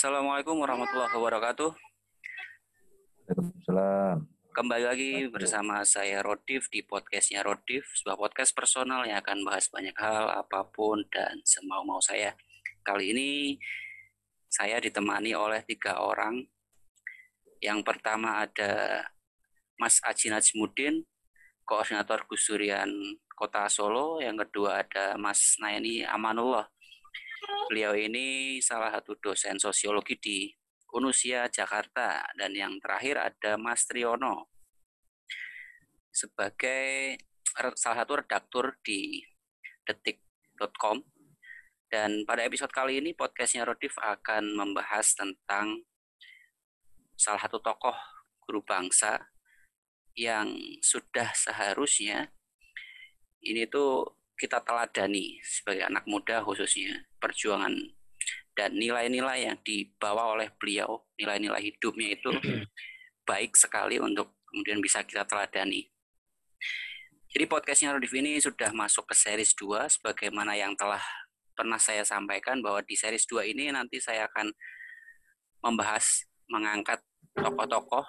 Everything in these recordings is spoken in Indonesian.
Assalamualaikum warahmatullahi wabarakatuh. Waalaikumsalam. Kembali lagi bersama saya Rodif di podcastnya Rodif, sebuah podcast personal yang akan bahas banyak hal, apa pun, dan semau-mau saya. Kali ini saya ditemani oleh tiga orang. Yang pertama ada Mas Aji Najmudin, Koordinator Gusurian Kota Solo. Yang kedua ada Mas Nayani Amanullah. Beliau ini salah satu dosen sosiologi di Unusia Jakarta. Dan yang terakhir ada Mas Triono sebagai salah satu redaktur di detik.com dan pada episode kali ini podcastnya Rodif akan membahas tentang salah satu tokoh guru bangsa yang sudah seharusnya ini tuh kita teladani sebagai anak muda khususnya perjuangan dan nilai-nilai yang dibawa oleh beliau, nilai-nilai hidupnya itu baik sekali untuk kemudian bisa kita teladani. Jadi podcastnya Rodif ini sudah masuk ke series 2 sebagaimana yang telah pernah saya sampaikan bahwa di series 2 ini nanti saya akan membahas, mengangkat tokoh-tokoh,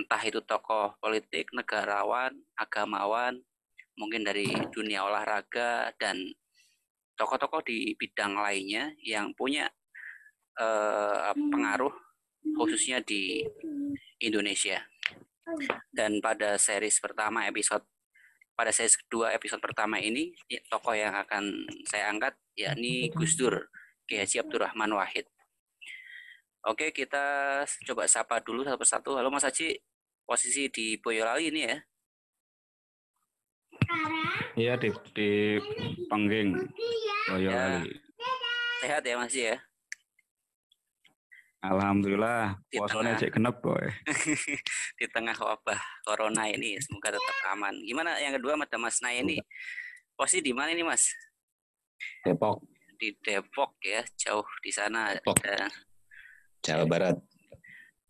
entah itu tokoh politik, negarawan, agamawan, mungkin dari dunia olahraga dan tokoh-tokoh di bidang lainnya yang punya uh, pengaruh khususnya di Indonesia. Dan pada series pertama episode pada series kedua episode pertama ini ya, tokoh yang akan saya angkat yakni Gus Dur Kiai Abdurrahman Wahid. Oke, kita coba sapa dulu satu persatu. Halo Mas Haji, posisi di Boyolali ini ya? Iya di di Pengging Boyolali. Ya. Sehat ya Mas ya? Alhamdulillah, puasanya cek genep boy. di tengah wabah corona ini semoga tetap aman. Gimana yang kedua ada Mas Nay ini? Posisi di mana ini Mas? Depok. Di Depok ya, jauh di sana. Depok. Ada, Jawa Barat.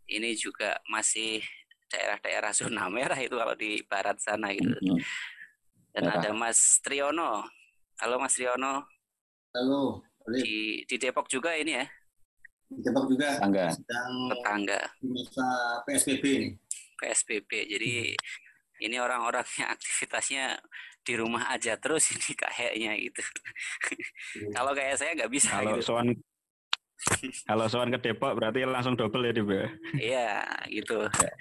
Ini juga masih daerah-daerah zona merah itu kalau di barat sana gitu. Mm -hmm. Dan ada Mas Triono. Halo Mas Triono. Halo. Di, di Depok juga ini ya? Di Depok juga. Tetangga. Sedang Tetangga. Masa PSBB ini. PSBB. Jadi hmm. ini orang-orang yang aktivitasnya di rumah aja terus ini kayaknya gitu. Hmm. Kalau kayak saya nggak bisa. Kalau gitu. soan kalau soan ke Depok berarti langsung double ya, Dip ya? Iya, gitu. Ya.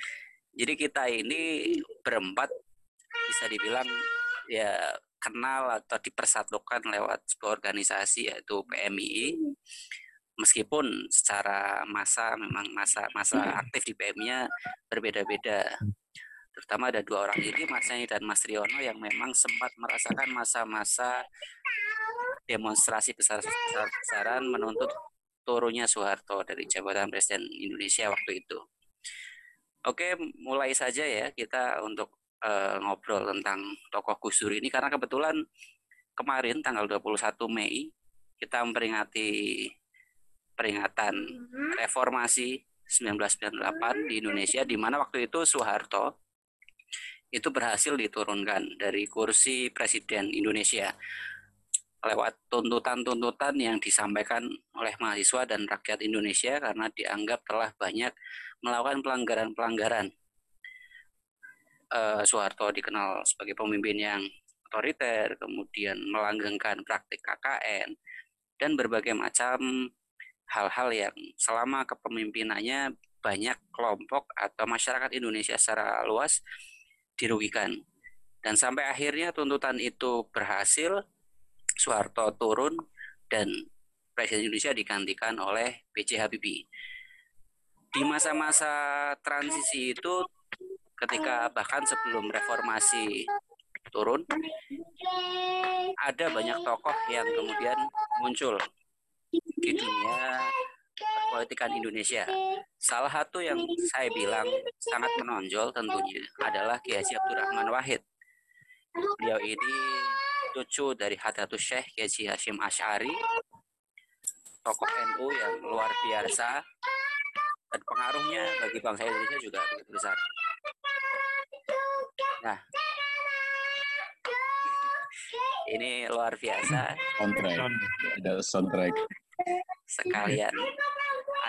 Jadi kita ini berempat bisa dibilang ya kenal atau dipersatukan lewat sebuah organisasi yaitu PMI meskipun secara masa memang masa masa aktif di PMI-nya berbeda-beda. Terutama ada dua orang ini Mas Yani dan Mas Riono yang memang sempat merasakan masa-masa demonstrasi besar-besaran menuntut turunnya Soeharto dari jabatan Presiden Indonesia waktu itu. Oke, mulai saja ya kita untuk uh, ngobrol tentang tokoh Gus Dur ini karena kebetulan kemarin tanggal 21 Mei kita memperingati peringatan mm-hmm. reformasi 1998 di Indonesia di mana waktu itu Soeharto itu berhasil diturunkan dari kursi presiden Indonesia lewat tuntutan-tuntutan yang disampaikan oleh mahasiswa dan rakyat Indonesia karena dianggap telah banyak melakukan pelanggaran-pelanggaran uh, Soeharto dikenal sebagai pemimpin yang otoriter, kemudian melanggengkan praktik KKN, dan berbagai macam hal-hal yang selama kepemimpinannya banyak kelompok atau masyarakat Indonesia secara luas dirugikan. Dan sampai akhirnya tuntutan itu berhasil, Soeharto turun dan Presiden Indonesia digantikan oleh B.J. Habibie. Di masa-masa transisi itu ketika bahkan sebelum reformasi turun ada banyak tokoh yang kemudian muncul di dunia politikan Indonesia. Salah satu yang saya bilang sangat menonjol tentunya adalah Kiai Haji Abdurrahman Wahid. Beliau ini cucu dari Hadratus Syekh Kiai Hashim Ash'ari, tokoh NU yang luar biasa dan pengaruhnya bagi bangsa Indonesia juga begitu besar. Nah, ini luar biasa. Soundtrack, ada soundtrack. Sekalian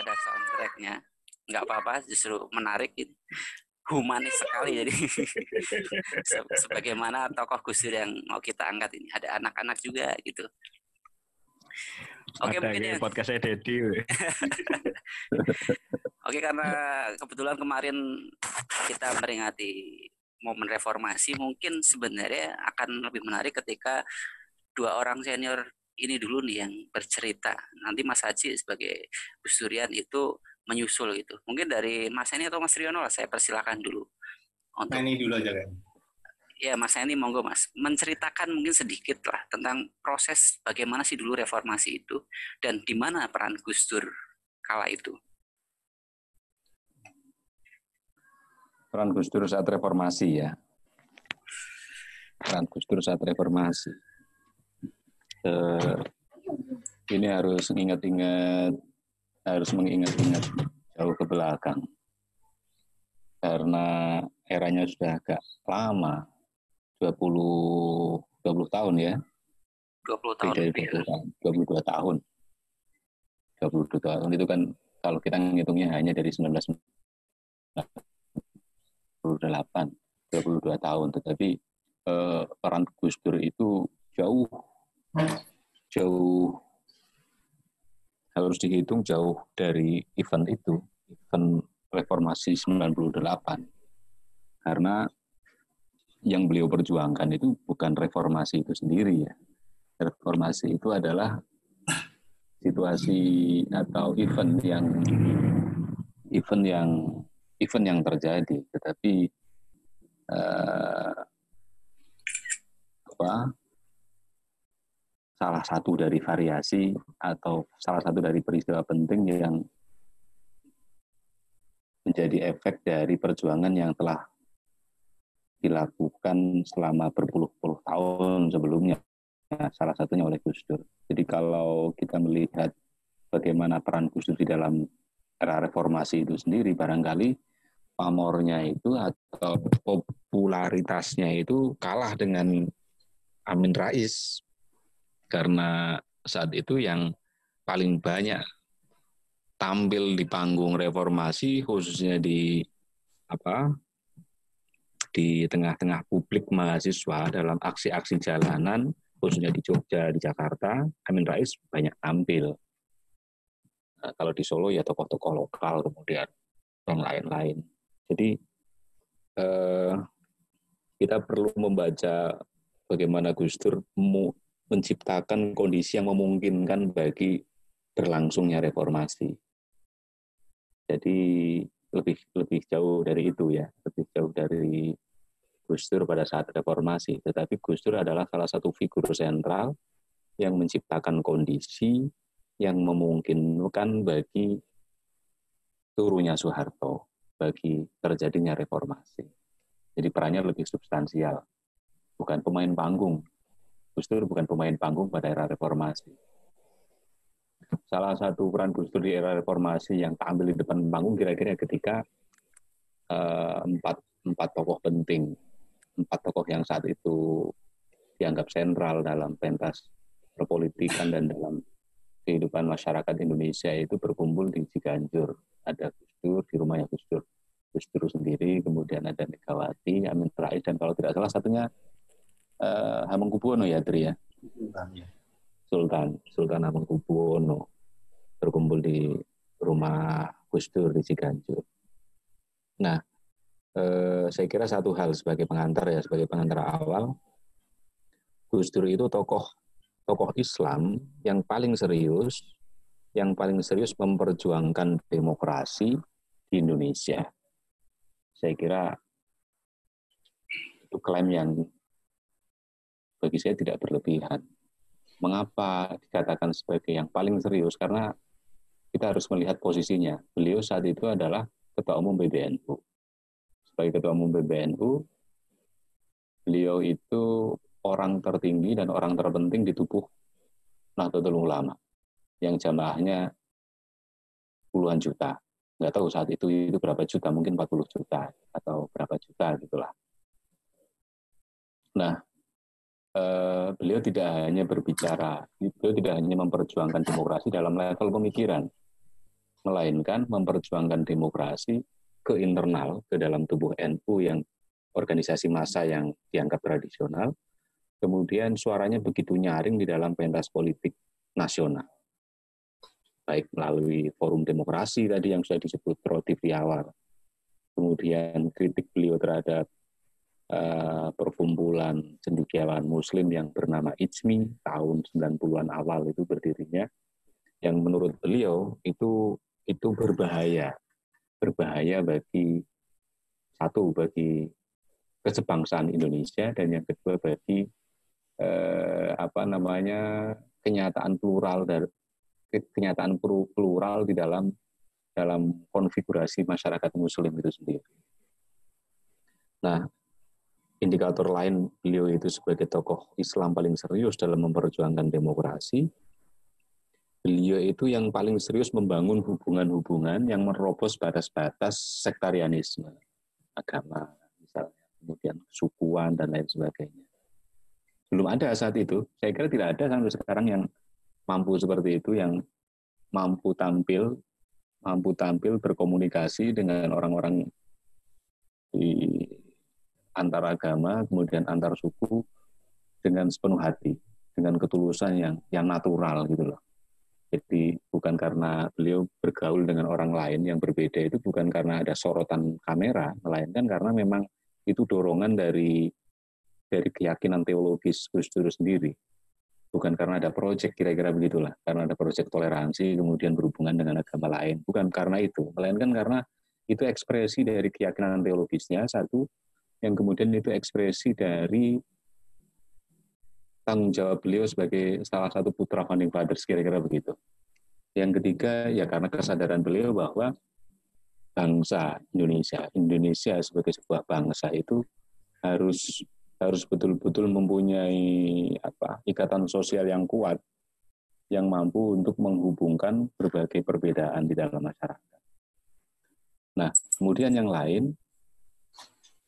ada soundtracknya. Nggak apa-apa justru menarik. Ini humanis sekali jadi. Se- sebagaimana tokoh Gus Dur yang mau kita angkat ini. Ada anak-anak juga gitu oke Ada mungkin kayak yang podcastnya Dedi. Oke karena kebetulan kemarin kita memperingati momen reformasi mungkin sebenarnya akan lebih menarik ketika dua orang senior ini dulu nih yang bercerita. Nanti Mas Haji sebagai Gus Durian itu menyusul gitu. Mungkin dari Mas Eni atau Mas Riono lah saya persilakan dulu. Untuk Nah, ini dulu aja kan. Ya Mas Eni monggo Mas menceritakan mungkin sedikit lah tentang proses bagaimana sih dulu reformasi itu dan di mana peran Gus Dur kala itu. peran Gus Dur saat reformasi ya. Peran Gus Dur saat reformasi. Eh, ini harus ingat-ingat, harus mengingat-ingat jauh ke belakang. Karena eranya sudah agak lama, 20, 20 tahun ya, 20 tahun dari lebih ya. 20 tahun, 22 tahun. 22 tahun itu kan kalau kita ngitungnya hanya dari 19 28, 22 tahun. Tetapi eh, peran Gus Dur itu jauh, jauh harus dihitung jauh dari event itu, event reformasi 98. Karena yang beliau perjuangkan itu bukan reformasi itu sendiri ya. Reformasi itu adalah situasi atau event yang event yang event yang terjadi, tetapi eh, apa salah satu dari variasi atau salah satu dari peristiwa penting yang menjadi efek dari perjuangan yang telah dilakukan selama berpuluh-puluh tahun sebelumnya, salah satunya oleh Gus Dur. Jadi kalau kita melihat bagaimana peran Gus Dur di dalam era reformasi itu sendiri barangkali pamornya itu atau popularitasnya itu kalah dengan Amin Rais karena saat itu yang paling banyak tampil di panggung reformasi khususnya di apa di tengah-tengah publik mahasiswa dalam aksi-aksi jalanan khususnya di Jogja di Jakarta Amin Rais banyak tampil Nah, kalau di Solo ya tokoh-tokoh lokal kemudian yang lain-lain. Jadi eh, kita perlu membaca bagaimana Gus Dur menciptakan kondisi yang memungkinkan bagi berlangsungnya reformasi. Jadi lebih lebih jauh dari itu ya, lebih jauh dari Gus Dur pada saat reformasi. Tetapi Gus Dur adalah salah satu figur sentral yang menciptakan kondisi yang memungkinkan bagi turunnya Soeharto, bagi terjadinya reformasi. Jadi perannya lebih substansial, bukan pemain panggung. Gus Dur bukan pemain panggung pada era reformasi. Salah satu peran Gus Dur di era reformasi yang tampil di depan panggung kira-kira ketika eh, empat empat tokoh penting, empat tokoh yang saat itu dianggap sentral dalam pentas perpolitikan dan dalam kehidupan masyarakat Indonesia itu berkumpul di Ciganjur. Ada Gus Dur di rumahnya Gus Dur. Gus Dur sendiri, kemudian ada Megawati, Amin Rais, dan kalau tidak salah satunya eh, Hamengkubuwono ya, Tri ya. Sultan, Sultan Hamengkubuwono berkumpul di rumah Gus Dur di Ciganjur. Nah, eh, saya kira satu hal sebagai pengantar ya, sebagai pengantar awal, Gus Dur itu tokoh tokoh Islam yang paling serius, yang paling serius memperjuangkan demokrasi di Indonesia. Saya kira itu klaim yang bagi saya tidak berlebihan. Mengapa dikatakan sebagai yang paling serius? Karena kita harus melihat posisinya. Beliau saat itu adalah Ketua Umum PBNU. Sebagai Ketua Umum PBNU, beliau itu orang tertinggi dan orang terpenting di tubuh Nahdlatul Ulama yang jamaahnya puluhan juta. Nggak tahu saat itu itu berapa juta, mungkin 40 juta atau berapa juta gitulah. Nah, eh, beliau tidak hanya berbicara, beliau tidak hanya memperjuangkan demokrasi dalam level pemikiran. melainkan memperjuangkan demokrasi ke internal, ke dalam tubuh NU yang organisasi massa yang dianggap tradisional, kemudian suaranya begitu nyaring di dalam pentas politik nasional. Baik melalui forum demokrasi tadi yang sudah disebut Roti awal, kemudian kritik beliau terhadap uh, perkumpulan cendekiawan muslim yang bernama IJMI tahun 90-an awal itu berdirinya yang menurut beliau itu itu berbahaya berbahaya bagi satu bagi kesebangsaan Indonesia dan yang kedua bagi eh, apa namanya kenyataan plural dari kenyataan plural di dalam dalam konfigurasi masyarakat Muslim itu sendiri. Nah, indikator lain beliau itu sebagai tokoh Islam paling serius dalam memperjuangkan demokrasi. Beliau itu yang paling serius membangun hubungan-hubungan yang merobos batas-batas sektarianisme, agama, misalnya, kemudian sukuan dan lain sebagainya. Belum ada saat itu. Saya kira tidak ada sampai sekarang yang mampu seperti itu, yang mampu tampil, mampu tampil berkomunikasi dengan orang-orang di antar agama, kemudian antar suku dengan sepenuh hati, dengan ketulusan yang yang natural gitu loh. Jadi bukan karena beliau bergaul dengan orang lain yang berbeda itu bukan karena ada sorotan kamera, melainkan karena memang itu dorongan dari dari keyakinan teologis Gus Dur sendiri. Bukan karena ada proyek kira-kira begitulah, karena ada proyek toleransi kemudian berhubungan dengan agama lain. Bukan karena itu, melainkan karena itu ekspresi dari keyakinan teologisnya satu yang kemudian itu ekspresi dari tanggung jawab beliau sebagai salah satu putra founding fathers kira-kira begitu. Yang ketiga ya karena kesadaran beliau bahwa bangsa Indonesia, Indonesia sebagai sebuah bangsa itu harus harus betul-betul mempunyai apa ikatan sosial yang kuat yang mampu untuk menghubungkan berbagai perbedaan di dalam masyarakat. Nah, kemudian yang lain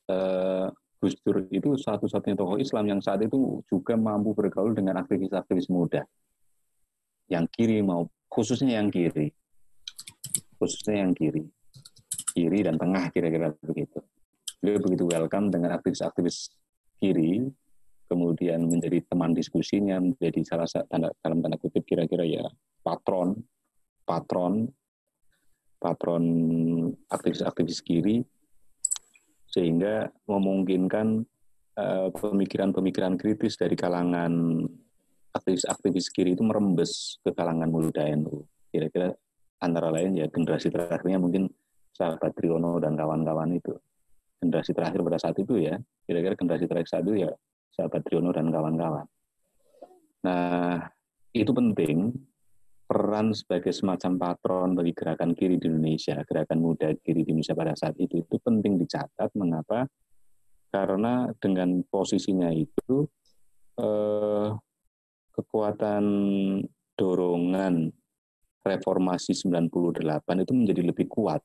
eh, Gus Dur itu satu-satunya tokoh Islam yang saat itu juga mampu bergaul dengan aktivis-aktivis muda. Yang kiri mau khususnya yang kiri. Khususnya yang kiri. Kiri dan tengah kira-kira begitu. Beliau begitu welcome dengan aktivis-aktivis kiri, kemudian menjadi teman diskusinya, menjadi salah satu tanda, dalam tanda kutip kira-kira ya patron, patron, patron aktivis-aktivis kiri sehingga memungkinkan eh, pemikiran-pemikiran kritis dari kalangan aktivis-aktivis kiri itu merembes ke kalangan muda NU. Kira-kira antara lain ya generasi terakhirnya mungkin sahabat Triono dan kawan-kawan itu. Generasi terakhir pada saat itu ya, kira-kira generasi terakhir saat itu ya sahabat Triono dan kawan-kawan. Nah, itu penting peran sebagai semacam patron bagi gerakan kiri di Indonesia, gerakan muda kiri di Indonesia pada saat itu, itu penting dicatat. Mengapa? Karena dengan posisinya itu, eh, kekuatan dorongan reformasi 98 itu menjadi lebih kuat.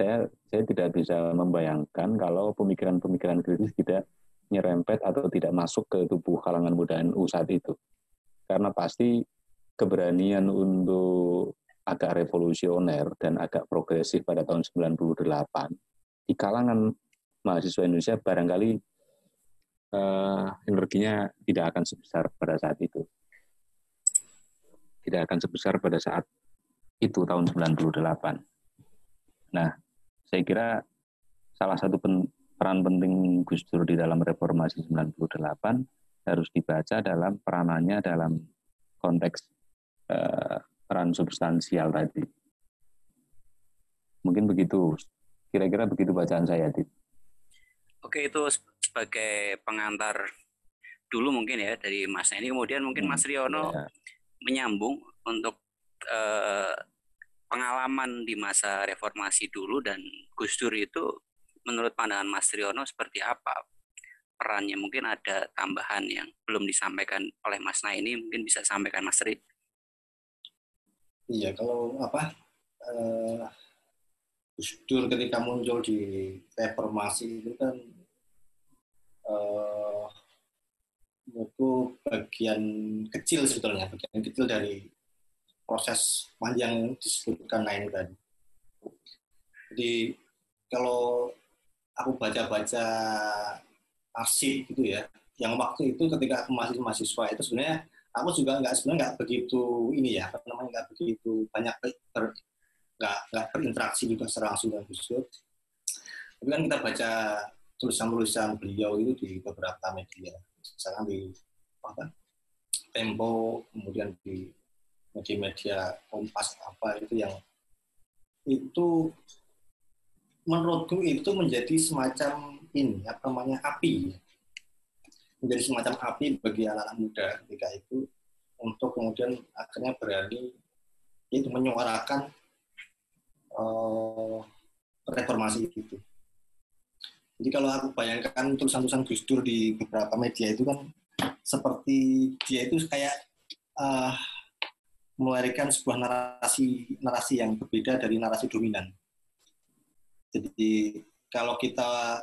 Saya, saya tidak bisa membayangkan kalau pemikiran-pemikiran kritis tidak nyerempet atau tidak masuk ke tubuh kalangan muda NU saat itu. Karena pasti keberanian untuk agak revolusioner dan agak progresif pada tahun 98 di kalangan mahasiswa Indonesia barangkali uh, energinya tidak akan sebesar pada saat itu. Tidak akan sebesar pada saat itu tahun 98. Nah, saya kira salah satu pen, peran penting Gus Dur di dalam reformasi 98 harus dibaca dalam peranannya dalam konteks peran substansial tadi. Mungkin begitu, kira-kira begitu bacaan saya, Dit. Oke, itu sebagai pengantar dulu mungkin ya dari Mas ini. Kemudian mungkin Mas hmm, Riono ya. menyambung untuk uh, pengalaman di masa reformasi dulu dan Gus Dur itu menurut pandangan Mas Riono seperti apa perannya? Mungkin ada tambahan yang belum disampaikan oleh Mas Nah ini mungkin bisa sampaikan Mas Ri. Iya, kalau apa uh, Gus Dur ketika muncul di reformasi itu kan uh, menurutku bagian kecil sebetulnya, bagian kecil dari proses panjang disebutkan lain tadi. Jadi kalau aku baca-baca arsip gitu ya, yang waktu itu ketika aku masih mahasiswa itu sebenarnya aku juga nggak sebenarnya nggak begitu ini ya, apa namanya nggak begitu banyak ber, nggak nggak berinteraksi juga secara langsung dengan Gus Dur. Tapi kan kita baca tulisan-tulisan beliau itu di beberapa media, misalkan di apa Tempo, kemudian di media-media Kompas apa itu yang itu menurutku itu menjadi semacam ini apa namanya api menjadi semacam api bagi anak-anak muda ketika itu untuk kemudian akhirnya berani itu menyuarakan uh, reformasi itu. Jadi kalau aku bayangkan tulisan-tulisan Gus Dur di beberapa media itu kan seperti dia itu kayak uh, melahirkan sebuah narasi narasi yang berbeda dari narasi dominan. Jadi kalau kita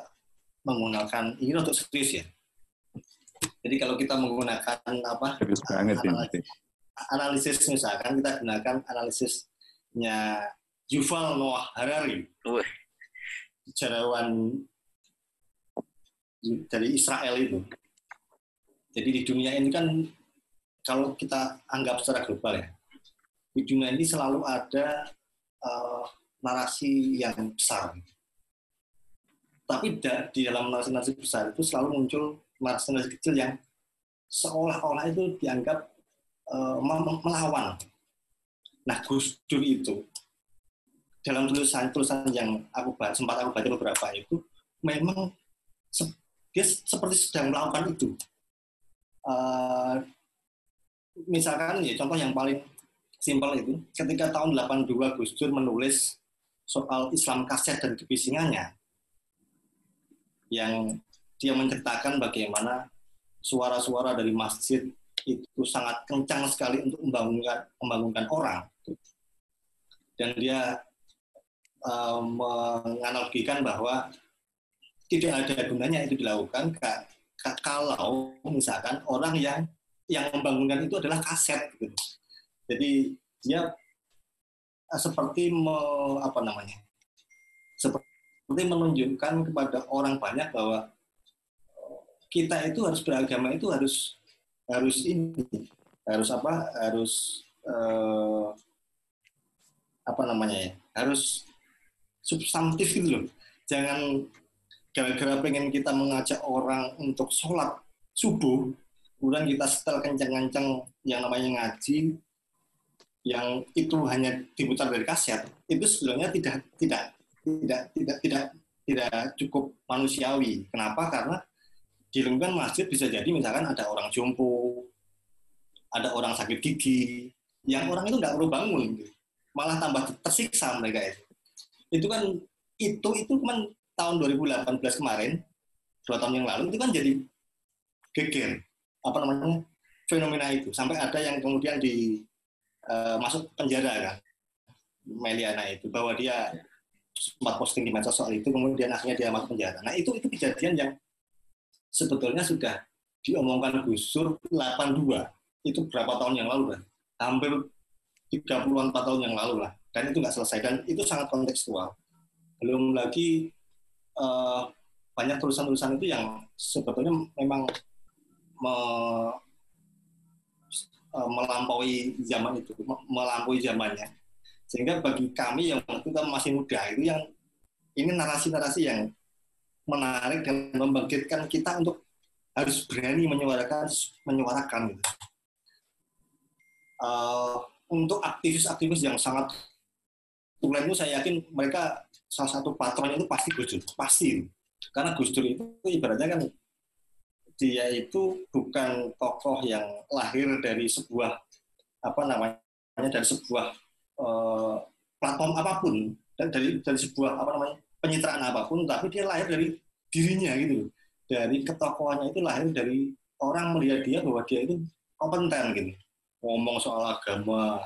menggunakan ini untuk serius ya. Jadi kalau kita menggunakan apa? Serius banget analisis, analisis misalkan kita gunakan analisisnya Yuval Noah Harari, sejarawan dari Israel itu. Jadi di dunia ini kan kalau kita anggap secara global ya, di dunia ini selalu ada uh, narasi yang besar. Tapi da, di dalam narasi-narasi besar itu selalu muncul narasi-narasi kecil yang seolah-olah itu dianggap uh, melawan. Nah, Gus Dur itu dalam tulisan-tulisan yang aku sempat aku baca beberapa itu memang se dia seperti sedang melakukan itu. Uh, misalkan ya contoh yang paling simpel itu ketika tahun 82 Gus Dur menulis soal Islam kaset dan kebisingannya yang dia menceritakan bagaimana suara-suara dari masjid itu sangat kencang sekali untuk membangunkan membangunkan orang dan dia uh, menganalogikan bahwa tidak ada gunanya itu dilakukan kalau misalkan orang yang yang membangunkan itu adalah kaset gitu. Jadi dia uh, seperti me, apa namanya? Seperti menunjukkan kepada orang banyak bahwa kita itu harus beragama itu harus harus ini harus apa harus uh, apa namanya ya harus substantif gitu loh. Jangan gara-gara pengen kita mengajak orang untuk sholat subuh, kemudian kita setel kencang-kencang yang namanya ngaji, yang itu hanya diputar dari kaset, itu sebenarnya tidak tidak tidak tidak tidak tidak cukup manusiawi. Kenapa? Karena di lingkungan masjid bisa jadi misalkan ada orang jompo, ada orang sakit gigi, yang orang itu nggak perlu bangun, malah tambah tersiksa mereka itu. Itu kan itu itu kan tahun 2018 kemarin dua tahun yang lalu itu kan jadi geger. Apa namanya? Fenomena itu. Sampai ada yang kemudian di uh, masuk penjara kan. Meliana itu bahwa dia sempat posting di medsos soal itu kemudian akhirnya dia masuk penjara. Nah itu itu kejadian yang sebetulnya sudah diomongkan Gus Dur 82 itu berapa tahun yang lalu kan hampir 30-an tahun yang lalu lah. Dan itu nggak selesai. Dan itu sangat kontekstual. Belum lagi uh, banyak tulisan-tulisan itu yang sebetulnya memang me, uh, melampaui zaman itu melampaui zamannya. Sehingga bagi kami yang kita masih muda itu yang ini narasi-narasi yang menarik dan membangkitkan kita untuk harus berani menyuarakan menyuarakan gitu. Uh, untuk aktivis-aktivis yang sangat tulen itu saya yakin mereka salah satu patronnya itu pasti Gus Dur, pasti. Karena Gus Dur itu ibaratnya kan dia itu bukan tokoh yang lahir dari sebuah apa namanya dari sebuah uh, platform apa pun dan dari dari sebuah apa namanya pencitraan apa pun tapi dia lahir dari dirinya gitu dari ketokohannya itu lahir dari orang melihat dia bahwa dia itu kompeten gitu. Ngomong soal agama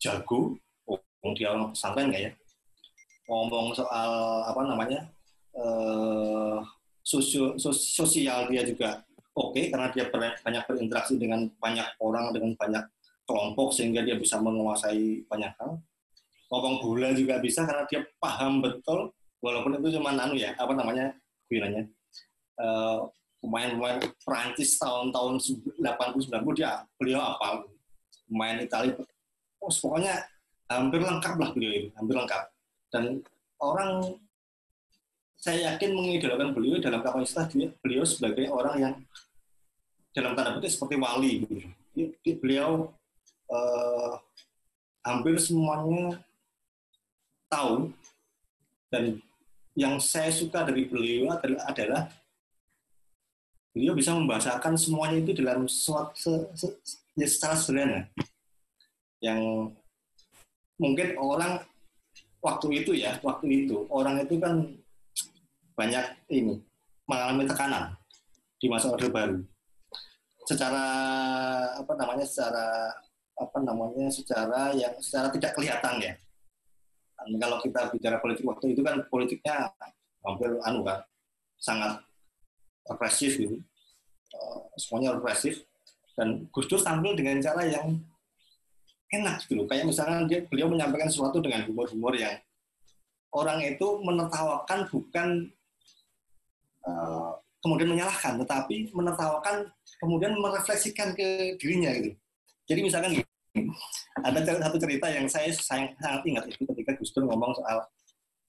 jago ngomong dia orang pesantren nggak ya. Ngomong soal apa namanya sosio, sosial dia juga oke okay, karena dia banyak berinteraksi dengan banyak orang dengan banyak kelompok sehingga dia bisa menguasai banyak hal. Ngomong bola juga bisa karena dia paham betul walaupun itu cuma anu ya apa namanya bilangnya uh, pemain-pemain Prancis tahun-tahun 80-90 dia beliau apa pemain Italia oh, pokoknya hampir lengkap lah beliau itu hampir lengkap. Dan orang saya yakin mengidolakan beliau dalam kapasitas dia beliau sebagai orang yang dalam tanda petik seperti wali. Beliau uh, hampir semuanya tahu dan yang saya suka dari beliau adalah, beliau bisa membahasakan semuanya itu dalam suatu se, se, ya secara sederhana. Yang mungkin orang waktu itu ya waktu itu orang itu kan banyak ini mengalami tekanan di masa orde baru. Secara apa namanya secara apa namanya secara yang secara tidak kelihatan ya kalau kita bicara politik waktu itu kan politiknya hampir anu kan sangat represif gitu. Uh, semuanya represif. Dan Gus Dur tampil dengan cara yang enak gitu loh. Kayak misalnya dia beliau menyampaikan sesuatu dengan humor-humor yang orang itu menertawakan bukan uh, kemudian menyalahkan tetapi menertawakan kemudian merefleksikan ke dirinya gitu. Jadi misalkan ada satu cerita yang saya sangat, sangat ingat itu ketika Gus Dur ngomong soal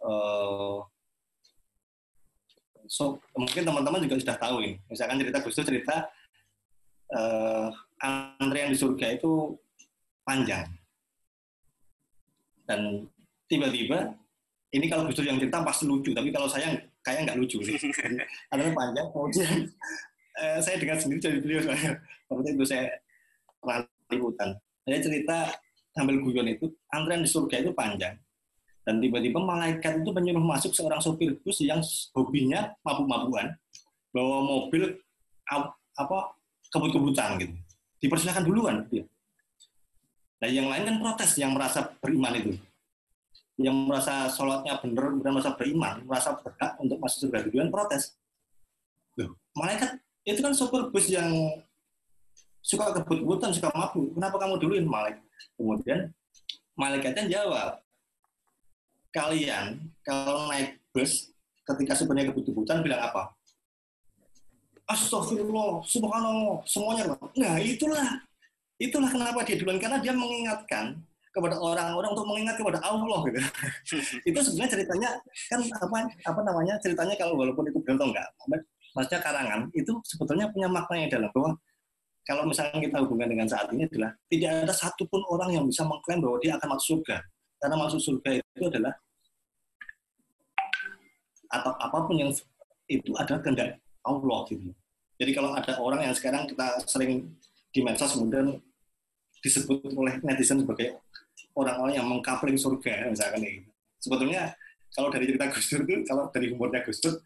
uh, so mungkin teman-teman juga sudah tahu ini. Misalkan cerita Gus Dur cerita uh, antrian di surga itu panjang. Dan tiba-tiba ini kalau Gus Dur yang cerita pasti lucu, tapi kalau saya kayak nggak lucu sih. Karena panjang, kemudian uh, saya dengar sendiri dari beliau soalnya. Itu saya pernah liputan. Saya cerita sambil guyon itu, antrian di surga itu panjang. Dan tiba-tiba malaikat itu menyuruh masuk seorang sopir bus yang hobinya mabuk-mabukan bawa mobil apa kebut-kebutan gitu. Dipersilakan duluan gitu. nah yang lain kan protes yang merasa beriman itu. Yang merasa sholatnya benar bukan merasa beriman merasa berhak untuk masuk surga duluan protes. Loh, malaikat itu kan sopir bus yang suka kebut-kebutan suka mabuk kenapa kamu duluin malaikat kemudian malaikatnya jawab kalian kalau naik bus ketika sebenarnya kebutuhan bilang apa? Astagfirullah, subhanallah, semuanya. Nah itulah, itulah kenapa dia duluan karena dia mengingatkan kepada orang-orang untuk mengingat kepada Allah gitu. itu sebenarnya ceritanya kan apa apa namanya ceritanya kalau walaupun itu benar enggak, maksudnya karangan itu sebetulnya punya makna yang dalam bahwa kalau misalnya kita hubungkan dengan saat ini adalah tidak ada satupun orang yang bisa mengklaim bahwa dia akan masuk surga karena masuk surga itu adalah atau apa pun yang itu adalah kehendak Allah gitu. Jadi kalau ada orang yang sekarang kita sering di medsos kemudian disebut oleh netizen sebagai orang-orang yang mengkapling surga misalkan gitu. Sebetulnya kalau dari cerita Gus Dur itu kalau dari umurnya Gus Dur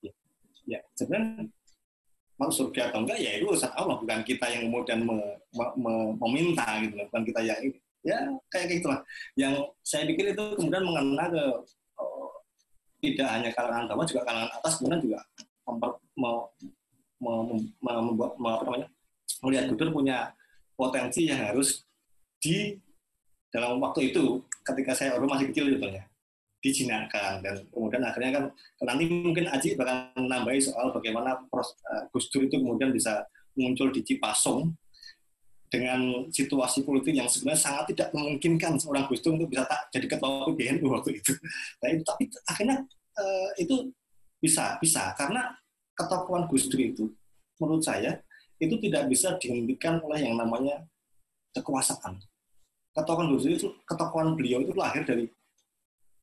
ya, ya sebenarnya mau surga atau enggak ya itu urusan Allah bukan kita yang kemudian me, me, me, meminta gitu bukan kita yang ya kayak gitu lah yang saya pikir itu kemudian mengena ke oh, tidak hanya kalangan bawah juga kalangan atas kemudian juga memper, me, me, me, me, me, apa namanya melihat Gudur punya potensi yang harus di dalam waktu itu ketika saya orang masih kecil sebetulnya dijinakkan dan kemudian akhirnya kan nanti mungkin Aji bakal menambahi soal bagaimana pros, uh, Gus Dur itu kemudian bisa muncul di Cipasung dengan situasi politik yang sebenarnya sangat tidak memungkinkan seorang Gus Dur untuk bisa tak jadi ketua PBNU waktu itu. Nah, itu tapi akhirnya uh, itu bisa bisa karena ketokohan Gus Dur itu menurut saya itu tidak bisa dihentikan oleh yang namanya kekuasaan. Ketokohan Gus Dur itu ketokohan beliau itu lahir dari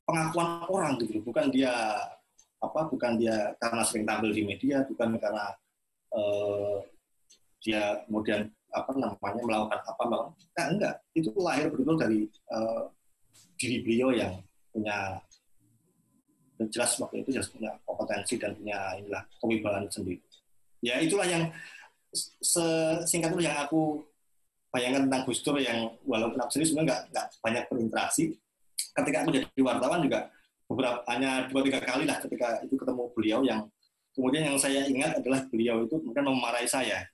pengakuan orang gitu, bukan dia apa bukan dia karena sering tampil di media, bukan karena uh, dia kemudian apa namanya melakukan apa melakukan nah, enggak. Itu lahir betul dari uh, diri beliau yang punya jelas waktu itu jelas punya kompetensi dan punya inilah kewibawaan sendiri. Ya itulah yang singkat itu yang aku bayangkan tentang Gus Dur yang walaupun aku sendiri sebenarnya nggak banyak berinteraksi ketika aku jadi wartawan juga beberapa hanya dua tiga kali lah ketika itu ketemu beliau yang kemudian yang saya ingat adalah beliau itu kemudian memarahi saya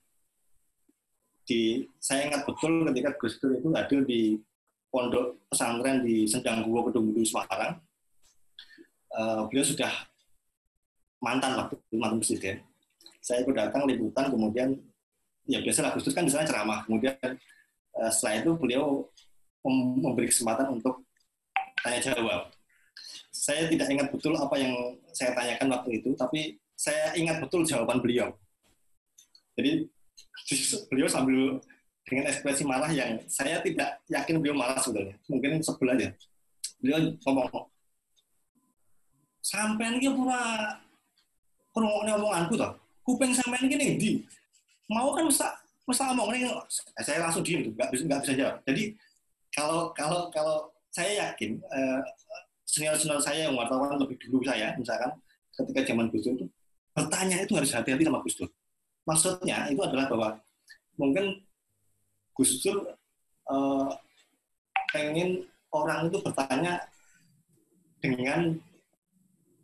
di saya ingat betul ketika Gus Dur itu hadir di pondok pesantren di Sendang Guwo Kedung Semarang. Uh, beliau sudah mantan waktu mantan presiden. Saya ikut datang liputan, kemudian ya biasa Gus Dur kan misalnya ceramah, kemudian uh, setelah itu beliau memberi kesempatan untuk tanya jawab. Saya tidak ingat betul apa yang saya tanyakan waktu itu, tapi saya ingat betul jawaban beliau. Jadi beliau sambil dengan ekspresi marah yang saya tidak yakin beliau marah sebenarnya. Mungkin sebel aja. Beliau ngomong, sampai ini pura kerungu omonganku toh kuping sampean ini di mau kan masa masa ngomong ini saya langsung diem tuh nggak bisa nggak bisa jawab jadi kalau kalau kalau saya yakin uh, senior-senior saya yang wartawan lebih dulu saya misalkan ketika zaman Gus Dur itu bertanya itu harus hati-hati sama Gus Dur maksudnya itu adalah bahwa mungkin Gus Dur uh, pengen orang itu bertanya dengan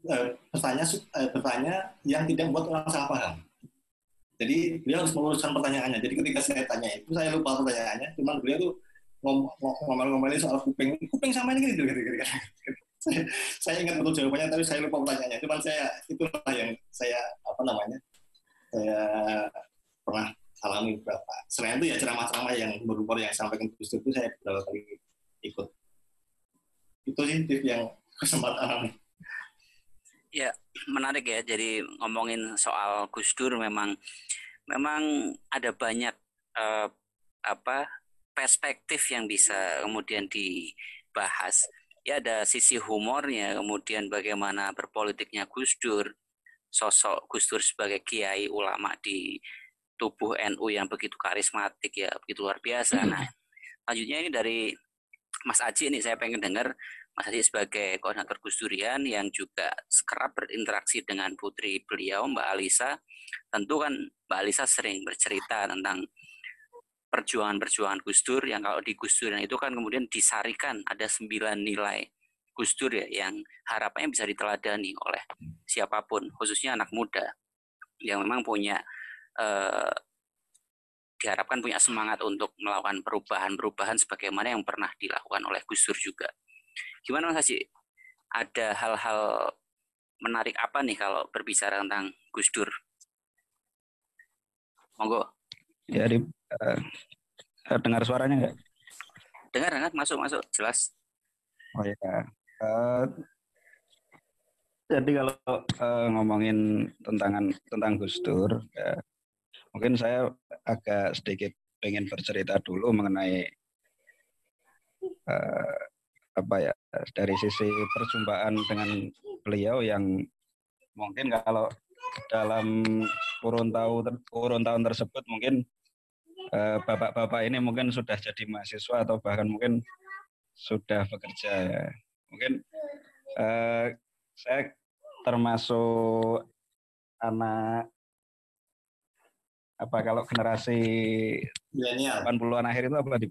uh, bertanya uh, bertanya yang tidak membuat orang salah paham jadi beliau harus meluruskan pertanyaannya. Jadi ketika saya tanya itu, saya lupa pertanyaannya. Cuman beliau tuh ngomong-ngomongin soal kuping. Kuping sama ini gitu. gitu, gitu, saya, ingat betul jawabannya, tapi saya lupa pertanyaannya. Cuman saya itulah yang saya apa namanya saya pernah alami beberapa. Selain itu ya ceramah-ceramah yang berumur yang sampai ke itu saya beberapa kali ikut. Itu sih tip yang kesempatan alami. Ya, menarik ya. Jadi ngomongin soal Gus Dur memang memang ada banyak uh, apa perspektif yang bisa kemudian dibahas. Ya ada sisi humornya, kemudian bagaimana berpolitiknya Gus Dur, sosok Gus Dur sebagai kiai ulama di tubuh NU yang begitu karismatik ya, begitu luar biasa. Nah, selanjutnya ini dari Mas Aji ini saya pengen dengar Mas Haji sebagai koordinator Gus Durian yang juga kerap berinteraksi dengan putri beliau Mbak Alisa, tentu kan Mbak Alisa sering bercerita tentang perjuangan-perjuangan Gus Dur yang kalau di Gus Durian itu kan kemudian disarikan ada sembilan nilai Gus Dur ya yang harapannya bisa diteladani oleh siapa pun khususnya anak muda yang memang punya eh, diharapkan punya semangat untuk melakukan perubahan-perubahan sebagaimana yang pernah dilakukan oleh Gus Dur juga. Gimana Mas Haji? Ada hal-hal menarik apa nih kalau berbicara tentang Gus Dur? Monggo. Ya, di, uh, dengar suaranya nggak? Dengar, dengar, masuk, masuk, jelas. Oh ya. Uh, jadi kalau uh, ngomongin tentang tentang Gus Dur, ya, mungkin saya agak sedikit pengen bercerita dulu mengenai uh, apa ya dari sisi perjumpaan dengan beliau yang mungkin kalau dalam kurun tahun kurun tahun tersebut mungkin bapak-bapak ini mungkin sudah jadi mahasiswa atau bahkan mungkin sudah bekerja ya. Mungkin uh, saya termasuk anak apa kalau generasi 80-an akhir itu apa di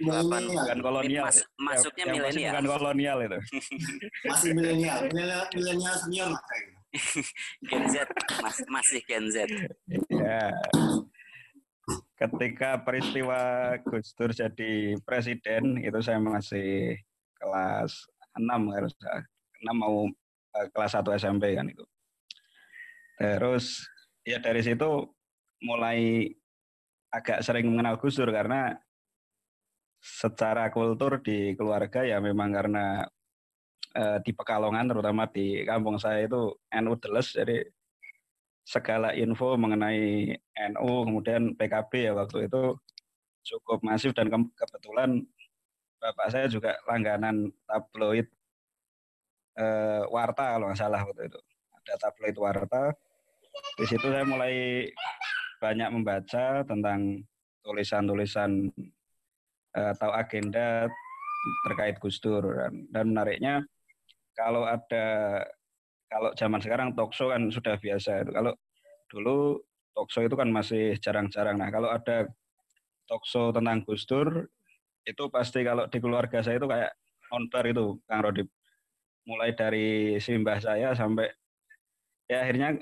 bukan kolonial. Mas, masuknya yang milenial. Bukan kolonial itu. Masih milenial, milenial senior Gen Z, mas, masih Gen Z. Ya. Ketika peristiwa Gus Dur jadi presiden itu saya masih kelas 6 harus 6 mau uh, kelas 1 SMP kan itu. Terus ya dari situ mulai agak sering mengenal Gus Dur karena secara kultur di keluarga ya memang karena uh, di Pekalongan terutama di kampung saya itu NU Deles jadi segala info mengenai NU kemudian PKB ya waktu itu cukup masif dan ke kebetulan bapak saya juga langganan tabloid uh, Warta kalau nggak salah waktu itu. Ada tabloid Warta. Di situ saya mulai banyak membaca tentang tulisan-tulisan uh, tahu agenda terkait Gus Dur. Dan, dan menariknya kalau ada kalau zaman sekarang talkshow kan sudah biasa itu. Kalau dulu talkshow itu kan masih jarang-jarang. Nah kalau ada talkshow tentang Gus Dur itu pasti kalau di keluarga saya itu kayak nonton itu Kang Rodip. Mulai dari simbah saya sampai ya akhirnya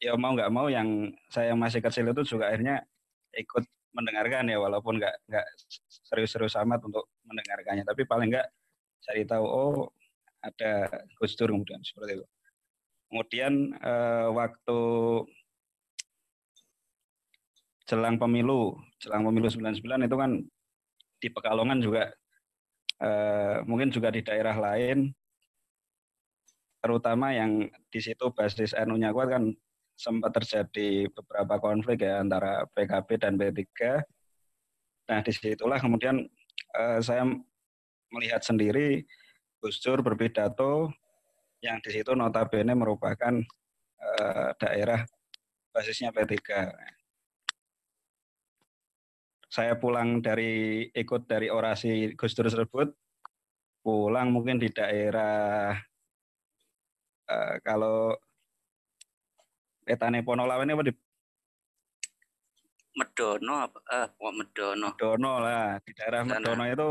ya mau nggak mau yang saya masih kecil itu juga akhirnya ikut mendengarkan ya walaupun nggak nggak serius-serius amat untuk mendengarkannya. Tapi paling nggak cari tahu oh ada Gus Dur kemudian seperti itu kemudian eh, waktu jelang pemilu jelang pemilu 99 itu kan di Pekalongan juga eh, mungkin juga di daerah lain terutama yang di situ basis NU-nya kuat kan sempat terjadi beberapa konflik ya antara PKB dan P3. Nah, di situlah kemudian uh, saya melihat sendiri Gus Dur berpidato yang di situ notabene merupakan uh, daerah basisnya P3. Saya pulang dari ikut dari orasi Gus Dur tersebut, pulang mungkin di daerah uh, kalau petane Ponolawen apa di Medono apa eh kok Medono Medono lah di daerah. Medono itu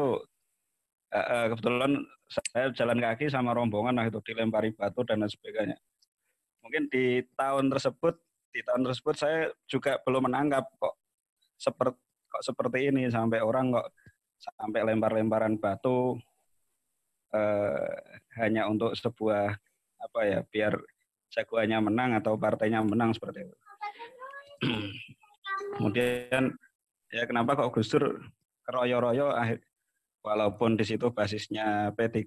uh, kebetulan saya jalan kaki sama rombongan lah itu dilempari batu dan lain sebagainya mungkin di tahun tersebut di tahun tersebut saya juga belum menangkap kok seperti kok seperti ini sampai orang kok sampai lempar-lemparan batu uh, hanya untuk sebuah apa ya biar jagoannya menang atau partainya menang seperti itu. Kemudian ya kenapa kok Gus Dur keroyo-royo walaupun di situ basisnya P3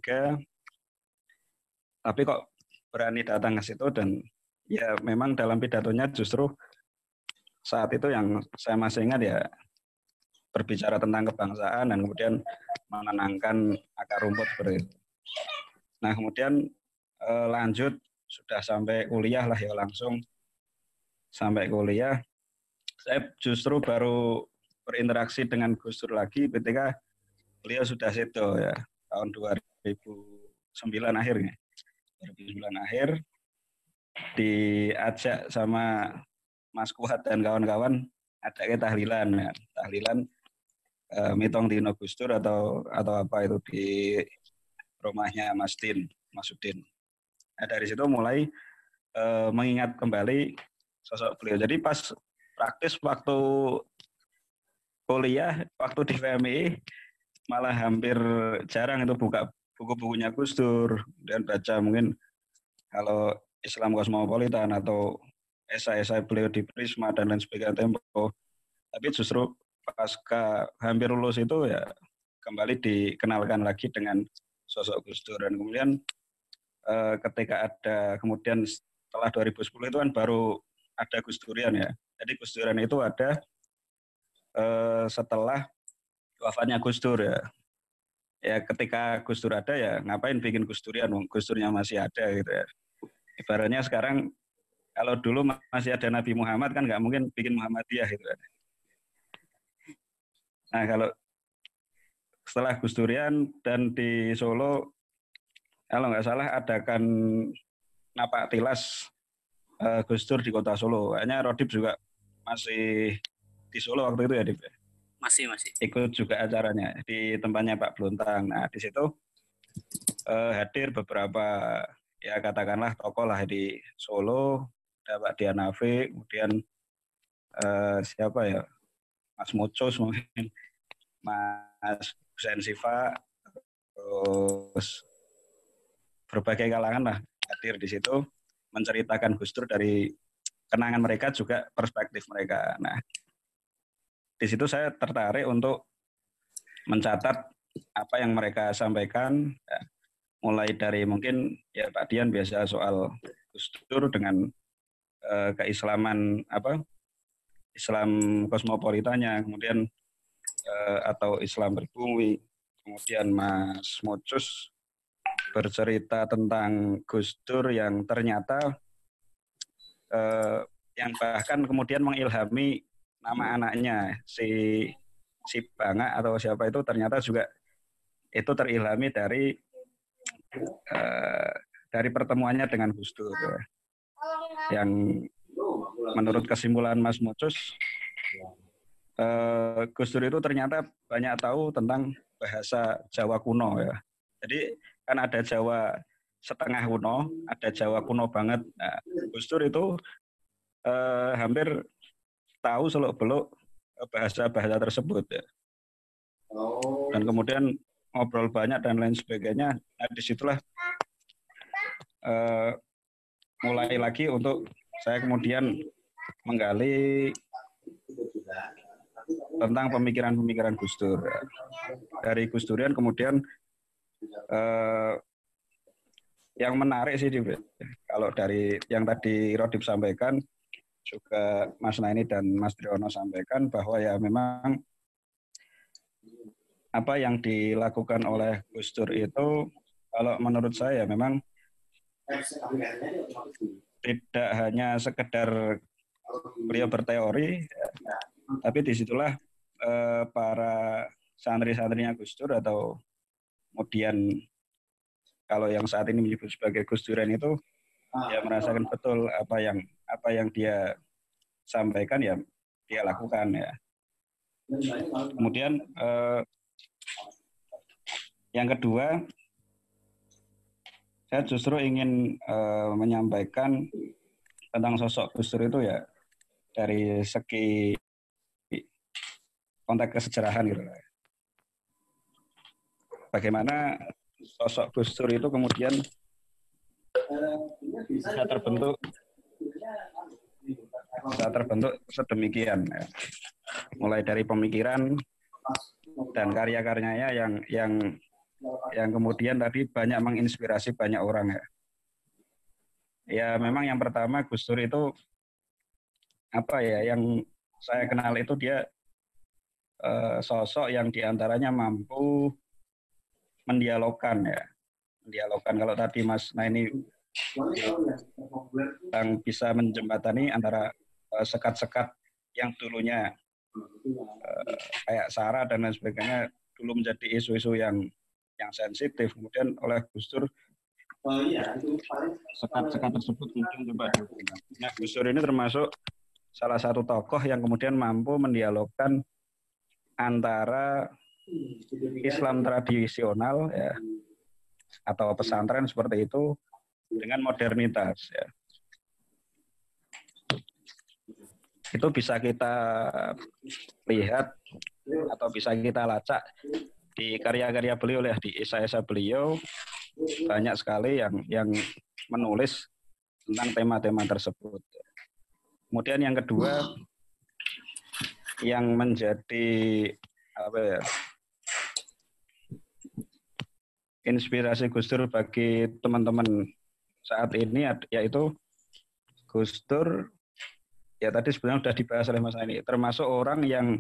tapi kok berani datang ke situ dan ya memang dalam pidatonya justru saat itu yang saya masih ingat ya berbicara tentang kebangsaan dan kemudian menenangkan akar rumput seperti itu. Nah kemudian eh, lanjut sudah sampai kuliah lah ya langsung sampai kuliah saya justru baru berinteraksi dengan Gus Dur lagi ketika beliau sudah seto ya tahun 2009 akhirnya 2009 akhir diajak sama Mas Kuat dan kawan-kawan ada ke tahlilan ya. tahlilan eh, mitong di Gus Dur atau atau apa itu di rumahnya Mas Din Mas Udin Nah, dari situ mulai uh, mengingat kembali sosok beliau. Jadi pas praktis waktu kuliah, waktu di VMI malah hampir jarang itu buka buku-bukunya Gus Dur dan baca mungkin kalau Islam kosmopolitan atau esai-esai beliau di Prisma dan lain sebagainya Tempo. Tapi justru pasca hampir lulus itu ya kembali dikenalkan lagi dengan sosok Gus Dur dan kemudian eh, ketika ada kemudian setelah 2010 itu kan baru ada Gus Durian ya. Jadi Gus Durian itu ada eh, setelah wafatnya Gus Dur ya. Ya ketika Gus Dur ada ya ngapain bikin Gus Durian, Gus Durnya masih ada gitu ya. Ibaratnya sekarang kalau dulu masih ada Nabi Muhammad kan nggak mungkin bikin Muhammadiyah gitu kan. Nah kalau setelah Gus Durian dan di Solo kalau nggak salah adakan napak tilas uh, Gus Dur di kota Solo. Kayaknya Rodip juga masih di Solo waktu itu ya, Dip. Masih, masih. Ikut juga acaranya di tempatnya Pak Bluntang. Nah, di situ uh, hadir beberapa ya katakanlah tokoh lah di Solo, ada Pak Dianafi, kemudian uh, siapa ya, Mas Mocos mungkin, Mas Hussein Siva, terus berbagai kalangan lah hadir di situ menceritakan Gus Dur dari kenangan mereka juga perspektif mereka. Nah, di situ saya tertarik untuk mencatat apa yang mereka sampaikan, ya, mulai dari mungkin ya Pak Dian biasa soal Gus Dur dengan eh, keislaman apa Islam kosmopolitanya, kemudian eh, atau Islam berbumi, kemudian Mas Mocus bercerita tentang Gus Dur yang ternyata eh, yang bahkan kemudian mengilhami nama anaknya si si Banga atau siapa itu ternyata juga itu terilhami dari eh, dari pertemuannya dengan Gus Dur yang menurut kesimpulan Mas Mocus eh, Gus Dur itu ternyata banyak tahu tentang bahasa Jawa kuno ya. Jadi kan ada Jawa setengah kuno, ada Jawa kuno banget. Nah, Gus Dur itu eh, hampir tahu seluk beluk bahasa-bahasa tersebut ya. Oh. Dan kemudian ngobrol banyak dan lain sebagainya. Nah, di situlah uh, mulai lagi untuk saya kemudian menggali tentang pemikiran-pemikiran Gus Dur. Dari Gus Durian kemudian eh, yang menarik sih kalau dari yang tadi Rodip sampaikan juga Mas Naini dan Mas Triono sampaikan bahwa ya memang apa yang dilakukan oleh Gus Dur itu kalau menurut saya memang tidak hanya sekedar beliau berteori, ya, tapi di situlah eh, para santri-santrinya Gus Dur atau kemudian kalau yang saat ini menyebut sebagai Gus Duran itu dia merasakan betul apa yang apa yang dia sampaikan ya dia lakukan ya. Kemudian eh, yang kedua saya justru ingin eh, menyampaikan tentang sosok Gus Dur itu ya dari segi konteks kesejarahan gitu. Bagaimana sosok Gus Dur itu kemudian bisa terbentuk. Bisa terbentuk sedemikian ya. mulai dari pemikiran dan karya-karyanya yang yang yang kemudian tadi banyak menginspirasi banyak orang ya. Ya memang yang pertama Gus Dur itu apa ya yang saya kenal itu dia uh, sosok yang di antaranya mampu mendialogkan ya. Mendialogkan. Kalau tadi Mas nah ini yang bisa menjembatani antara uh, sekat-sekat yang dulunya uh, kayak Sarah dan lain sebagainya dulu menjadi isu-isu yang yang sensitif. Kemudian oleh Gus Dur sekat-sekat tersebut mungkin coba Nah, Gus Dur ini termasuk salah satu tokoh yang kemudian mampu mendialogkan antara Islam tradisional ya atau pesantren seperti itu dengan modernitas ya. Itu bisa kita lihat atau bisa kita lacak di karya-karya beliau ya di esai-esai beliau banyak sekali yang yang menulis tentang tema-tema tersebut. Kemudian yang kedua yang menjadi apa ya inspirasi Gus Dur bagi teman-teman saat ini yaitu Gus Dur ya tadi sebenarnya sudah dibahas oleh Mas ini termasuk orang yang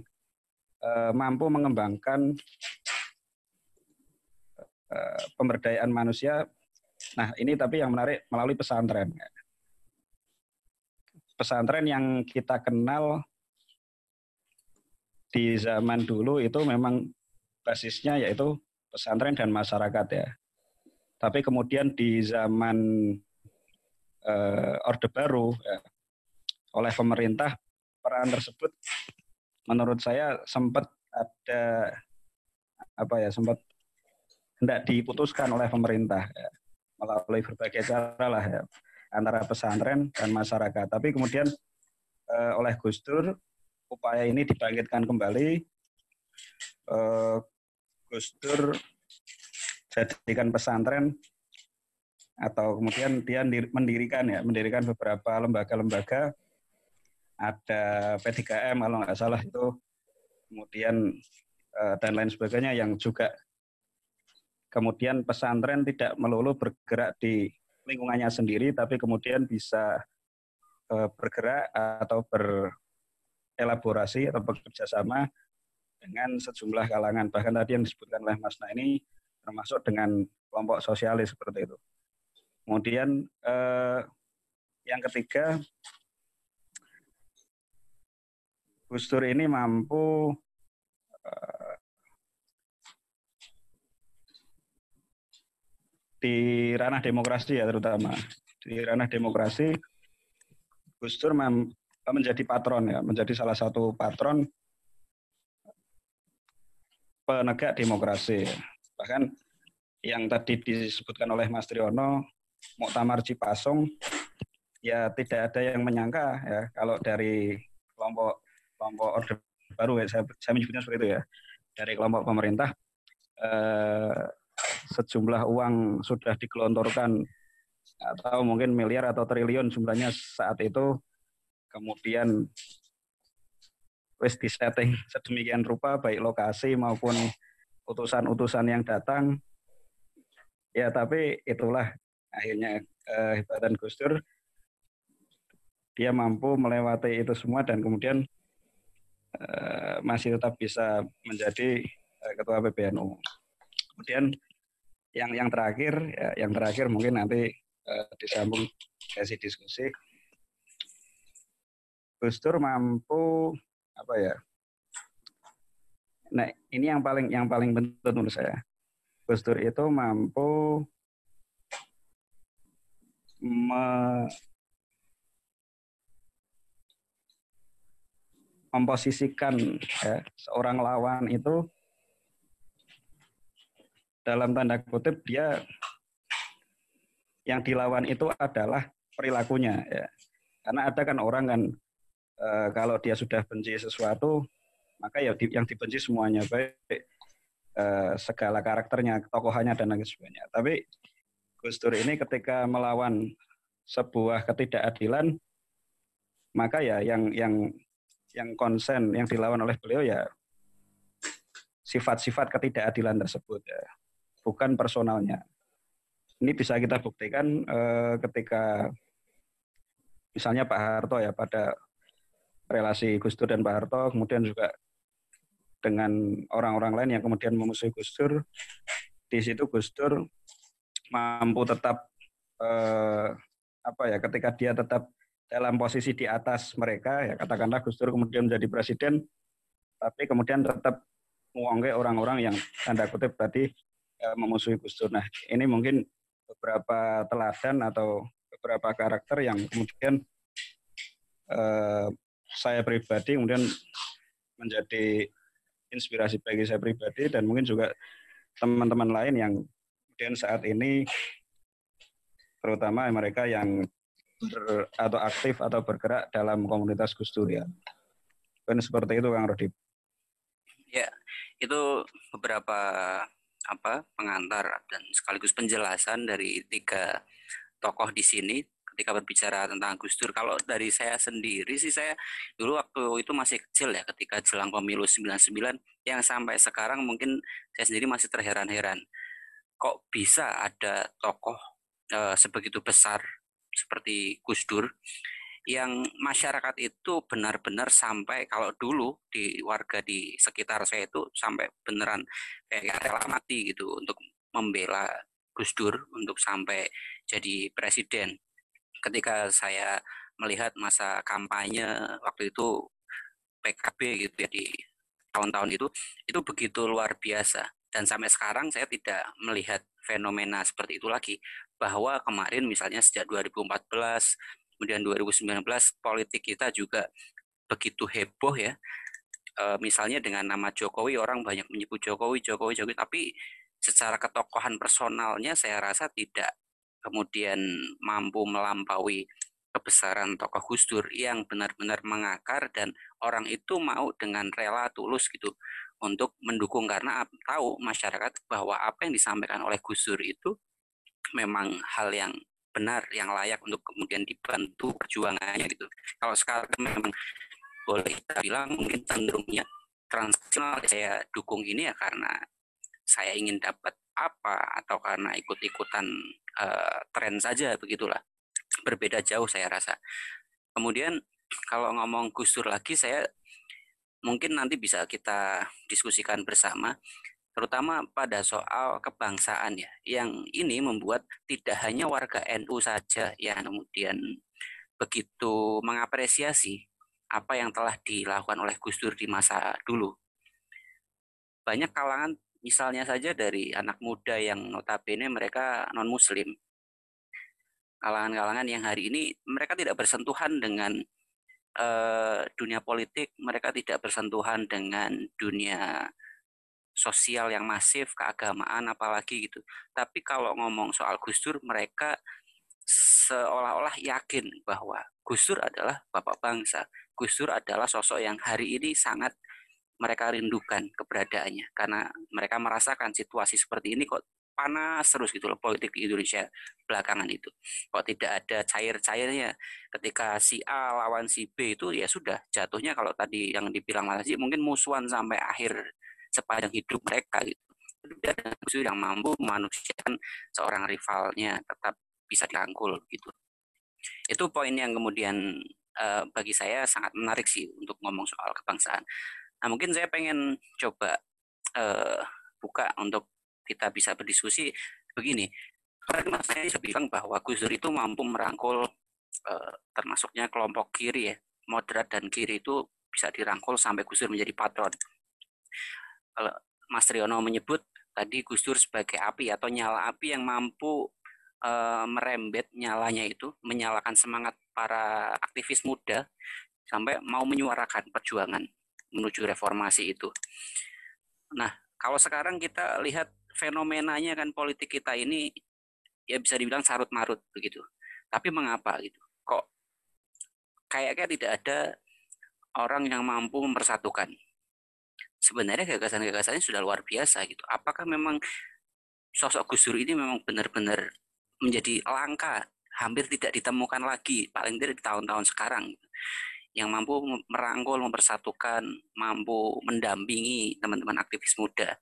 uh, mampu mengembangkan uh, pemberdayaan manusia. Nah ini tapi yang menarik melalui pesantren. Pesantren yang kita kenal di zaman dulu itu memang basisnya yaitu pesantren dan masyarakat ya. Tapi kemudian di zaman uh, Orde Baru ya, oleh pemerintah peran tersebut menurut saya sempat ada apa ya sempat hendak diputuskan oleh pemerintah ya, melalui berbagai cara lah ya antara pesantren dan masyarakat. Tapi kemudian uh, oleh Gus Dur upaya ini dibangkitkan kembali. Uh, Gus Dur jadikan pesantren atau kemudian dia mendirikan ya mendirikan beberapa lembaga-lembaga ada P3M kalau nggak salah itu kemudian uh, dan lain sebagainya yang juga kemudian pesantren tidak melulu bergerak di lingkungannya sendiri tapi kemudian bisa uh, bergerak atau ber elaborasi atau bekerja sama dengan sejumlah kalangan. Bahkan tadi yang disebutkan oleh Mas Nah ini termasuk dengan kelompok sosialis seperti itu. Kemudian eh, yang ketiga, Gus ini mampu eh, di ranah demokrasi ya terutama di ranah demokrasi Gus menjadi patron ya, menjadi salah satu patron penegak demokrasi. Bahkan yang tadi disebutkan oleh Mas Triono, Muktamar Cipasung, ya tidak ada yang menyangka ya kalau dari kelompok kelompok Orde baru ya, saya, saya menyebutnya seperti itu ya dari kelompok pemerintah eh, sejumlah uang sudah digelontorkan atau mungkin miliar atau triliun jumlahnya saat itu. Kemudian wis disetting sedemikian rupa baik lokasi maupun utusan-utusan yang datang ya tapi itulah akhirnya eh, hebatan Gus Dur dia mampu melewati itu semua dan kemudian eh, masih tetap bisa menjadi eh, ketua PBNU. Kemudian yang yang terakhir ya, yang terakhir mungkin nanti eh, disambung sesi diskusi. Gus Dur mampu apa ya? Nah, ini yang paling yang paling penting menurut saya. Gus Dur itu mampu me, memposisikan ya, seorang lawan itu dalam tanda kutip dia yang dilawan itu adalah perilakunya ya. Karena ada kan orang kan e, kalau dia sudah benci sesuatu maka ya di, yang dibenci semuanya baik e, segala karakternya, tokohannya dan lain sebagainya. Tapi Gus Dur ini ketika melawan sebuah ketidakadilan maka ya yang yang yang konsen yang dilawan oleh beliau ya sifat-sifat ketidakadilan tersebut ya bukan personalnya. Ini bisa kita buktikan eh, ketika misalnya Pak Harto ya pada relasi Gus Dur dan Pak Harto, kemudian juga dengan orang-orang lain yang kemudian memusuhi Gus Dur, di situ Gus Dur mampu tetap eh, apa ya ketika dia tetap dalam posisi di atas mereka ya katakanlah Gus Dur kemudian menjadi presiden tapi kemudian tetap mengonggek orang-orang yang tanda kutip tadi uh, memusuhi Gus Dur. Nah, ini mungkin beberapa teladan atau beberapa karakter yang kemudian uh, saya pribadi kemudian menjadi inspirasi bagi saya pribadi dan mungkin juga teman-teman lain yang kemudian saat ini terutama mereka yang ber, atau aktif atau bergerak dalam komunitas Gus Dur ya. Seperti itu Kang Rodi. Ya, itu beberapa apa pengantar dan sekaligus penjelasan dari tiga tokoh di sini ketika berbicara tentang Gus Dur. Kalau dari saya sendiri sih saya dulu waktu itu masih kecil ya ketika jelang pemilu 99 yang sampai sekarang mungkin saya sendiri masih terheran-heran. Kok bisa ada tokoh e, sebegitu besar seperti Gus Dur yang masyarakat itu benar-benar sampai kalau dulu di warga di sekitar saya itu sampai beneran kayak rela mati gitu untuk membela Gus Dur untuk sampai jadi presiden. Ketika saya melihat masa kampanye waktu itu PKB gitu ya di tahun-tahun itu itu begitu luar biasa. Dan sampai sekarang saya tidak melihat fenomena seperti itu lagi. Bahwa kemarin misalnya sejak 2014 kemudian 2019 politik kita juga begitu heboh ya. E, misalnya dengan nama Jokowi orang banyak menyebut Jokowi, Jokowi, Jokowi, tapi secara ketokohan personalnya saya rasa tidak kemudian mampu melampaui kebesaran tokoh Gus Dur yang benar-benar mengakar dan orang itu mau dengan rela tulus gitu untuk mendukung karena tahu masyarakat bahwa apa yang disampaikan oleh Gus Dur itu memang hal yang benar yang layak untuk kemudian dibantu perjuangannya gitu. Kalau sekarang memang boleh kita bilang mungkin cenderungnya transaksional saya dukung ini ya karena saya ingin dapat apa atau karena ikut-ikutan uh, tren saja begitulah. Berbeda jauh saya rasa. Kemudian kalau ngomong Gus lagi saya mungkin nanti bisa kita diskusikan bersama terutama pada soal kebangsaan ya, yang ini membuat tidak hanya warga NU saja yang kemudian begitu mengapresiasi apa yang telah dilakukan oleh Gus Dur di masa dulu. Banyak kalangan misalnya saja dari anak muda yang notabene mereka non-muslim. Kalangan-kalangan yang hari ini mereka tidak bersentuhan dengan uh, dunia politik, mereka tidak bersentuhan dengan dunia sosial yang masif, keagamaan apalagi gitu. Tapi kalau ngomong soal Gus Dur, mereka seolah-olah yakin bahwa Gus Dur adalah bapak bangsa. Gus Dur adalah sosok yang hari ini sangat mereka rindukan keberadaannya karena mereka merasakan situasi seperti ini kok panas terus gitu loh politik di Indonesia belakangan itu. Kok tidak ada cair-cairnya ketika si A lawan si B itu ya sudah jatuhnya kalau tadi yang dibilang Mas mungkin musuhan sampai akhir sepanjang hidup mereka gitu. Dan musuh yang mampu memanusiakan seorang rivalnya tetap bisa dirangkul gitu. Itu poin yang kemudian uh, bagi saya sangat menarik sih untuk ngomong soal kebangsaan. Nah mungkin saya pengen coba uh, buka untuk kita bisa berdiskusi begini. Karena Mas saya bilang bahwa Gus Dur itu mampu merangkul uh, termasuknya kelompok kiri ya, moderat dan kiri itu bisa dirangkul sampai Gus Dur menjadi patron. Kalau Mas Triono menyebut tadi Gus Dur sebagai api atau nyala api yang mampu uh, merembet nyalanya itu, menyalakan semangat para aktivis muda sampai mau menyuarakan perjuangan menuju reformasi itu. Nah, kalau sekarang kita lihat fenomenanya kan politik kita ini ya bisa dibilang sarut marut begitu. Tapi mengapa gitu? Kok kayaknya tidak ada orang yang mampu mempersatukan. Sebenarnya gagasan-gagasannya sudah luar biasa gitu. Apakah memang sosok Gus Dur ini memang benar-benar menjadi langka, hampir tidak ditemukan lagi, paling tidak di tahun-tahun sekarang. Yang mampu merangkul, mempersatukan, mampu mendampingi teman-teman aktivis muda.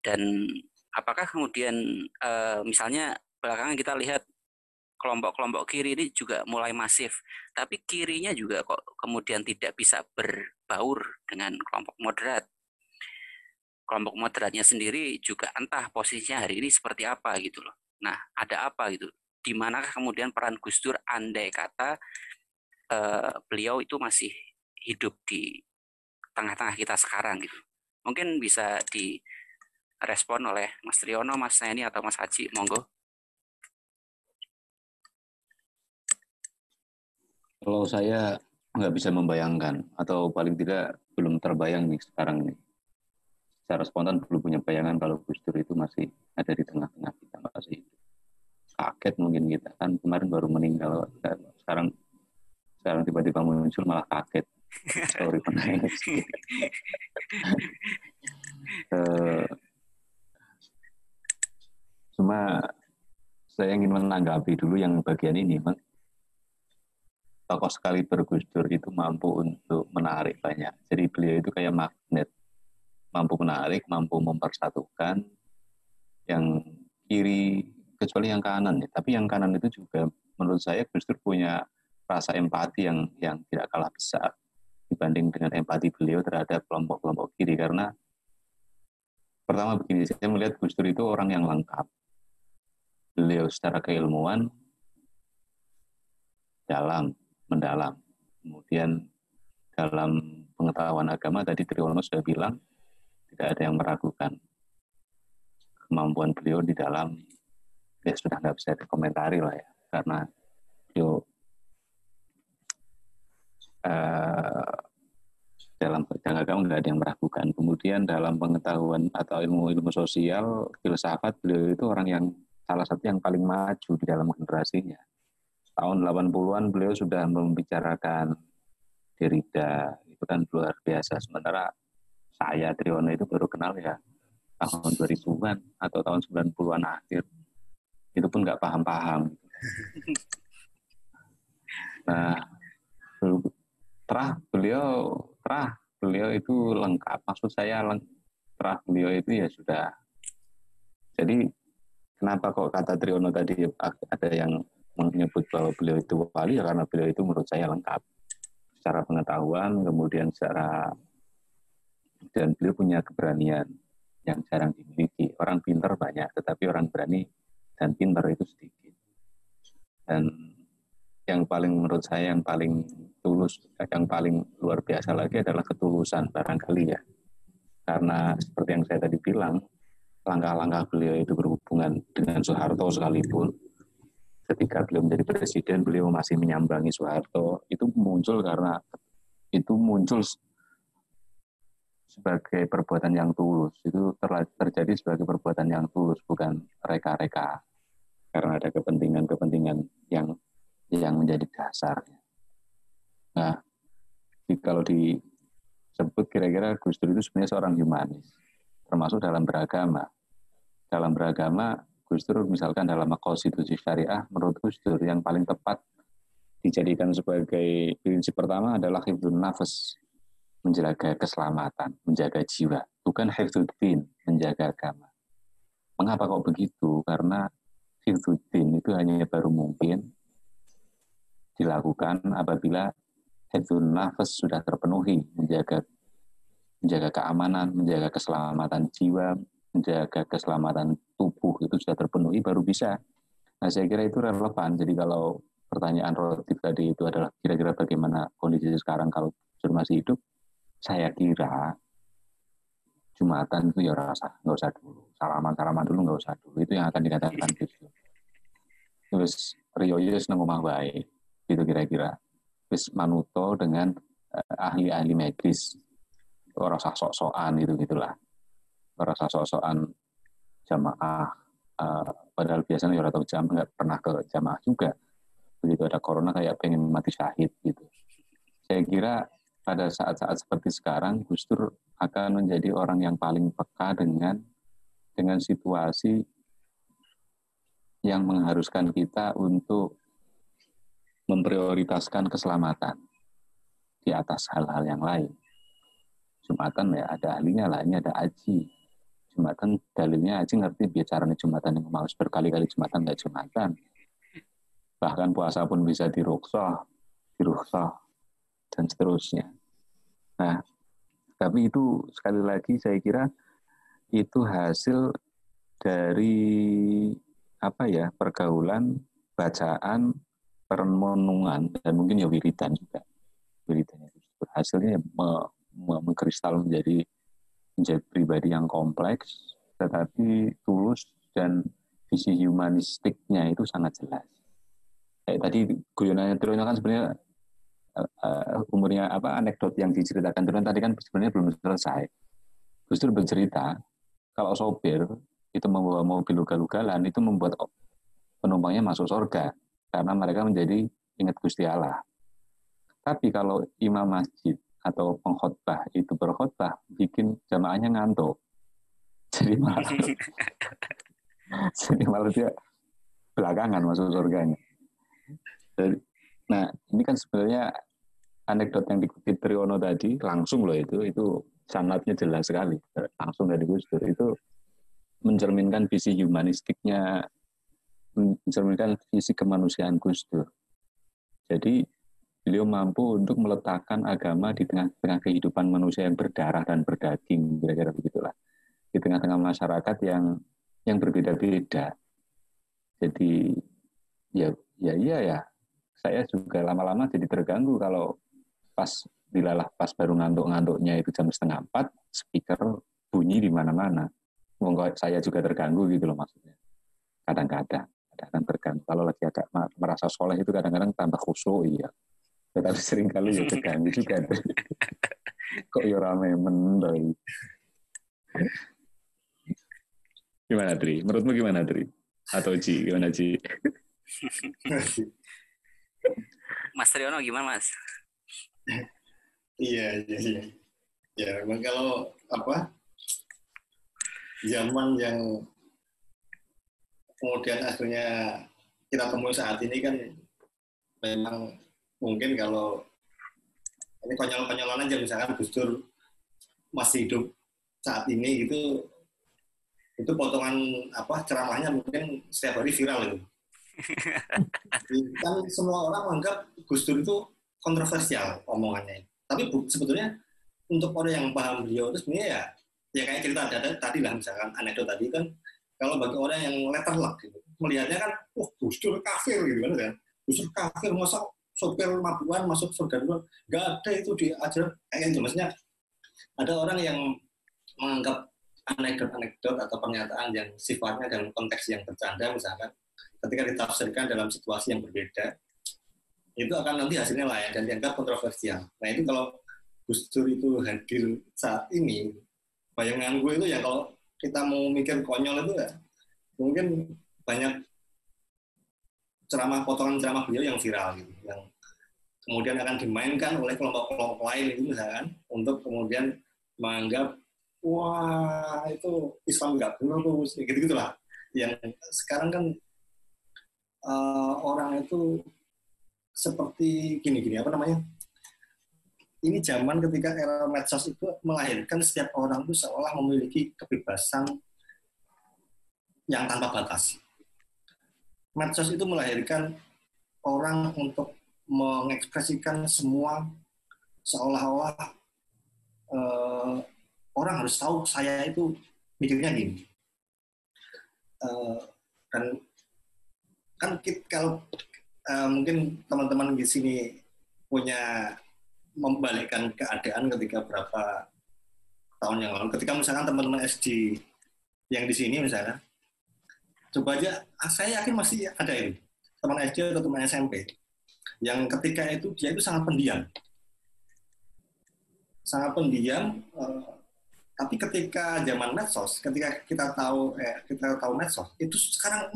Dan apakah kemudian uh, misalnya belakangan kita lihat kelompok-kelompok kiri ini juga mulai masif, tapi kirinya juga kok kemudian tidak bisa berbaur dengan kelompok moderat. Kelompok moderatnya sendiri juga entah posisinya hari ini seperti apa gitu loh. Nah, ada apa gitu? Di manakah kemudian peran Gus Dur andai kata uh, beliau itu masih hidup di tengah-tengah kita sekarang gitu. Mungkin bisa di respon oleh Mas Triono, Mas Neni atau Mas Haji, monggo. Kalau saya nggak bisa membayangkan atau paling tidak belum terbayang nih sekarang nih. Secara spontan belum punya bayangan kalau Gus Dur itu masih ada di tengah-tengah kita masih kaget mungkin kita kan kemarin baru meninggal sekarang sekarang tiba-tiba muncul malah kaget sorry menangis uh, Cuma saya ingin menanggapi dulu yang bagian ini, Bang. Tokoh sekali bergusdur itu mampu untuk menarik banyak. Jadi beliau itu kayak magnet, mampu menarik, mampu mempersatukan yang kiri kecuali yang kanan ya. Tapi yang kanan itu juga menurut saya Gus Dur punya rasa empati yang yang tidak kalah besar dibanding dengan empati beliau terhadap kelompok-kelompok kiri. Karena pertama begini saya melihat Gus Dur itu orang yang lengkap. Beliau secara keilmuan dalam, mendalam. Kemudian dalam pengetahuan agama tadi Triwono sudah bilang tidak ada yang meragukan kemampuan beliau di dalam ya sudah nggak bisa dikomentari lah ya. Karena beliau dalam bidang agama nggak ada yang meragukan. Kemudian dalam pengetahuan atau ilmu-ilmu sosial, filsafat beliau itu orang yang salah satu yang paling maju di dalam generasinya. Tahun 80-an beliau sudah membicarakan Derrida, itu kan luar biasa. Sementara saya, Triwono itu baru kenal ya tahun 2000-an atau tahun 90-an akhir. Itu pun nggak paham-paham. Nah, terah beliau, terah beliau itu lengkap. Maksud saya terah beliau itu ya sudah. Jadi kenapa kok kata Triono tadi ada yang menyebut bahwa beliau itu wali? Ya karena beliau itu menurut saya lengkap. Secara pengetahuan kemudian secara dan beliau punya keberanian yang jarang dimiliki. Orang pinter banyak tetapi orang berani dan pinter itu sedikit. Dan yang paling menurut saya yang paling tulus yang paling luar biasa lagi adalah ketulusan barangkali ya. Karena seperti yang saya tadi bilang langkah-langkah beliau itu berhubungan dengan Soeharto sekalipun. Ketika beliau menjadi presiden beliau masih menyambangi Soeharto. Itu muncul karena itu muncul sebagai perbuatan yang tulus. Itu terjadi sebagai perbuatan yang tulus bukan reka-reka. Karena ada kepentingan-kepentingan yang yang menjadi dasar. Nah, kalau di sebut kira-kira Gus Dur itu sebenarnya seorang humanis, termasuk dalam beragama. Dalam beragama, Gus Dur misalkan dalam konstitusi syariah, menurut Gus Dur yang paling tepat dijadikan sebagai prinsip pertama adalah hifdzun nafas, menjaga keselamatan, menjaga jiwa, bukan hifdzuddin, menjaga agama. Mengapa kok begitu? Karena hifdzuddin itu hanya baru mungkin dilakukan apabila hifdzun nafas sudah terpenuhi, menjaga menjaga keamanan, menjaga keselamatan jiwa, menjaga keselamatan tubuh itu sudah terpenuhi baru bisa. Nah, saya kira itu relevan. Jadi kalau pertanyaan Rotif tadi itu adalah kira-kira bagaimana kondisi sekarang kalau masih hidup, saya kira Jumatan itu ya rasa nggak usah dulu salaman salaman dulu nggak usah dulu itu yang akan dikatakan terus Rio Yus nang omah baik gitu kira-kira. Terus manuto dengan uh, ahli-ahli medis. Orang sok-sokan gitu gitulah. Orang sok-sokan jamaah uh, padahal biasanya ya tahu jam nggak pernah ke jamaah juga. Begitu ada corona kayak pengen mati syahid gitu. Saya kira pada saat-saat seperti sekarang Dur akan menjadi orang yang paling peka dengan dengan situasi yang mengharuskan kita untuk memprioritaskan keselamatan di atas hal-hal yang lain. Jumatan ya ada ahlinya lah, ini ada aji. Jumatan dalilnya aji ngerti bicaranya Jumatan yang mau berkali-kali Jumatan nggak Jumatan bahkan puasa pun bisa diruksoh, diruksoh, dan seterusnya. Nah, tapi itu sekali lagi saya kira itu hasil dari apa ya pergaulan, bacaan, perenungan dan mungkin ya wiridan juga. Wiridan itu hasilnya me, me, mengkristal menjadi menjadi pribadi yang kompleks, tetapi tulus dan visi humanistiknya itu sangat jelas kayak tadi guyonannya Truno kan sebenarnya uh, umurnya apa anekdot yang diceritakan Truno tadi kan sebenarnya belum selesai. Justru bercerita kalau sopir itu membawa mobil ugal-ugalan itu membuat penumpangnya masuk surga karena mereka menjadi ingat Gusti Allah. Tapi kalau imam masjid atau pengkhotbah itu berkhotbah bikin jamaahnya ngantuk. Jadi malah jadi malah dia belakangan masuk surganya. Nah, ini kan sebenarnya anekdot yang dikutip Triono tadi langsung loh itu itu sanatnya jelas sekali langsung dari Gus Dur itu mencerminkan visi humanistiknya mencerminkan visi kemanusiaan Gus Dur. Jadi beliau mampu untuk meletakkan agama di tengah-tengah kehidupan manusia yang berdarah dan berdaging kira-kira begitulah di tengah-tengah masyarakat yang yang berbeda-beda. Jadi ya ya iya ya saya juga lama-lama jadi terganggu kalau pas dilalah pas baru ngantuk-ngantuknya itu jam setengah empat, speaker bunyi di mana-mana. Saya juga terganggu gitu loh maksudnya. Kadang-kadang, kadang-kadang terganggu. Kalau lagi agak merasa soleh itu kadang-kadang tambah khusyuk, iya. Tetapi sering kali ya terganggu juga. Kok ya rame mendoi. Gimana Tri? Menurutmu gimana Tri? Atau Ji? Gimana Ji? Mas Triono gimana Mas? iya, iya, iya. Ya, memang kalau apa zaman yang kemudian akhirnya kita temui saat ini kan memang mungkin kalau ini konyol-konyolan aja misalkan Gus Dur masih hidup saat ini gitu itu potongan apa ceramahnya mungkin setiap hari viral itu kan semua orang menganggap Gus Dur itu kontroversial omongannya. Tapi bu, sebetulnya untuk orang yang paham beliau itu sebenarnya ya ya kayak cerita tadi lah misalkan anekdot tadi kan kalau bagi orang yang letterlock gitu melihatnya kan oh, Gus kafir gitu kan kan Gus kafir masa sopir mabuan masuk surga dulu nggak ada itu di ajaran kayak gitu maksudnya ada orang yang menganggap anekdot-anekdot atau pernyataan yang sifatnya dalam konteks yang bercanda misalkan ketika ditafsirkan dalam situasi yang berbeda, itu akan nanti hasilnya lain dan dianggap kontroversial. Nah itu kalau Gus Dur itu hadir saat ini, bayangan gue itu ya kalau kita mau mikir konyol itu ya mungkin banyak ceramah potongan ceramah beliau yang viral gitu, yang kemudian akan dimainkan oleh kelompok-kelompok lain itu misalkan untuk kemudian menganggap wah itu Islam nggak benar gitu gitulah yang sekarang kan uh, orang itu seperti gini-gini apa namanya ini zaman ketika era medsos itu melahirkan setiap orang itu seolah memiliki kebebasan yang tanpa batas. Medsos itu melahirkan orang untuk mengekspresikan semua seolah-olah uh, orang harus tahu saya itu mikirnya gini. Uh, dan kan kita, kalau uh, mungkin teman-teman di sini punya membalikkan keadaan ketika berapa tahun yang lalu. Ketika misalkan teman-teman SD yang di sini misalnya, coba aja, ah, saya yakin masih ada ini teman SD atau teman SMP yang ketika itu dia itu sangat pendiam, sangat pendiam. Uh, tapi ketika zaman medsos, ketika kita tahu eh, kita tahu medsos, itu sekarang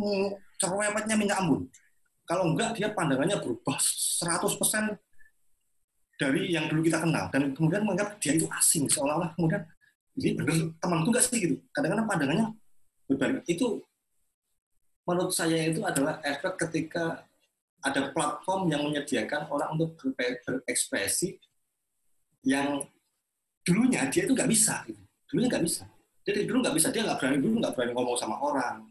cerewetnya minyak ambun. Kalau enggak dia pandangannya berubah 100% dari yang dulu kita kenal. Dan kemudian menganggap dia itu asing seolah-olah kemudian ini benar temanku enggak sih? gitu. Kadang-kadang pandangannya berbalik. Itu menurut saya itu adalah efek ketika ada platform yang menyediakan orang untuk berekspresi yang dulunya dia itu nggak bisa gitu. Dulunya nggak bisa. Jadi dulu nggak bisa. Dia nggak berani dulu nggak berani ngomong sama orang.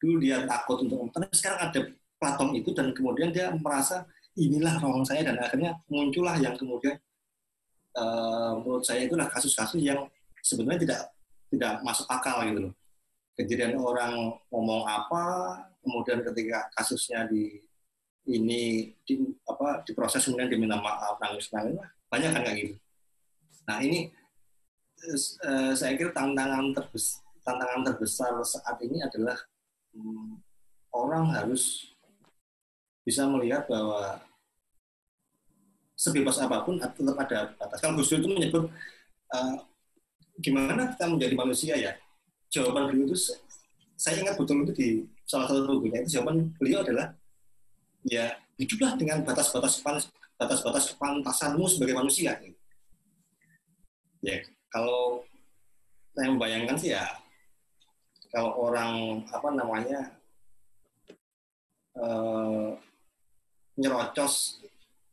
Dulu dia takut untuk ngomong. Tapi sekarang ada platform itu dan kemudian dia merasa inilah ruang saya dan akhirnya muncullah yang kemudian uh, menurut saya itulah kasus-kasus yang sebenarnya tidak tidak masuk akal gitu loh. Kejadian orang ngomong apa kemudian ketika kasusnya di ini di apa diproses kemudian diminta maaf nangis nangis banyak kan kayak gitu. Nah ini uh, saya kira tantangan terbesar tantangan terbesar saat ini adalah um, orang harus bisa melihat bahwa sebebas apa pun tetap ada batas. Kalau Gus Dur itu menyebut uh, gimana kita menjadi manusia ya, jawaban beliau itu saya ingat betul itu di salah satu bukunya itu jawaban beliau adalah ya hiduplah dengan batas-batas batas-batas kepantasanmu sebagai manusia. Ya, kalau saya membayangkan sih ya kalau orang apa namanya eh, nyerocos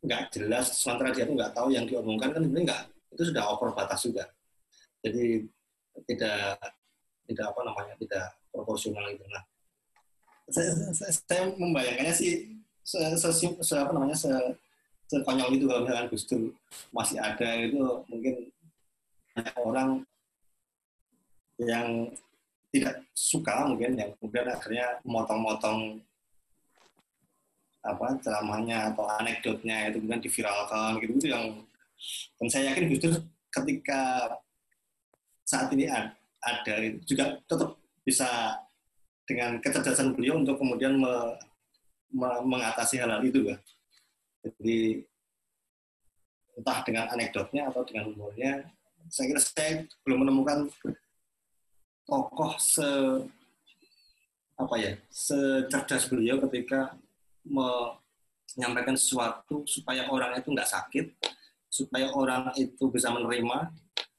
nggak jelas sementara dia tuh nggak tahu yang diomongkan kan ini nggak itu sudah over batas juga. Jadi tidak tidak apa namanya tidak proporsional itu nah saya, saya, saya membayangkannya sih se, se, se apa namanya se, sekonyol itu kalau misalkan Gus Dur masih ada itu mungkin banyak orang yang tidak suka mungkin yang kemudian akhirnya memotong-motong apa ceramahnya atau anekdotnya itu kemudian diviralkan gitu gitu yang dan saya yakin justru ketika saat ini ada itu juga tetap bisa dengan kecerdasan beliau untuk kemudian me, me, mengatasi hal-hal itu ya. Jadi entah dengan anekdotnya atau dengan humornya saya kira saya belum menemukan tokoh se apa ya secerdas beliau ketika menyampaikan sesuatu supaya orang itu nggak sakit supaya orang itu bisa menerima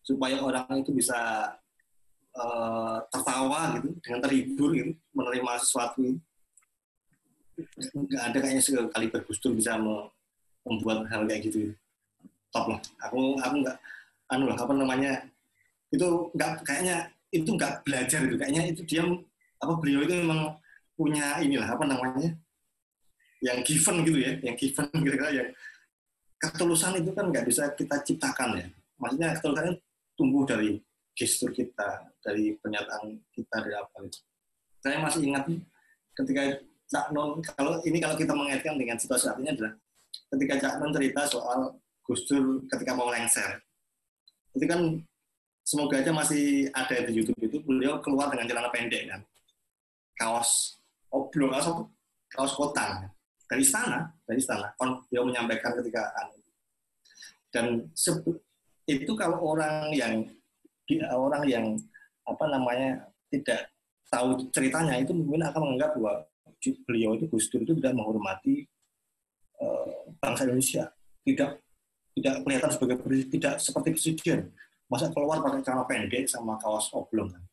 supaya orang itu bisa uh, tertawa gitu dengan terhibur gitu menerima sesuatu nggak ada kayaknya sekali bergustur bisa membuat hal kayak gitu. Top lah. Aku aku nggak anu lah apa namanya itu nggak kayaknya itu nggak belajar itu kayaknya itu dia apa beliau itu memang punya inilah apa namanya yang given gitu ya yang given gitu kan yang ketulusan itu kan nggak bisa kita ciptakan ya. Maksudnya ketulusan tumbuh dari gestur kita dari pernyataan kita dari apa itu saya masih ingat ketika Cak Non kalau ini kalau kita mengaitkan dengan situasi artinya adalah ketika Cak Non cerita soal Gus Dur ketika mau lengser. Itu kan semoga aja masih ada di YouTube itu beliau keluar dengan celana pendek kan. Kaos belum kaos kaos dari istana dari istana beliau menyampaikan ketika dan itu kalau orang yang orang yang apa namanya tidak tahu ceritanya itu mungkin akan menganggap bahwa beliau itu Gus Dur itu tidak menghormati uh, bangsa Indonesia tidak tidak kelihatan sebagai tidak seperti presiden masa keluar pakai celana pendek sama kaos oblong kan.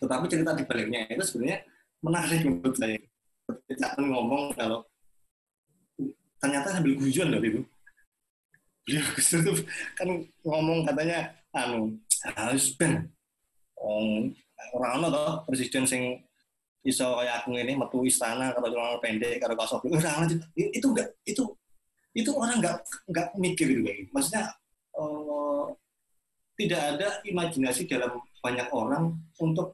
Tetapi cerita di baliknya itu sebenarnya menarik menurut saya. Ketika ngomong kalau ternyata sambil guyon loh itu. Beliau itu kan ngomong katanya anu harus ben orang orang presiden sing iso kayak aku ini metu istana kalau celana pendek kalau oblong. Orang itu enggak itu itu orang nggak nggak mikir gitu maksudnya uh, tidak ada imajinasi dalam banyak orang untuk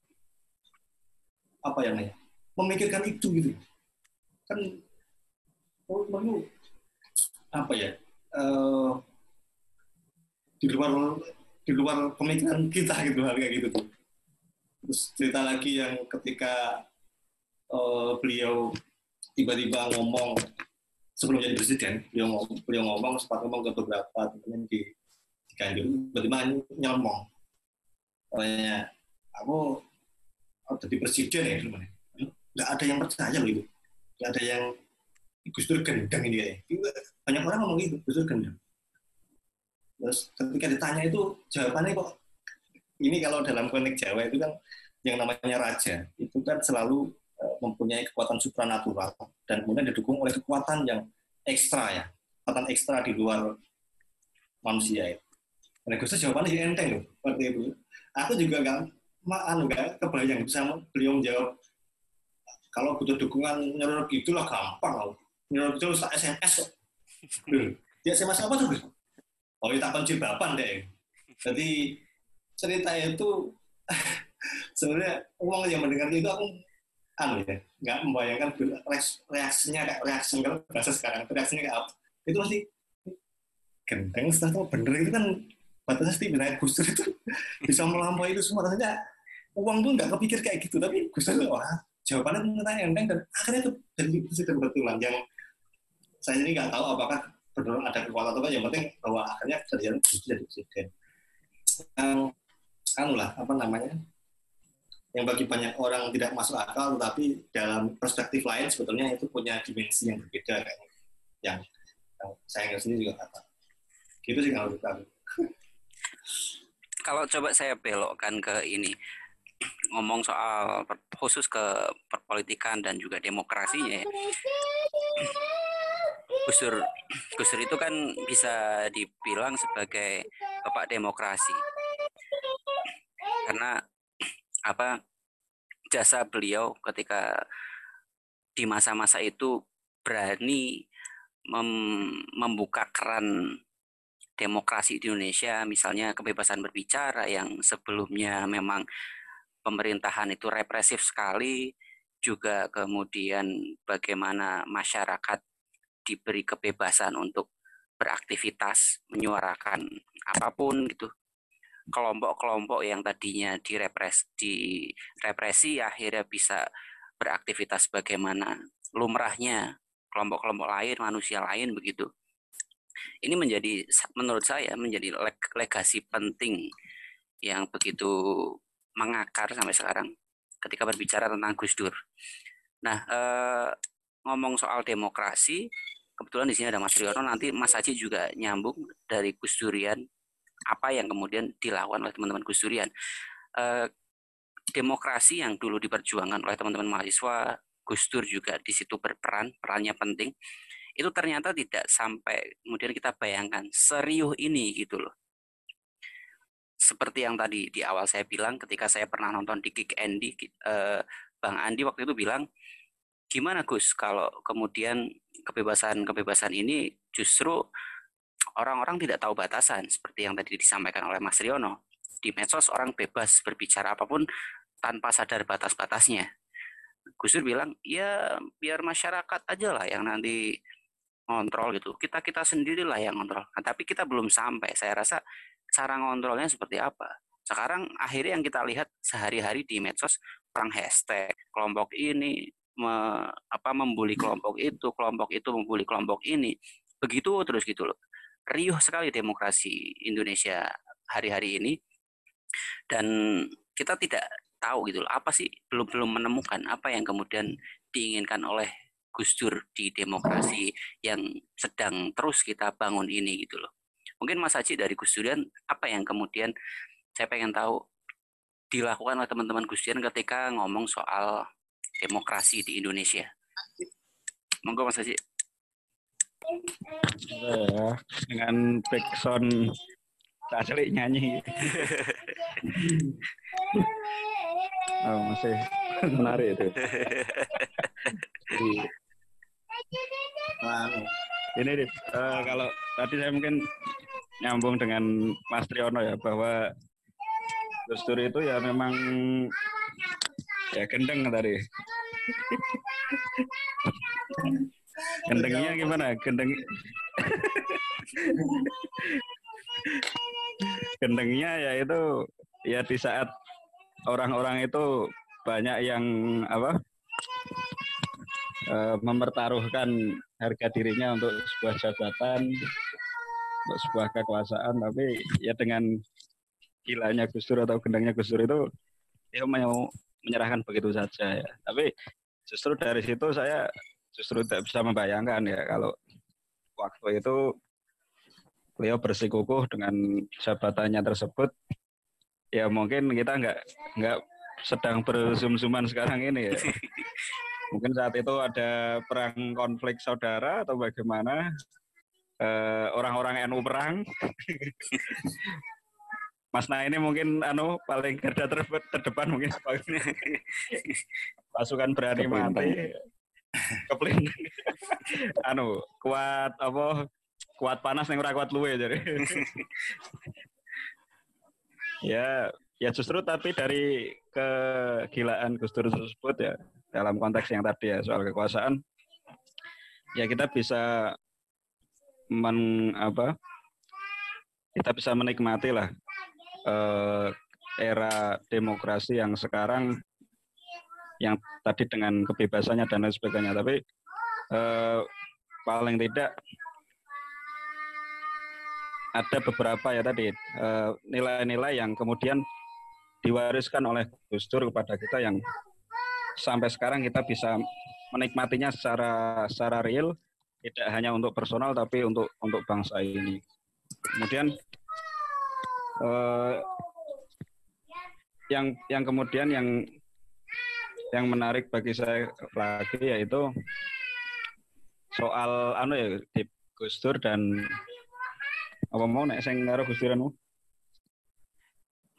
apa ya namanya memikirkan itu gitu. Kan perlu apa ya uh, di luar di luar pemikiran kita gitu hal kayak gitu terus cerita lagi yang ketika uh, beliau tiba-tiba ngomong sebelum jadi presiden beliau ngomong, beliau ngomong sempat ngomong ke beberapa teman di Ganjar bagaimana nyomong Pokoknya aku oh, jadi presiden ya sebenarnya nggak ada yang percaya begitu nggak ada yang Gus Dur gendeng ini ya banyak orang ngomong gitu Gus Dur gendeng terus ketika ditanya itu jawabannya kok ini kalau dalam konik Jawa itu kan yang namanya raja itu kan selalu eh, mempunyai kekuatan supranatural dan kemudian didukung oleh kekuatan yang ekstra ya kekuatan ekstra di luar manusia itu Nah, Gus jawabannya sih enteng loh, seperti itu. Aku juga nggak, anu nggak kebayang bisa beliau menjawab kalau butuh dukungan nyeror lah gampang loh. Nyeror itu tak SMS kok. Dia SMS apa tuh? Oh, itu tak bapan deh. Jadi cerita itu sebenarnya uang yang mendengar itu aku anu ya nggak membayangkan reaksinya kayak reaksi kalau bahasa sekarang reaksinya kayak apa itu masih gendeng setelah bener itu kan batasnya setidaknya Gus Dur itu bisa melampaui itu semua rasanya uang pun nggak kepikir kayak gitu tapi Gus Dur wah jawabannya ternyata enteng dan akhirnya itu jadi betulan yang saya ini nggak tahu apakah benar ada kekuatan atau yang penting bahwa akhirnya terjadi Gus jadi presiden yang anu lah apa namanya yang bagi banyak orang tidak masuk akal tetapi dalam perspektif lain sebetulnya itu punya dimensi yang berbeda kayaknya. Yang, yang saya nggak sendiri juga kata gitu sih kalau kita kalau coba saya belokkan ke ini ngomong soal khusus ke perpolitikan dan juga demokrasinya ya. Gusur Gusur itu kan bisa dibilang sebagai bapak demokrasi. Karena apa jasa beliau ketika di masa-masa itu berani mem membuka keran demokrasi di Indonesia, misalnya kebebasan berbicara yang sebelumnya memang pemerintahan itu represif sekali, juga kemudian bagaimana masyarakat diberi kebebasan untuk beraktivitas, menyuarakan apa pun gitu. Kelompok-kelompok yang tadinya direpres, direpresi akhirnya bisa beraktivitas bagaimana lumrahnya kelompok-kelompok lain, manusia lain begitu ini menjadi menurut saya menjadi legasi penting yang begitu mengakar sampai sekarang ketika berbicara tentang Gus Dur. Nah, eh, ngomong soal demokrasi, kebetulan di sini ada Mas Riono, nanti Mas Haji juga nyambung dari Gus Durian, apa yang kemudian dilakukan oleh teman-teman Gus Durian. Eh, demokrasi yang dulu diperjuangkan oleh teman-teman mahasiswa, Gus Dur juga di situ berperan, perannya penting itu ternyata tidak sampai kemudian kita bayangkan serius ini gitu loh. Seperti yang tadi di awal saya bilang ketika saya pernah nonton di Kick Andy, eh, Bang Andi waktu itu bilang, gimana Gus kalau kemudian kebebasan-kebebasan ini justru orang-orang tidak tahu batasan seperti yang tadi disampaikan oleh Mas Riono. Di medsos orang bebas berbicara apa pun tanpa sadar batas-batasnya. Gus Dur bilang, ya biar masyarakat aja lah yang nanti ngontrol gitu. Kita kita sendirilah yang ngontrol. Nah, tapi kita belum sampai. Saya rasa cara ngontrolnya seperti apa. Sekarang akhirnya yang kita lihat sehari-hari di medsos perang hashtag kelompok ini me, apa membuli kelompok itu, kelompok itu membuli kelompok ini. Begitu terus gitu loh. Riuh sekali demokrasi Indonesia hari-hari ini. Dan kita tidak tahu gitu loh, apa sih belum belum menemukan apa yang kemudian diinginkan oleh Gus Dur di demokrasi yang sedang terus kita bangun ini gitu loh. Mungkin Mas Haji dari Gus Durian apa yang kemudian saya pengen tahu dilakukan oleh teman-teman Gus Durian ketika ngomong soal demokrasi di Indonesia. Monggo Mas Haji. Ya, dengan backsound tak nyanyi. oh, masih menarik itu. Jadi, Nah, ini deh, uh, kalau tadi saya mungkin nyambung dengan Mas Triyono ya bahwa Gus Dur itu ya memang ya gendeng tadi. Gendengnya gimana? Gendeng Gendengnya ya itu ya di saat orang-orang itu banyak yang apa uh, mempertaruhkan harga dirinya untuk sebuah jabatan, untuk sebuah kekuasaan, tapi ya dengan gilanya Gus Dur atau gendangnya Gus Dur itu ya mau menyerahkan begitu saja ya. Tapi justru dari situ saya justru tidak bisa membayangkan ya kalau waktu itu beliau bersikukuh dengan jabatannya tersebut ya mungkin kita nggak nggak sedang bersum-suman sekarang ini ya mungkin saat itu ada perang konflik saudara atau bagaimana eh, orang-orang NU perang Mas Nah ini mungkin anu paling garda terdepan mungkin pasukan berani mati. keplin anu kuat apa kuat panas yang kuat luwe jadi. Ya ya justru tapi dari kegilaan Gus Dur tersebut ya dalam konteks yang tadi ya soal kekuasaan ya kita bisa men apa kita bisa menikmati lah eh, era demokrasi yang sekarang yang tadi dengan kebebasannya dan lain sebagainya tapi eh, paling tidak ada beberapa ya tadi eh, nilai-nilai yang kemudian diwariskan oleh Gus Dur kepada kita yang sampai sekarang kita bisa menikmatinya secara secara real tidak hanya untuk personal tapi untuk untuk bangsa ini. Kemudian eh, yang yang kemudian yang yang menarik bagi saya lagi yaitu soal anu ya di Gus Dur dan apa mau nek sing karo Gus Duranmu?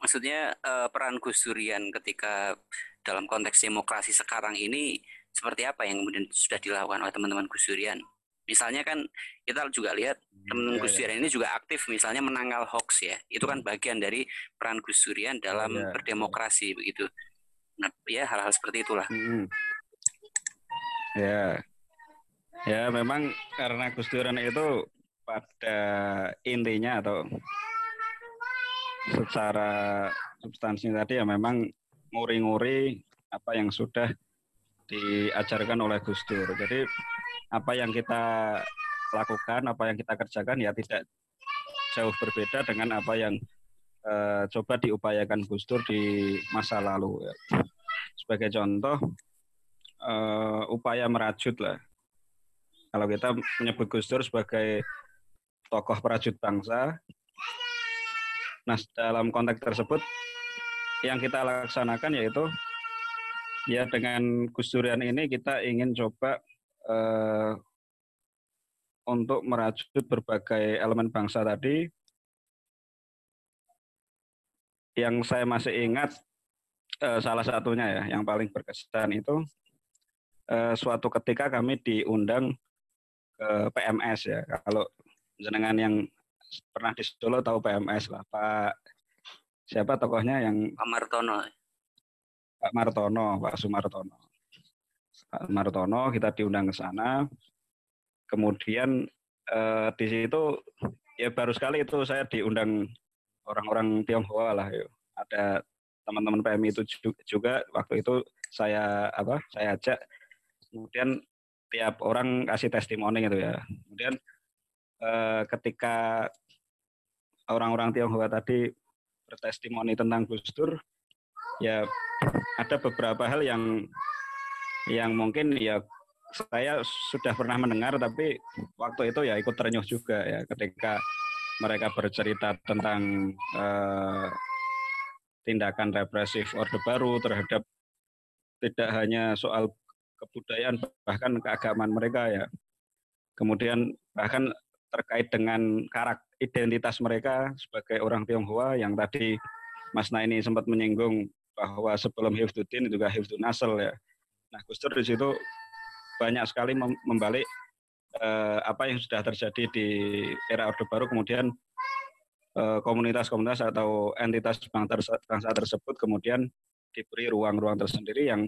Maksudnya uh, peran Gus Durian ketika dalam konteks demokrasi sekarang ini seperti apa yang kemudian sudah dilakukan oleh teman-teman Gus Durian? Misalnya kan kita juga lihat teman ya, Gus iya. Durian ya. ini juga aktif misalnya menanggal hoax ya. Itu kan bagian dari peran Gus Durian dalam ya, berdemokrasi begitu. Nah, ya hal-hal seperti itulah. Hmm. Ya. Ya memang karena Gus Durian itu pada intinya atau secara substansi tadi ya memang nguri-nguri apa yang sudah diajarkan oleh Gus Dur. Jadi apa yang kita lakukan, apa yang kita kerjakan ya tidak jauh berbeda dengan apa yang uh, coba diupayakan Gus Dur di masa lalu. Ya. Sebagai contoh, uh, upaya merajut lah. Kalau kita menyebut Gus Dur sebagai tokoh perajut bangsa, Nah, dalam konteks tersebut yang kita laksanakan yaitu ya dengan Gus Durian ini kita ingin coba uh, untuk merajut berbagai elemen bangsa tadi. Yang saya masih ingat uh, salah satunya ya yang paling berkesan itu uh, suatu ketika kami diundang ke PMS ya. Kalau jenengan yang pernah di Solo tahu PMS lah Pak siapa tokohnya yang Pak Martono. Pak Martono Pak Sumartono. Pak Martono kita diundang ke sana kemudian eh, di situ ya baru sekali itu saya diundang orang-orang Tionghoa lah yuk. ada teman-teman PMI itu juga waktu itu saya apa saya ajak kemudian tiap orang kasih testimoni gitu ya kemudian eh, ketika orang-orang Tionghoa tadi bertestimoni tentang Gus Dur, ya ada beberapa hal yang yang mungkin ya saya sudah pernah mendengar tapi waktu itu ya ikut ternyuh juga ya ketika mereka bercerita tentang uh, tindakan represif Orde Baru terhadap tidak hanya soal kebudayaan bahkan keagamaan mereka ya. Kemudian bahkan terkait dengan karakter identitas mereka sebagai orang Tionghoa yang tadi Mas Naini sempat menyinggung bahwa sebelum Hifdudin juga Hifdun Nasel ya. Nah Gus Dur di situ banyak sekali membalik eh, apa yang sudah terjadi di era Orde Baru kemudian eh, komunitas-komunitas atau entitas bangsa tersebut kemudian diberi ruang-ruang tersendiri yang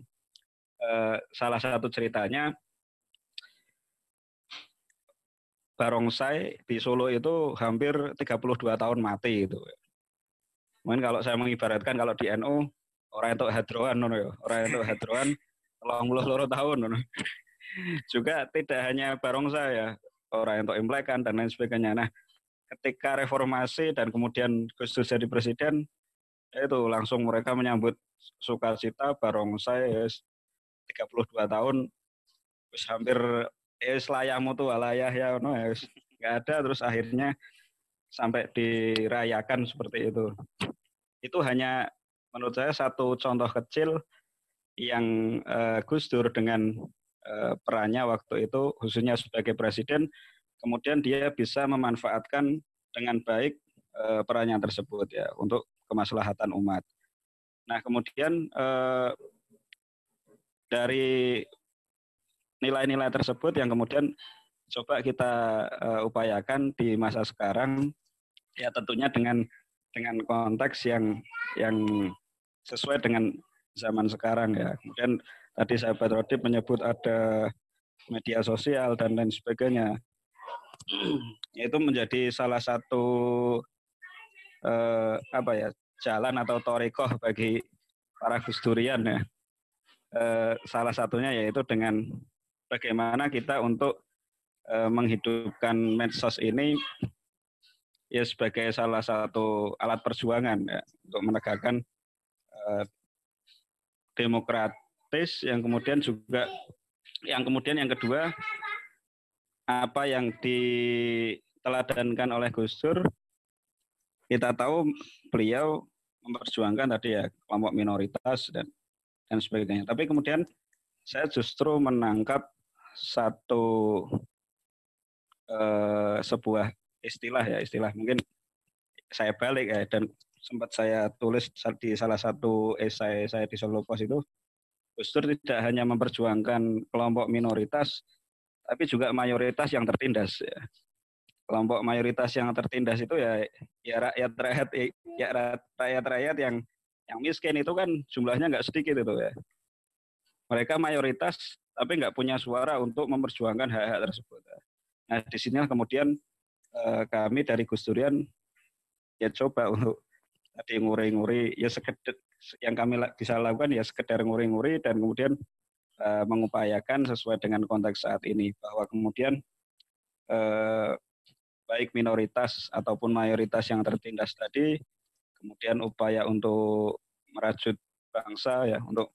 eh, salah satu ceritanya barongsai di Solo itu hampir 32 tahun mati itu. Mungkin kalau saya mengibaratkan kalau di NU orang itu hadroan orang itu hadroan puluh loro tahun Juga tidak hanya barongsai ya, orang itu implekan dan lain sebagainya. Nah, ketika reformasi dan kemudian Gus Dur jadi presiden, itu langsung mereka menyambut sukacita barongsai ya, 32 tahun, terus hampir ya selayamu tuh alayah ya no ya nggak ada terus akhirnya sampai dirayakan seperti itu itu hanya menurut saya satu contoh kecil yang uh, Gus Dur dengan perannya waktu itu khususnya sebagai presiden kemudian dia bisa memanfaatkan dengan baik uh, perannya tersebut ya untuk kemaslahatan umat. Nah kemudian uh, dari nilai-nilai tersebut yang kemudian coba kita upayakan di masa sekarang ya tentunya dengan dengan konteks yang yang sesuai dengan zaman sekarang ya. Kemudian tadi sahabat Rodip menyebut ada media sosial dan lain sebagainya. Itu menjadi salah satu eh, apa ya jalan atau torikoh bagi para gusturian ya. Eh, salah satunya yaitu dengan bagaimana kita untuk uh, menghidupkan medsos ini ya sebagai salah satu alat perjuangan ya, untuk menegakkan uh, demokratis yang kemudian juga yang kemudian yang kedua apa yang diteladankan oleh Gus Dur kita tahu beliau memperjuangkan tadi ya kelompok minoritas dan dan sebagainya. Tapi kemudian saya justru menangkap satu uh, sebuah istilah ya istilah mungkin saya balik ya dan sempat saya tulis di salah satu esai saya di Solo Pos itu Gus Dur tidak hanya memperjuangkan kelompok minoritas tapi juga mayoritas yang tertindas ya. kelompok mayoritas yang tertindas itu ya ya rakyat rakyat ya rakyat rakyat yang yang miskin itu kan jumlahnya nggak sedikit itu ya mereka mayoritas tapi nggak punya suara untuk memperjuangkan hak-hak tersebut. Nah, di sini kemudian eh, kami dari Gus Durian ya coba untuk tadi nguri-nguri ya sekedar yang kami bisa lakukan ya sekedar nguri-nguri dan kemudian eh, mengupayakan sesuai dengan konteks saat ini bahwa kemudian eh, baik minoritas ataupun mayoritas yang tertindas tadi kemudian upaya untuk merajut bangsa ya untuk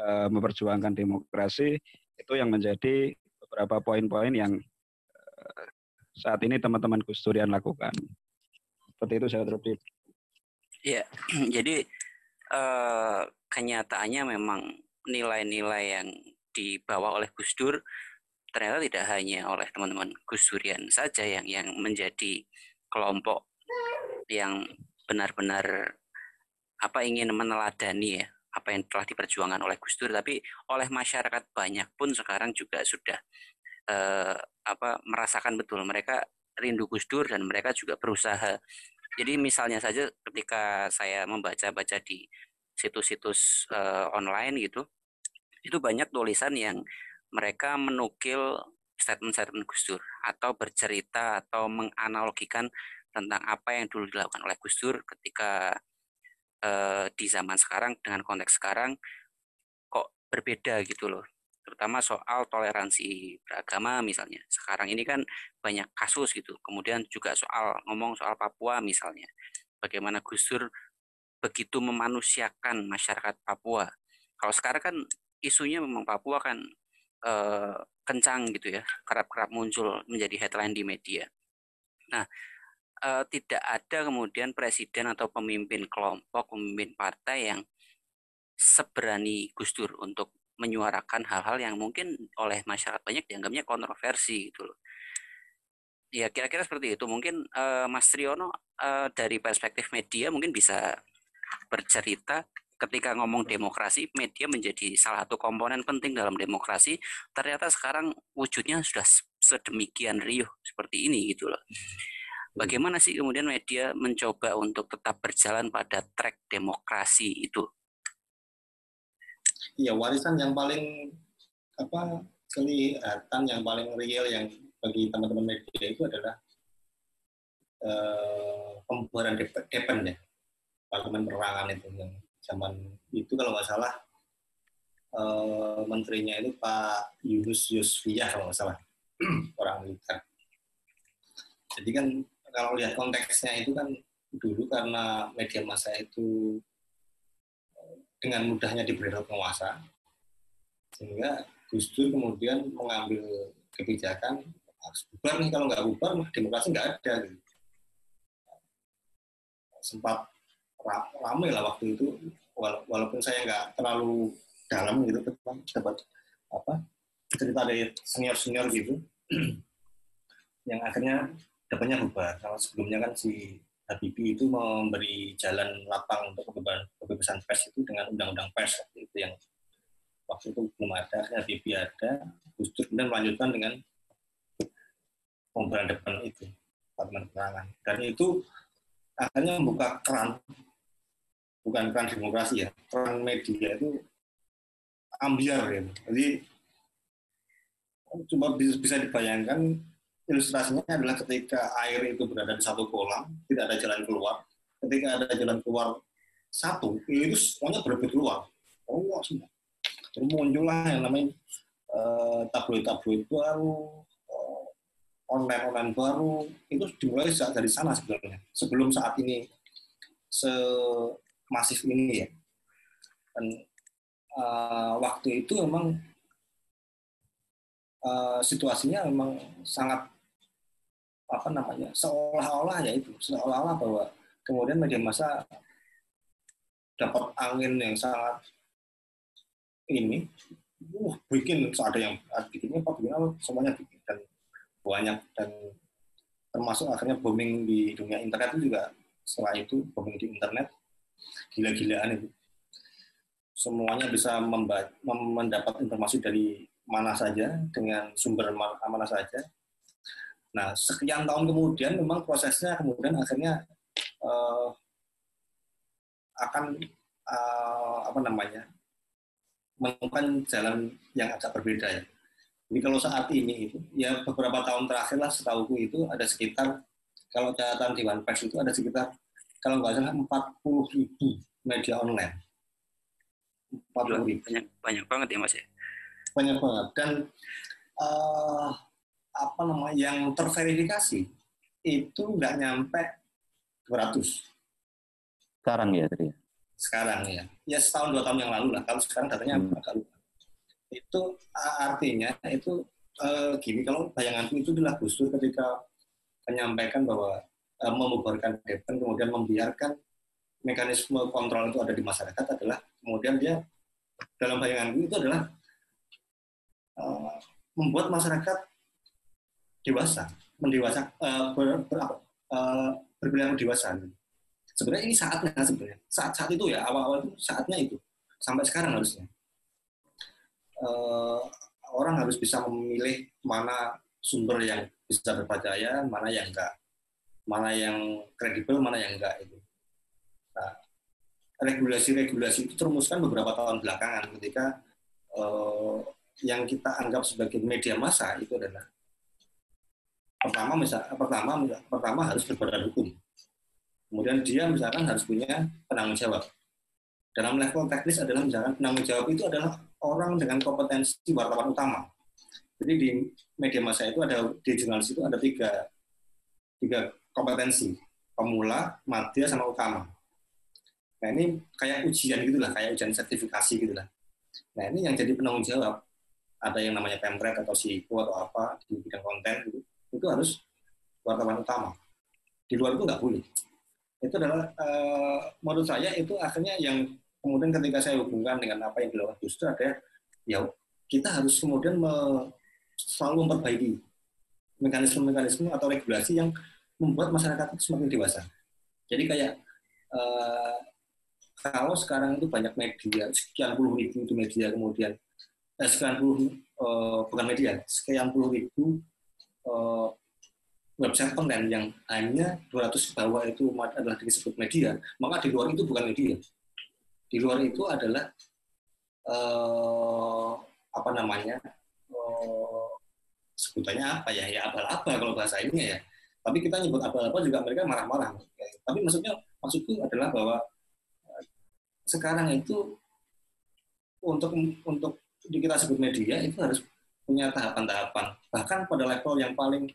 uh, memperjuangkan demokrasi itu yang menjadi beberapa poin-poin yang uh, saat ini teman-teman Gus Durian lakukan. Seperti itu saya terlebih. Ya, jadi uh, kenyataannya memang nilai-nilai yang dibawa oleh Gus Dur ternyata tidak hanya oleh teman-teman Gus Durian saja yang yang menjadi kelompok yang benar-benar apa ingin meneladani ya apa yang telah diperjuangkan oleh Gus Dur, tapi oleh masyarakat banyak pun sekarang juga sudah eh, apa merasakan betul mereka rindu Gus Dur dan mereka juga berusaha. Jadi misalnya saja ketika saya membaca-baca di situs-situs eh, online gitu, itu banyak tulisan yang mereka menukil statement-statement Gus Dur atau bercerita atau menganalogikan tentang apa yang dulu dilakukan oleh Gus Dur ketika uh, di zaman sekarang dengan konteks sekarang kok berbeda gitu loh terutama soal toleransi beragama misalnya. Sekarang ini kan banyak kasus gitu. Kemudian juga soal ngomong soal Papua misalnya. Bagaimana Gus Dur begitu memanusiakan masyarakat Papua. Kalau sekarang kan isunya memang Papua kan uh, kencang gitu ya, kerap-kerap muncul menjadi headline di media. Nah, uh, tidak ada kemudian presiden atau pemimpin kelompok, pemimpin partai yang seberani Gus Dur untuk menyuarakan hal-hal yang mungkin oleh masyarakat banyak dianggapnya kontroversi gitu loh. Ya kira-kira seperti itu. Mungkin uh, Mas Triono uh, dari perspektif media mungkin bisa bercerita ketika ngomong demokrasi, media menjadi salah satu komponen penting dalam demokrasi. Ternyata sekarang wujudnya sudah sedemikian riuh seperti ini gitu loh. Bagaimana sih kemudian media mencoba untuk tetap berjalan pada track demokrasi itu? Iya, warisan yang paling apa kelihatan yang paling real yang bagi teman-teman media itu adalah uh, pembubaran Depen ya, parlemen perangan itu yang zaman itu kalau nggak salah uh, menterinya itu Pak Yunus Yusfiyah kalau nggak salah orang militer. Jadi kan kalau lihat konteksnya itu kan dulu karena media massa itu dengan mudahnya diberi penguasa sehingga Gus Dur kemudian mengambil kebijakan harus bubar nih kalau nggak bubar demokrasi nggak ada sempat ramai lah waktu itu walaupun saya nggak terlalu dalam gitu dapat apa cerita dari senior senior gitu yang akhirnya dapatnya bubar. Kalau sebelumnya kan si Habibie itu memberi jalan lapang untuk kebebasan pers itu dengan undang-undang pers itu yang waktu itu belum ada, Habibie ada, Gus Dur kemudian melanjutkan dengan pemberan depan itu, Parlemen Perangan. Dan itu akhirnya membuka keran, bukan keran demokrasi ya, keran media itu ambiar ya. Jadi cuma bisa dibayangkan ilustrasinya adalah ketika air itu berada di satu kolam, tidak ada jalan keluar. Ketika ada jalan keluar satu, itu semuanya berebut keluar. Oh, semua. Terus muncullah yang namanya uh, tabloid-tabloid baru, uh, online-online baru. Itu dimulai dari sana sebenarnya. Sebelum saat ini semasif ini ya. Dan uh, waktu itu memang Uh, situasinya memang sangat apa namanya seolah-olah ya itu. Seolah-olah bahwa kemudian media massa dapat angin yang sangat ini. Uh, bikin ada yang bikinnya apa bikin semuanya bikin. Dan banyak dan termasuk akhirnya booming di dunia internet itu juga setelah itu booming di internet. Gila-gilaan itu. Semuanya bisa mendapat informasi dari mana saja dengan sumber mana, saja Nah, sekian tahun kemudian memang prosesnya kemudian akhirnya uh, akan uh, apa namanya menemukan jalan yang agak berbeda ya. Jadi kalau saat ini itu ya beberapa tahun terakhir lah setahuku itu ada sekitar kalau catatan Dewan Pers itu ada sekitar kalau nggak salah 40 ribu media online. 40 ribu. Banyak, banyak banget ya Mas ya? Banyak banget. Dan uh, apa namanya yang terverifikasi itu nggak nyampe 200. Sekarang ya tadi. Ya? Sekarang ya. Ya setahun dua tahun yang lalu lah. Kalau sekarang datanya hmm. agak lupa. Itu artinya itu uh, gini kalau bayanganku itu adalah Gus Dur ketika menyampaikan bahwa uh, membubarkan Depan kemudian membiarkan mekanisme kontrol itu ada di masyarakat adalah kemudian dia dalam bayanganku itu adalah uh, membuat masyarakat dewasa, mendewasa, uh, ber, ber, uh, berperilaku dewasa. Sebenarnya ini saatnya sebenarnya. Saat saat itu ya awal-awal itu saatnya itu. Sampai sekarang harusnya. Orang harus bisa memilih mana sumber yang bisa terpercaya, mana yang enggak, mana yang kredibel, mana yang enggak itu. Nah, regulasi-regulasi itu terumuskan beberapa tahun belakangan ketika yang kita anggap sebagai media massa itu adalah pertama misal pertama pertama harus berbadan hukum. Kemudian dia misalkan harus punya penanggung jawab. Dalam level teknis adalah misalkan penanggung jawab itu adalah orang dengan kompetensi wartawan utama. Jadi di media massa itu ada di jurnalis itu ada tiga tiga kompetensi. Pemula madya sama utama. Nah ini kayak ujian gitulah kayak ujian sertifikasi gitulah. Nah ini yang jadi penanggung jawab ada yang namanya pemret atau SIPO atau apa di bidang konten gitu, itu harus wartawan utama. Di luar itu nggak boleh. Itu adalah uh, menurut saya itu akhirnya yang kemudian ketika saya hubungkan dengan apa yang dilakukan Gus ada ya kita harus kemudian me, selalu memperbaiki mekanisme-mekanisme atau regulasi yang membuat masyarakat itu semakin dewasa. Jadi kayak uh, kalau sekarang itu banyak media, sekian puluh ribu itu media kemudian eh, sekian puluh uh, bukan media, sekian puluh ribu uh, website konten yang hanya 200 ke bawah itu adalah disebut media, maka di luar itu bukan media. Di luar itu adalah uh, apa namanya uh, sebutannya apa ya ya abal-abal kalau bahasa ini ya tapi kita nyebut abal-abal juga mereka marah-marah tapi maksudnya maksudku adalah bahwa eh, sekarang itu untuk untuk kita sebut media itu harus punya tahapan-tahapan bahkan pada level yang paling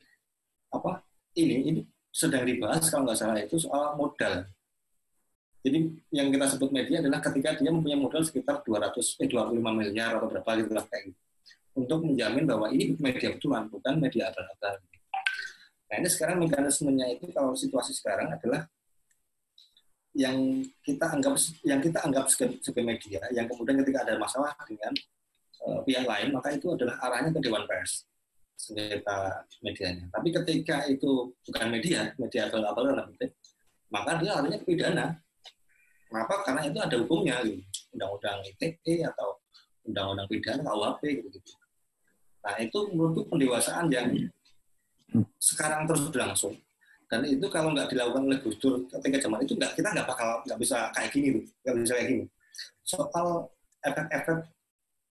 apa ini ini sedang dibahas kalau nggak salah itu soal modal jadi yang kita sebut media adalah ketika dia mempunyai modal sekitar 200 eh 25 miliar atau berapa gitu lah kayak gitu. Untuk menjamin bahwa ini media betulan, bukan media abal-abal. Nah ini sekarang mekanismenya itu kalau situasi sekarang adalah yang kita anggap yang kita anggap sebagai media, yang kemudian ketika ada masalah dengan uh, pihak lain, maka itu adalah arahnya ke Dewan Pers sengketa medianya. Tapi ketika itu bukan media, media abal-abal maka dia arahnya ke pidana Kenapa? Karena itu ada hukumnya, gitu. undang-undang ITE atau undang-undang pidana KUHP gitu. Nah itu menurutku pendewasaan yang sekarang terus berlangsung. Dan itu kalau nggak dilakukan oleh Gus Dur ketika zaman itu nggak kita nggak bakal nggak bisa kayak gini, nggak bisa kayak gini. Soal efek-efek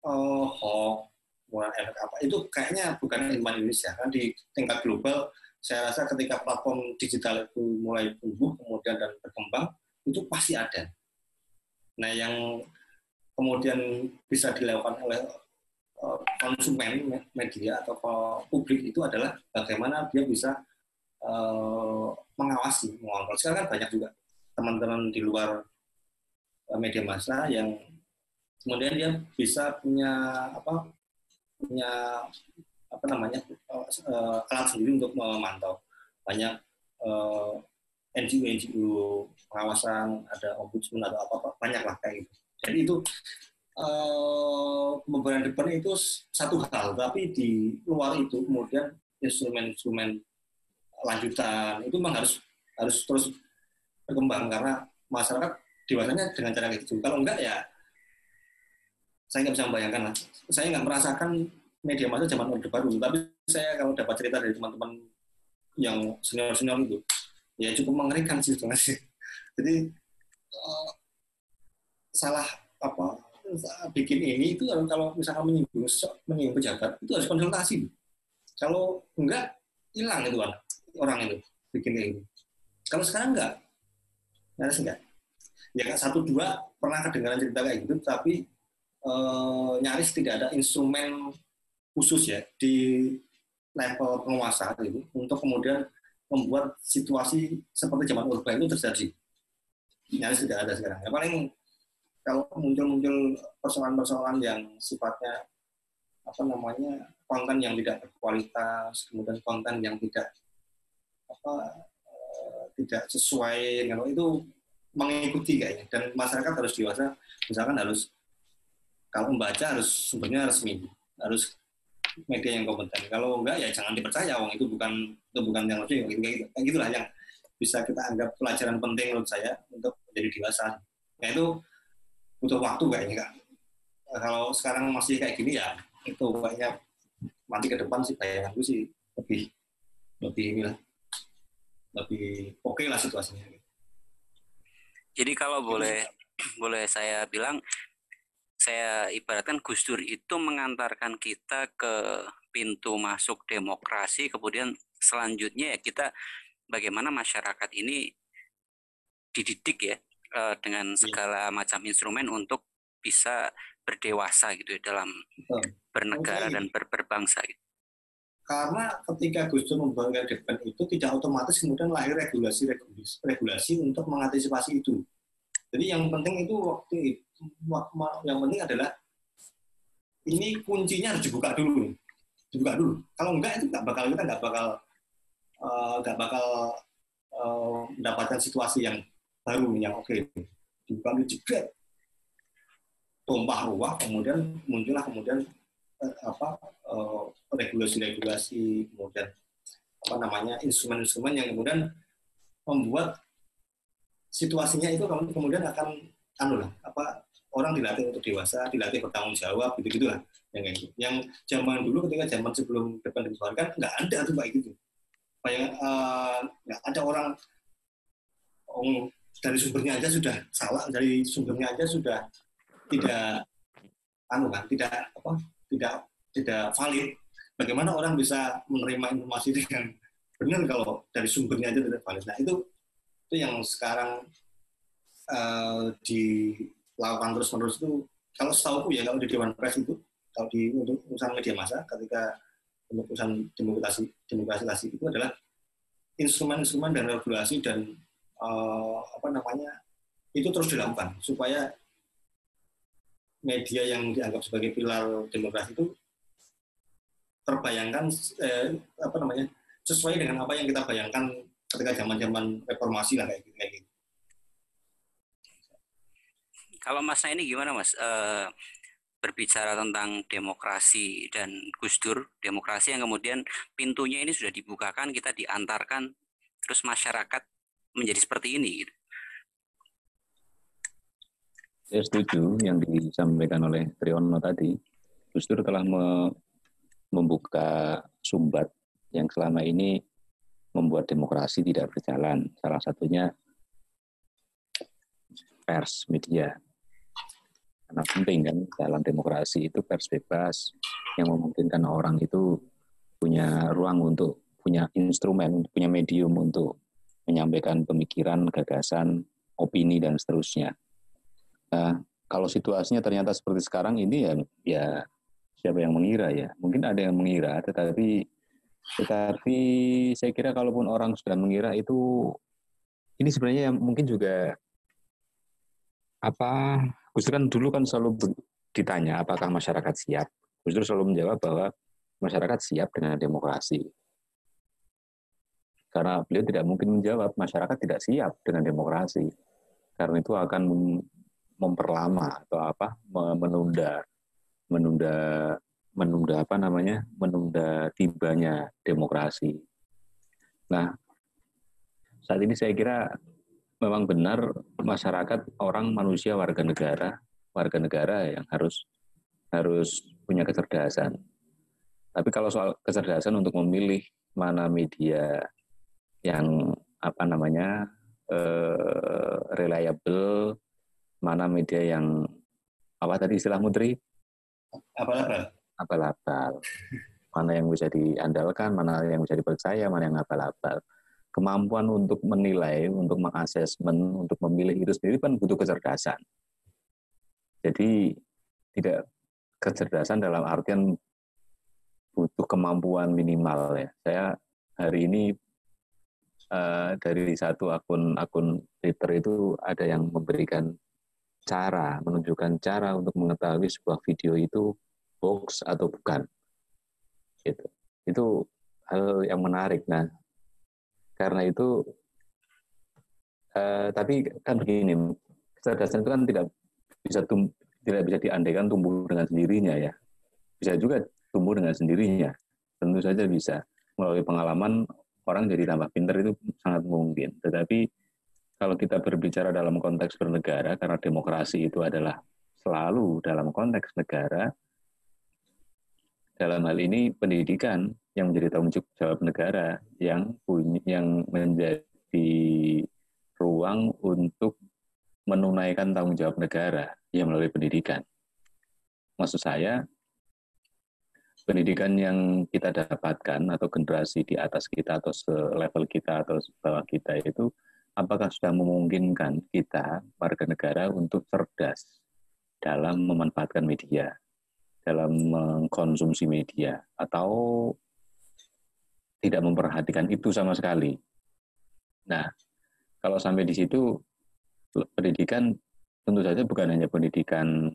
uh, hoax, efek apa itu kayaknya bukan iman Indonesia kan di tingkat global saya rasa ketika platform digital itu mulai tumbuh kemudian dan berkembang itu pasti ada. Nah, yang kemudian bisa dilakukan oleh eh, konsumen media atau publik itu adalah bagaimana dia bisa uh, mengawasi, mengontrol. Sekarang kan banyak juga teman-teman di luar media massa yang kemudian dia bisa punya apa punya apa namanya uh, sendiri untuk memantau banyak uh, NGO-NGO pengawasan, ada ombudsman atau apa-apa, banyak lah kayak gitu. Jadi itu uh, pembebanan depan itu satu hal, tapi di luar itu kemudian instrumen-instrumen lanjutan itu memang harus harus terus berkembang karena masyarakat dewasanya dengan cara gitu. Kalau enggak ya saya nggak bisa membayangkan lah. Saya nggak merasakan media masa zaman orde baru, tapi saya kalau dapat cerita dari teman-teman yang senior-senior itu, ya cukup mengerikan sih sebenarnya. Jadi uh, salah apa bikin ini itu kalau misalkan menyinggung menyinggung pejabat itu harus konsultasi. Kalau enggak hilang itu orang, orang itu bikin ini. Kalau sekarang enggak, harus enggak. Ya satu dua pernah kedengaran cerita kayak gitu, tapi uh, nyaris tidak ada instrumen khusus ya di level penguasa gitu untuk kemudian membuat situasi seperti zaman urba itu terjadi. Nyaris tidak ada sekarang. Ya paling kalau muncul-muncul persoalan-persoalan yang sifatnya apa namanya konten yang tidak berkualitas, kemudian konten yang tidak apa uh, tidak sesuai dengan itu mengikuti kayaknya dan masyarakat harus dewasa misalkan harus kalau membaca harus sumbernya resmi harus media yang kompeten. Kalau enggak ya jangan dipercaya, wong itu bukan itu bukan yang lebih gitu, gitu. Kayak gitulah yang bisa kita anggap pelajaran penting menurut saya untuk menjadi dewasa. Nah itu butuh waktu kayaknya kak. Nah, kalau sekarang masih kayak gini ya itu kayaknya nanti ke depan sih bayanganku sih lebih lebih inilah lebih oke okay lah situasinya. Jadi kalau boleh boleh saya bilang saya ibaratkan Gus Dur itu mengantarkan kita ke pintu masuk demokrasi, kemudian selanjutnya ya kita bagaimana masyarakat ini dididik ya eh, dengan iya. segala macam instrumen untuk bisa berdewasa gitu ya dalam bernegara dan ber berbangsa gitu. Karena ketika Gus Dur membangun depan itu tidak otomatis kemudian lahir regulasi-regulasi regulasi untuk mengantisipasi itu. Jadi yang penting itu waktu itu yang penting adalah ini kuncinya harus dibuka dulu nih. Dibuka dulu. Kalau enggak itu nggak bakal kita nggak bakal eh, nggak uh, bakal uh, mendapatkan situasi yang baru yang oke. Okay. Dibuka dulu jebret. Tumpah ruah kemudian muncullah kemudian uh, apa regulasi-regulasi kemudian apa namanya instrumen-instrumen yang kemudian membuat situasinya itu kemudian akan anu lah apa orang dilatih untuk dewasa, dilatih bertanggung jawab, gitu gitu lah. Yang. Yang zaman dulu ketika zaman sebelum depan dikeluarkan nggak ada tuh kayak gitu. Kayak uh, nggak ada orang oh, dari sumbernya aja sudah salah, dari sumbernya aja sudah tidak anu kan, tidak apa, tidak tidak valid. Bagaimana orang bisa menerima informasi dengan benar kalau dari sumbernya aja tidak valid. Nah itu itu yang sekarang uh, dilakukan terus-menerus itu kalau setahu ya kalau di Dewan Pers itu kalau di untuk urusan media massa ketika urusan demokrasi demokrasi itu adalah instrumen-instrumen dan regulasi dan uh, apa namanya itu terus dilakukan supaya media yang dianggap sebagai pilar demokrasi itu terbayangkan eh, apa namanya sesuai dengan apa yang kita bayangkan ketika zaman-zaman reformasi lah kayak gitu. Kayak gitu. Kalau Mas ini gimana Mas? E, berbicara tentang demokrasi dan Gus Dur, demokrasi yang kemudian pintunya ini sudah dibukakan, kita diantarkan, terus masyarakat menjadi seperti ini. Gitu. Saya setuju yang disampaikan oleh Triyono tadi. Gus Dur telah me membuka sumbat yang selama ini membuat demokrasi tidak berjalan. Salah satunya pers, media. Karena penting kan dalam demokrasi itu pers bebas yang memungkinkan orang itu punya ruang untuk punya instrumen, punya medium untuk menyampaikan pemikiran, gagasan, opini dan seterusnya. Nah, kalau situasinya ternyata seperti sekarang ini ya ya siapa yang mengira ya? Mungkin ada yang mengira, tetapi tetapi saya kira kalaupun orang sudah mengira itu ini sebenarnya mungkin juga apa Gus kan dulu kan selalu ditanya apakah masyarakat siap. Gus selalu menjawab bahwa masyarakat siap dengan demokrasi. Karena beliau tidak mungkin menjawab masyarakat tidak siap dengan demokrasi. Karena itu akan memperlama atau apa menunda menunda menunda apa namanya menunda tibanya demokrasi. Nah, saat ini saya kira memang benar masyarakat orang manusia warga negara warga negara yang harus harus punya kecerdasan. Tapi kalau soal kecerdasan untuk memilih mana media yang apa namanya eh, reliable, mana media yang apa tadi istilah Mutri? Apa abal-abal. Mana yang bisa diandalkan, mana yang bisa dipercaya, mana yang abal-abal. Kemampuan untuk menilai, untuk mengasesmen, untuk memilih itu sendiri kan butuh kecerdasan. Jadi tidak kecerdasan dalam artian butuh kemampuan minimal ya. Saya hari ini uh, dari satu akun akun Twitter itu ada yang memberikan cara, menunjukkan cara untuk mengetahui sebuah video itu hoax atau bukan. Gitu. Itu hal yang menarik. Nah, karena itu, eh, tapi kan begini, kecerdasan itu kan tidak bisa tum, tidak bisa diandaikan tumbuh dengan sendirinya ya. Bisa juga tumbuh dengan sendirinya. Tentu saja bisa. Melalui pengalaman orang jadi tambah pinter itu sangat mungkin. Tetapi kalau kita berbicara dalam konteks bernegara, karena demokrasi itu adalah selalu dalam konteks negara, dalam hal ini pendidikan yang menjadi tanggung jawab negara yang punya yang menjadi ruang untuk menunaikan tanggung jawab negara yang melalui pendidikan. Maksud saya, pendidikan yang kita dapatkan atau generasi di atas kita atau selevel kita atau bawah kita itu apakah sudah memungkinkan kita warga negara untuk cerdas dalam memanfaatkan media dalam mengkonsumsi media atau tidak memperhatikan itu sama sekali. Nah, kalau sampai di situ pendidikan tentu saja bukan hanya pendidikan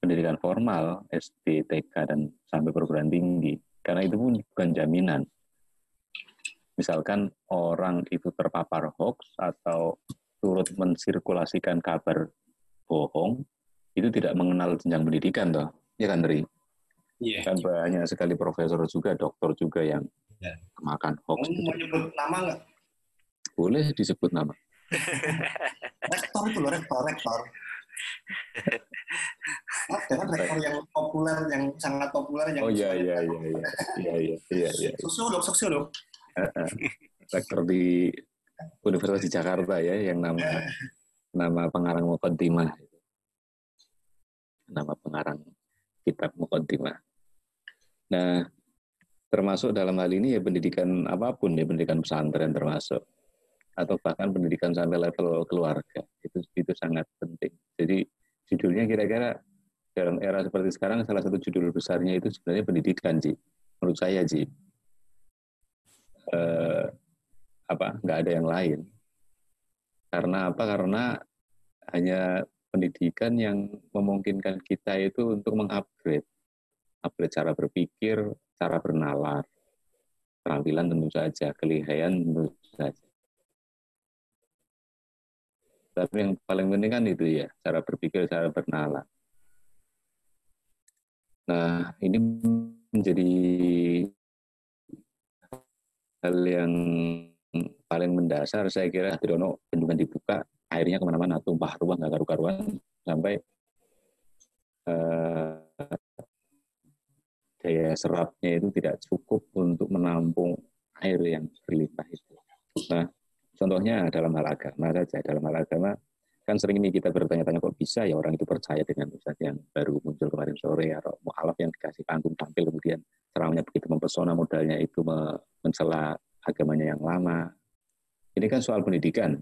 pendidikan formal, SD, TK, dan sampai perguruan tinggi. Karena itu pun bukan jaminan. Misalkan orang itu terpapar hoax atau turut mensirkulasikan kabar bohong, itu tidak mengenal jenjang pendidikan, toh ya kan Tri? Iya. Kan banyak sekali profesor juga, dokter juga yang ya. makan hoax. Mau, mau nyebut nama nggak? Boleh disebut nama. rektor itu loh, rektor, rektor. Ada ya, kan rektor yang populer, yang sangat populer. Yang oh iya, iya, iya, iya, iya, iya, iya, iya. Sosiolog, sosiolog. rektor di Universitas di Jakarta ya, yang nama nama pengarang Mukaddimah. Nama pengarang kitab Muqaddimah. Nah, termasuk dalam hal ini ya pendidikan apa pun ya pendidikan pesantren termasuk. Atau bahkan pendidikan sampai level keluarga itu itu sangat penting. Jadi judulnya kira-kira dalam era seperti sekarang salah satu judul besarnya itu sebenarnya pendidikan sih menurut saya sih eh, apa? Nggak ada yang lain. Karena apa? Karena hanya pendidikan yang memungkinkan kita itu untuk mengupgrade. Upgrade cara berpikir cara bernalar. Keterampilan tentu saja kelihayan tentu saja. Tapi yang paling penting kan itu ya cara berpikir cara bernalar. Nah ini menjadi hal yang paling mendasar saya kira Tridono bendungan dibuka airnya ke mana-mana tumpah ruah nggak karu-karuan sampai eh, daya serapnya itu tidak cukup untuk menampung air yang berlimpah itu. Nah, contohnya dalam hal agama saja. Dalam hal agama, kan sering ini kita bertanya-tanya kok bisa ya orang itu percaya dengan Ustaz yang baru muncul kemarin sore atau mu'alaf yang dikasih panggung tampil kemudian ceramahnya begitu mempesona modalnya itu mencela agamanya yang lama. Ini kan soal pendidikan.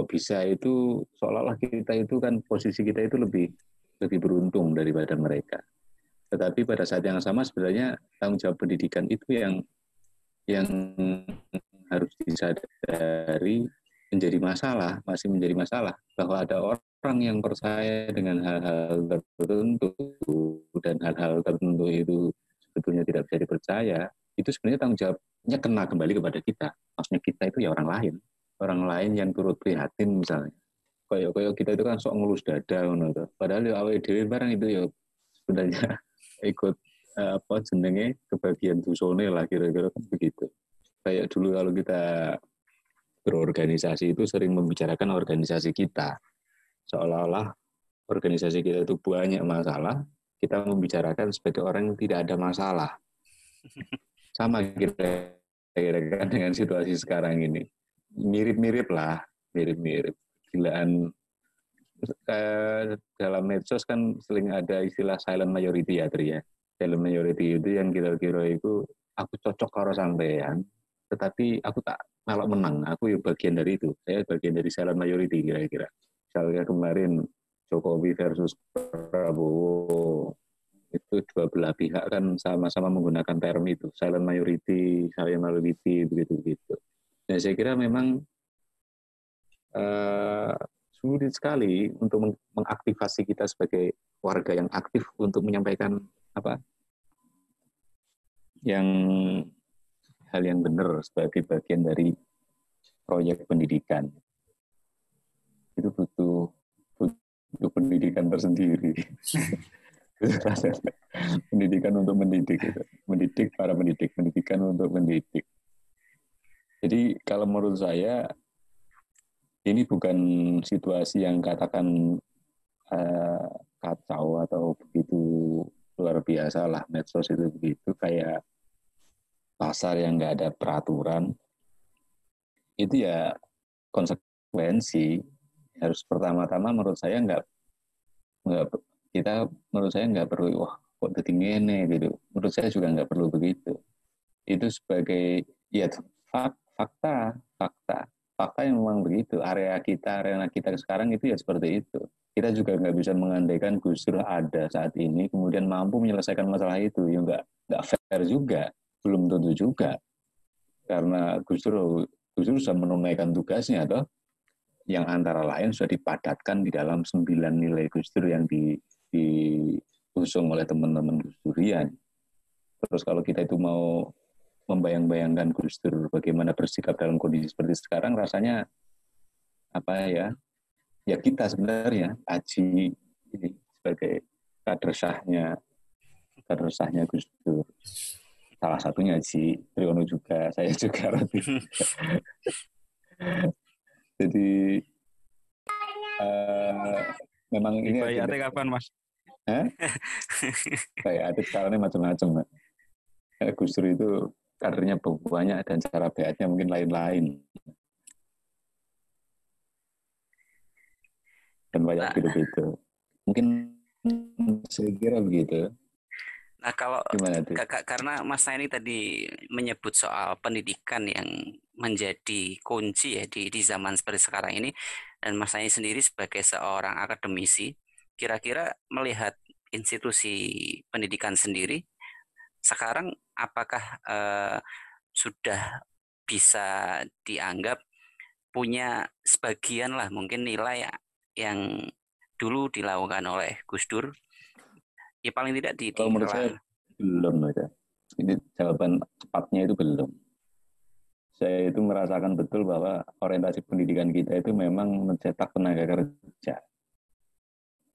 Kok bisa itu seolah-olah kita itu kan posisi kita itu lebih lebih beruntung daripada mereka. Tetapi pada saat yang sama sebenarnya tanggung jawab pendidikan itu yang yang harus disadari menjadi masalah, masih menjadi masalah bahwa ada orang yang percaya dengan hal-hal tertentu dan hal-hal tertentu itu sebetulnya tidak bisa dipercaya, itu sebenarnya tanggung jawabnya kena kembali kepada kita. Maksudnya kita itu ya orang lain, orang lain yang turut prihatin misalnya. Kayak kayak kita itu kan sok ngelus dada, padahal ya awal dewi barang itu ya sebenarnya ikut uh, apa jenenge kebagian dusone lah kira-kira kan begitu. Kayak dulu kalau kita berorganisasi itu sering membicarakan organisasi kita. Seolah-olah organisasi kita itu banyak masalah, kita membicarakan sebagai orang yang tidak ada masalah. Sama kira-kira dengan situasi sekarang ini. Mirip-mirip lah, mirip-mirip. Gilaan dalam medsos kan sering ada istilah silent majority ya Tri ya. Silent majority itu yang kira-kira itu aku cocok karo sampean, tetapi aku tak malah menang. Aku ya bagian dari itu. Saya bagian dari silent majority kira-kira. Misalnya kemarin Jokowi versus Prabowo itu dua belah pihak kan sama-sama menggunakan term itu silent majority, silent majority begitu-begitu. Nah saya kira memang uh, sulit sekali untuk mengaktifasi kita sebagai warga yang aktif untuk menyampaikan apa yang hal yang benar sebagai bagian dari proyek pendidikan. Itu butuh butuh pendidikan tersendiri. Pendidikan untuk mendidik mendidik para pendidik pendidikan untuk mendidik jadi kalau menurut saya ini bukan situasi yang katakan uh, kacau atau begitu luar biasa lah medsos itu begitu. Kayak pasar yang nggak ada peraturan itu ya konsekuensi. Harus pertama-tama menurut saya nggak nggak kita menurut saya nggak perlu wah kok ini gitu. Menurut saya juga nggak perlu begitu. Itu sebagai ya fakta fakta. Fakta yang memang begitu. Area kita area kita sekarang itu ya seperti itu. Kita juga nggak bisa mengandaikan Gus Dur ada saat ini kemudian mampu menyelesaikan masalah itu. Ya nggak nggak fair juga. Belum tentu juga. Karena Gus Dur Gus Dur sudah menunaikan tugasnya atau yang antara lain sudah dipadatkan di dalam sembilan nilai Gus Dur yang di diusung oleh teman-teman Gus Durian. Terus kalau kita itu mau membayang-bayangkan Gus Dur bagaimana bersikap dalam kondisi seperti sekarang, rasanya apa ya? Ya kita sebenarnya Aji ini sebagai kader sahnya kader sahnya Gus Dur. Salah satunya Aji Triyono juga, saya juga Jadi uh, memang ini bayatnya kapan mas? Kayak ada caranya macam-macam. Gus Dur itu kadernya banyak dan cara bayatnya mungkin lain-lain. Dan banyak nah. gitu-gitu. Mungkin saya kira begitu. Nah kalau karena Mas ini tadi menyebut soal pendidikan yang menjadi kunci ya di, di zaman seperti sekarang ini dan Mas Nani sendiri sebagai seorang akademisi kira-kira melihat institusi pendidikan sendiri sekarang apakah uh, sudah bisa dianggap punya sebagian lah mungkin nilai yang dulu dilakukan oleh Gus Dur? Ya paling tidak di, kalau menurut saya belum ya. Ini jawaban cepatnya itu belum. Saya itu merasakan betul bahwa orientasi pendidikan kita itu memang mencetak tenaga kerja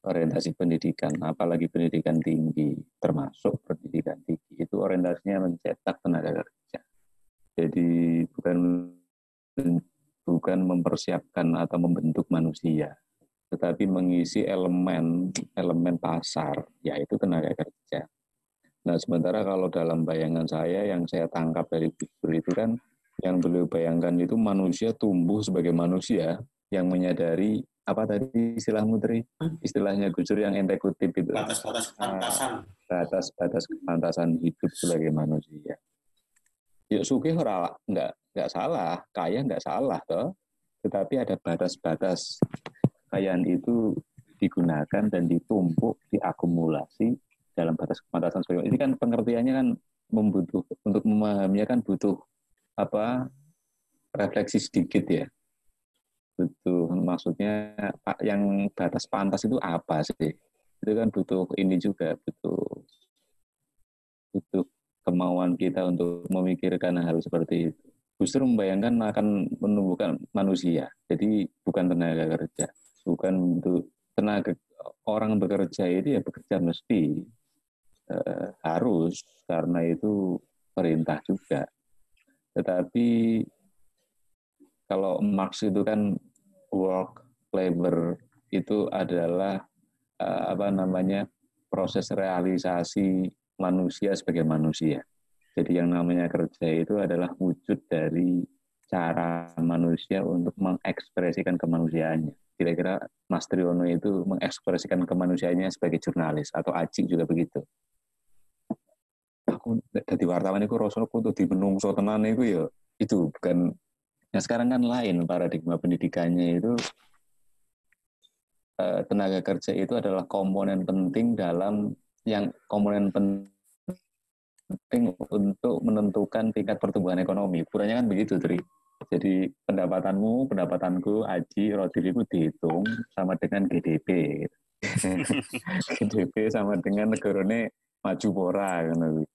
orientasi pendidikan apalagi pendidikan tinggi termasuk pendidikan tinggi itu orientasinya mencetak tenaga kerja jadi bukan bukan mempersiapkan atau membentuk manusia tetapi mengisi elemen elemen pasar yaitu tenaga kerja. Nah, sementara kalau dalam bayangan saya yang saya tangkap dari Gus itu kan yang beliau bayangkan itu manusia tumbuh sebagai manusia yang menyadari apa tadi istilah Mutri istilahnya Gus yang ente kutip itu. Batas-batas kepantasan. batas-batas kepantasan hidup sebagai manusia. Ya suki ora nggak nggak salah. Kaya nggak salah toh. Tetapi ada batas-batas. Kekayaan itu digunakan dan ditumpuk, diakumulasi dalam batas kepatasan sebagai ini kan pengertiannya kan membutuh untuk memahaminya kan butuh apa refleksi sedikit ya butuh maksudnya yang batas pantas itu apa sih? Itu kan butuh ini juga butuh butuh kemauan kita untuk memikirkan hal seperti itu. Justru membayangkan akan menumbuhkan manusia. Jadi bukan tenaga kerja. Bukan untuk tenaga orang bekerja itu ya bekerja mesti eh, harus. Karena itu perintah juga. Tetapi kalau Marx itu kan work labor itu adalah eh, apa namanya proses realisasi manusia sebagai manusia. Jadi yang namanya kerja itu adalah wujud dari cara manusia untuk mengekspresikan kemanusiaannya kira-kira Mas Triyono itu mengekspresikan kemanusiaannya sebagai jurnalis atau Aji juga begitu. Aku dari wartawan itu rasanya aku di menungso tenan itu ya itu bukan yang sekarang kan lain paradigma pendidikannya itu eh, tenaga kerja itu adalah komponen penting dalam yang komponen penting untuk menentukan tingkat pertumbuhan ekonomi. Ukurannya kan begitu, Tri. Jadi pendapatanmu, pendapatanku, Aji, Rodri itu dihitung sama dengan GDP. GDP sama dengan negaranya maju pora kan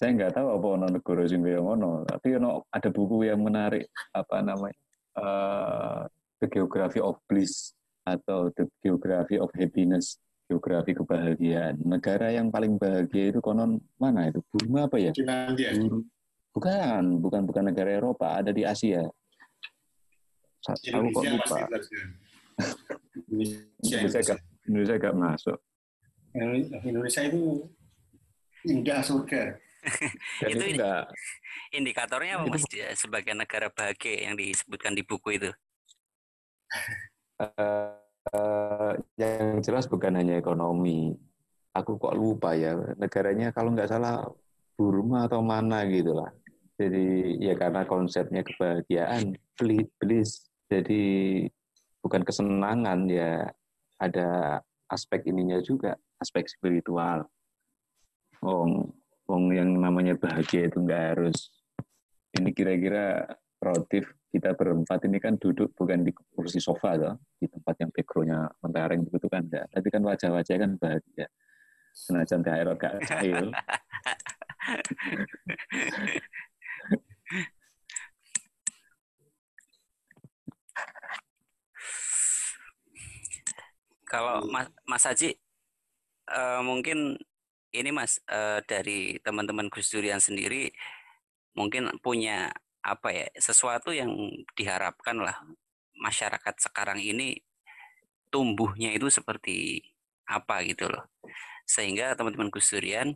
saya nggak tahu apa ono negara sing ngono tapi ono ada buku yang menarik apa namanya uh, the geography of bliss atau the geography of happiness geografi kebahagiaan negara yang paling bahagia itu konon mana itu Burma apa ya Finlandia Bukan, bukan bukan negara Eropa, ada di Asia. Aku kok lupa. Indonesia gak, Indonesia gak masuk. Indonesia itu indah surga. itu enggak. indikatornya apa mas sebagai negara bahagia yang disebutkan di buku itu? Uh, uh, yang jelas bukan hanya ekonomi. Aku kok lupa ya negaranya kalau nggak salah Burma atau mana gitu lah. Jadi ya karena konsepnya kebahagiaan, bliss. Jadi bukan kesenangan ya ada aspek ininya juga, aspek spiritual. Wong, wong yang namanya bahagia itu nggak harus. Ini kira-kira produktif kita berempat ini kan duduk bukan di kursi sofa loh, di tempat yang backgroundnya mentereng begitu kan enggak. Tapi kan wajah-wajah kan bahagia. Senajan THR gak cair. Kalau Mas, Mas Haji, uh, mungkin ini Mas uh, dari teman-teman Gus Durian sendiri mungkin punya apa ya sesuatu yang diharapkan lah masyarakat sekarang ini tumbuhnya itu seperti apa gitu loh sehingga teman-teman Gus Durian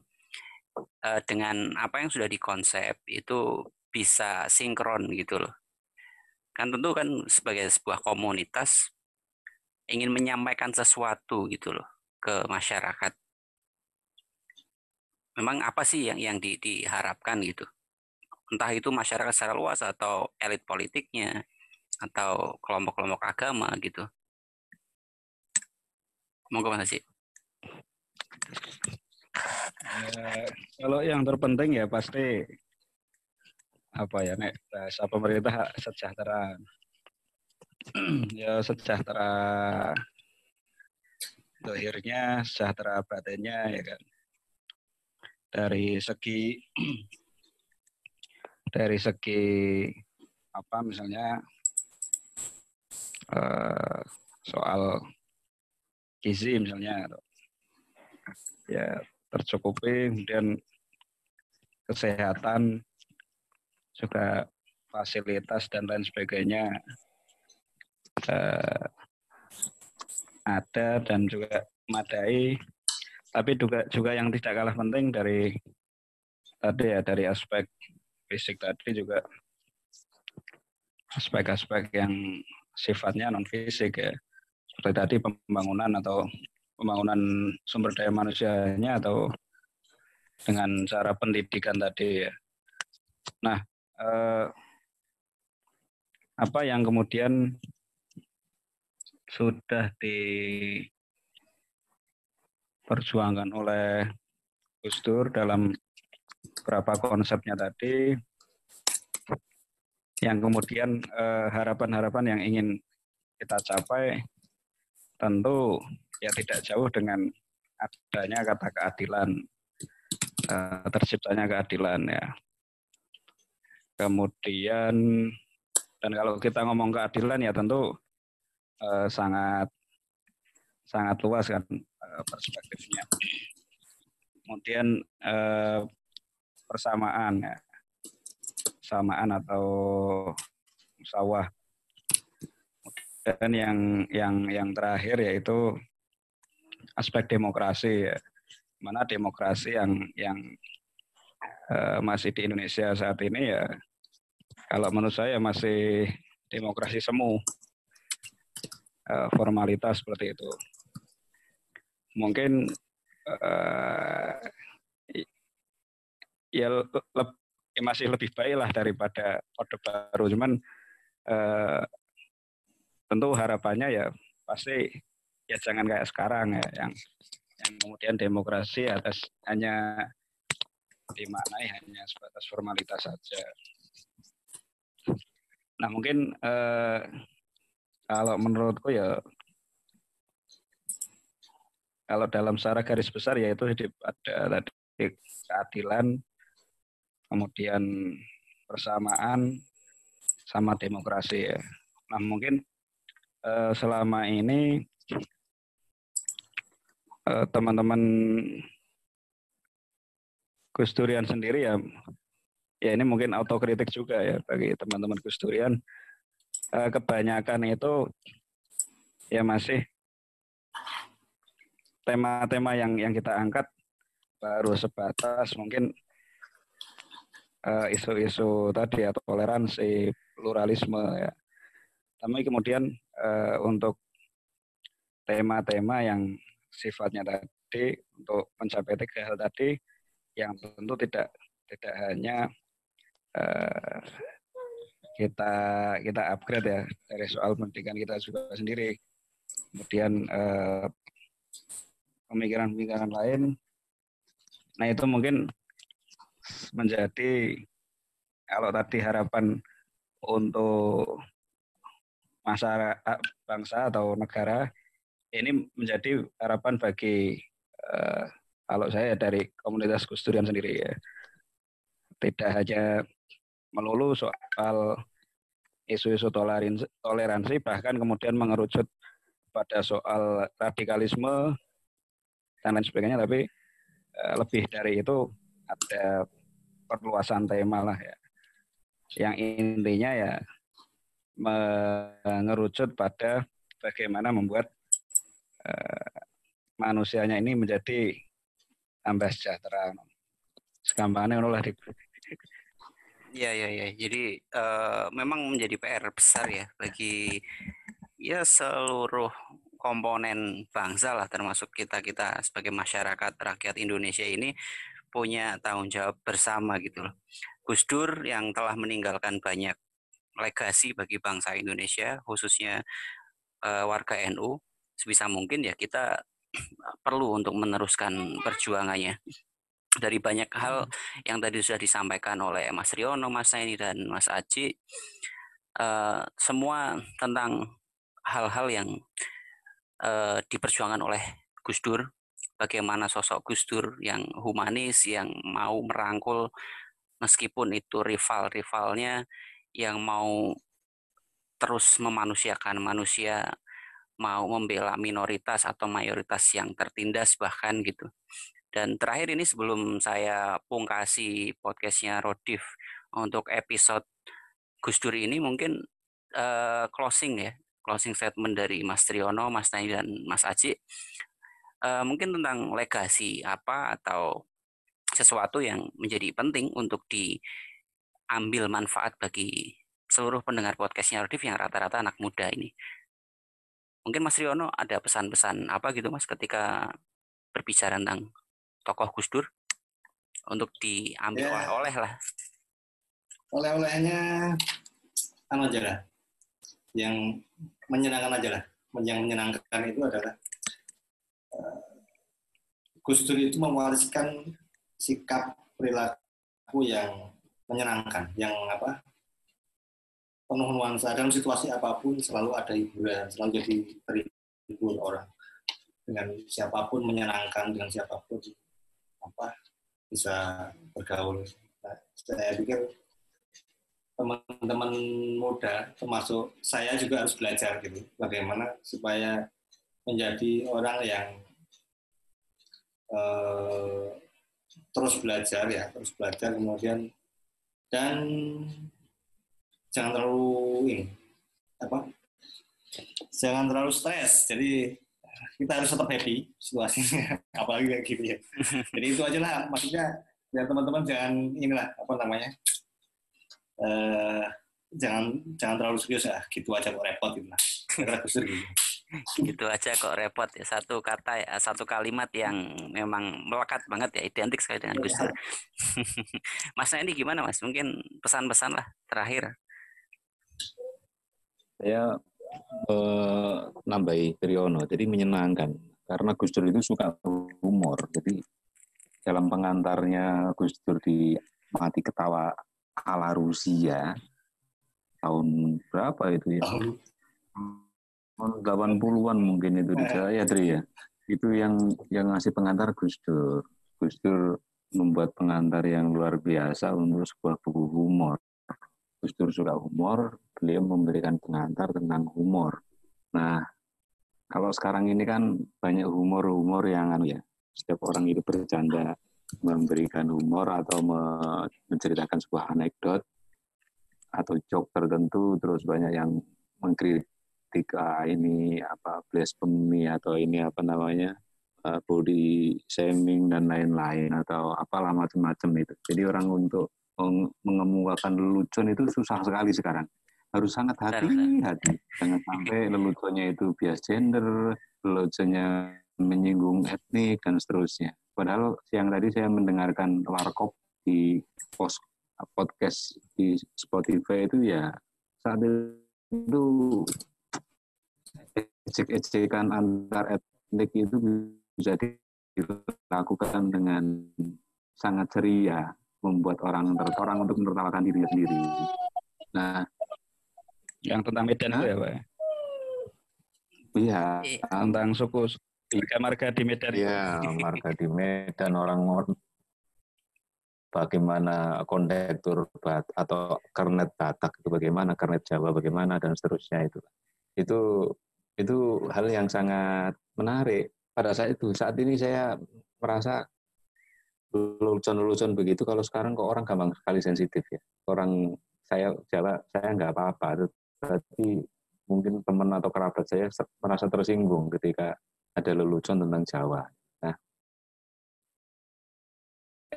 uh, dengan apa yang sudah dikonsep itu bisa sinkron gitu loh kan tentu kan sebagai sebuah komunitas ingin menyampaikan sesuatu gitu loh ke masyarakat. Memang apa sih yang yang di, diharapkan gitu? Entah itu masyarakat secara luas atau elit politiknya atau kelompok-kelompok agama gitu. Monggo Mas sih. Kalau yang terpenting ya pasti apa ya nek bahasa pemerintah sejahtera ya sejahtera lahirnya sejahtera batinnya ya kan dari segi dari segi apa misalnya uh, soal gizi misalnya ya tercukupi kemudian kesehatan juga fasilitas dan lain sebagainya uh, ada dan juga madai tapi juga juga yang tidak kalah penting dari tadi ya dari aspek fisik tadi juga aspek-aspek yang sifatnya non fisik ya seperti tadi pembangunan atau pembangunan sumber daya manusianya atau dengan cara pendidikan tadi ya. Nah, eh, apa yang kemudian sudah diperjuangkan oleh Gus Dur dalam beberapa konsepnya tadi. Yang kemudian eh, harapan-harapan eh, yang ingin kita capai tentu ya tidak jauh dengan adanya kata keadilan eh, terciptanya keadilan ya. Kemudian dan kalau kita ngomong keadilan ya tentu uh, sangat sangat luas kan uh, perspektifnya. Kemudian uh, persamaan ya, persamaan atau sawah. Dan yang yang yang terakhir yaitu aspek demokrasi ya. Mana demokrasi yang yang uh, masih di Indonesia saat ini ya kalau menurut saya masih demokrasi semu formalitas seperti itu. Mungkin uh, ya, le, ya masih lebih baik lah daripada orde baru, cuman uh, tentu harapannya ya pasti ya jangan kayak sekarang ya yang yang kemudian demokrasi atas hanya dimaknai hanya sebatas formalitas saja. Nah mungkin eh, kalau menurutku ya kalau dalam secara garis besar yaitu ada tadi keadilan, kemudian persamaan sama demokrasi ya. Nah mungkin eh, selama ini eh, teman-teman Gus Durian sendiri ya, ya ini mungkin autokritik juga ya bagi teman-teman Gus Durian uh, kebanyakan itu ya masih tema-tema yang yang kita angkat baru sebatas mungkin eh, isu-isu tadi atau toleransi, pluralisme ya. Tapi kemudian uh, untuk tema-tema yang sifatnya tadi untuk mencapai tiga hal tadi yang tentu tidak tidak hanya uh, kita kita upgrade ya dari soal pendidikan kita juga sendiri. Kemudian pemikiran pemikiran-pemikiran lain. Nah itu mungkin menjadi kalau tadi harapan untuk masyarakat bangsa atau negara ini menjadi harapan bagi uh, kalau saya dari komunitas Gus Durian sendiri ya tidak hanya melulu soal isu-isu toleransi bahkan kemudian mengerucut pada soal radikalisme dan lain sebagainya tapi uh, lebih dari itu ada perluasan tema lah ya yang intinya ya mengerucut pada bagaimana membuat uh, manusianya ini menjadi tambah sejahtera. Segampangnya lah Ya ya ya. Jadi uh, memang menjadi PR besar ya bagi ya seluruh komponen bangsa lah termasuk kita kita sebagai masyarakat rakyat Indonesia ini punya tanggung jawab bersama gitu loh. Gus Dur yang telah meninggalkan banyak legasi bagi bangsa Indonesia khususnya uh, warga NU sebisa mungkin ya kita perlu untuk meneruskan perjuangannya dari banyak hal yang tadi sudah disampaikan oleh Mas Riono, Mas Saini dan Mas Aji uh, semua tentang hal-hal yang uh, diperjuangkan oleh Gus Dur bagaimana sosok Gus Dur yang humanis yang mau merangkul meskipun itu rival-rivalnya yang mau terus memanusiakan manusia, mau membela minoritas atau mayoritas yang tertindas bahkan gitu. Dan terakhir ini sebelum saya pungkasi podcastnya Rodif untuk episode Gus Dur ini mungkin uh, closing ya, closing statement dari Mas Triono, Mas Nai dan Mas Aji. Uh, mungkin tentang legasi apa atau sesuatu yang menjadi penting untuk di ambil manfaat bagi seluruh pendengar podcastnya Rodif yang rata-rata anak muda ini. Mungkin Mas Riono ada pesan-pesan apa gitu Mas ketika berbicara tentang tokoh Gus Dur untuk diambil ya. oleh-oleh lah. Oleh-olehnya anu aja lah. Yang menyenangkan aja lah. Yang menyenangkan itu adalah uh, Gus Dur itu mewariskan sikap perilaku yang menyenangkan yang apa penuh nuansa. Dalam situasi apa pun selalu ada hiburan selalu jadi terhibur orang. Dengan siapa pun menyenangkan dengan siapa pun apa bisa bergaul. Nah, saya pikir teman-teman muda termasuk saya juga harus belajar gitu bagaimana supaya menjadi orang yang uh, terus belajar ya terus belajar kemudian dan jangan terlalu ini apa jangan terlalu stres. Jadi kita harus tetap happy situasinya apalagi kayak gitu ya. Jadi itu aja lah maksudnya ya teman-teman jangan inilah apa namanya uh, jangan jangan terlalu serius ya gitu aja kok repot gitu lah kira gitu gitu aja kok repot ya satu kata ya satu kalimat yang memang melekat banget ya identik sekali dengan Gus Dur. mas ini gimana mas? Mungkin pesan-pesan lah terakhir. Saya eh, nambahi Triono, jadi menyenangkan karena Gus Dur itu suka humor. Jadi dalam pengantarnya Gus Dur di mati ketawa ala Rusia tahun berapa itu ya? 80-an mungkin itu di saya Tri ya. Itu yang yang ngasih pengantar Gus Dur. Gus Dur membuat pengantar yang luar biasa untuk sebuah buku humor. Gus Dur suka humor, beliau memberikan pengantar tentang humor. Nah, kalau sekarang ini kan banyak humor-humor yang anu ya, setiap orang itu bercanda memberikan humor atau menceritakan sebuah anekdot atau joke tertentu terus banyak yang mengkritik ketika ini apa blasphemy atau ini apa namanya uh, body shaming dan lain-lain atau apalah macam-macam itu. Jadi orang untuk mengemukakan lelucon itu susah sekali sekarang. Harus sangat hati-hati. Jangan sampai leluconnya itu bias gender, leluconnya menyinggung etnik dan seterusnya. Padahal siang tadi saya mendengarkan Warkop di post podcast di Spotify itu ya saat itu ejek-ejekan antar etnik itu bisa dilakukan dengan sangat ceria, membuat orang orang untuk menertawakan dirinya sendiri. Nah, Yang tentang Medan itu ya, Pak? ya? Iya, Eh, Tentang suku marga-marga di Medan. iya, marga di Medan orang bagaimana kondektur bat atau kernet Batak itu bagaimana, kernet Jawa bagaimana dan seterusnya itu. Itu itu hal yang sangat menarik pada saat itu. Saat ini saya merasa lelucon-lelucon begitu kalau sekarang kok orang gampang sekali sensitif ya. Orang saya Jawa saya nggak apa-apa, tapi mungkin teman atau kerabat saya merasa tersinggung ketika ada lelucon tentang Jawa. Nah,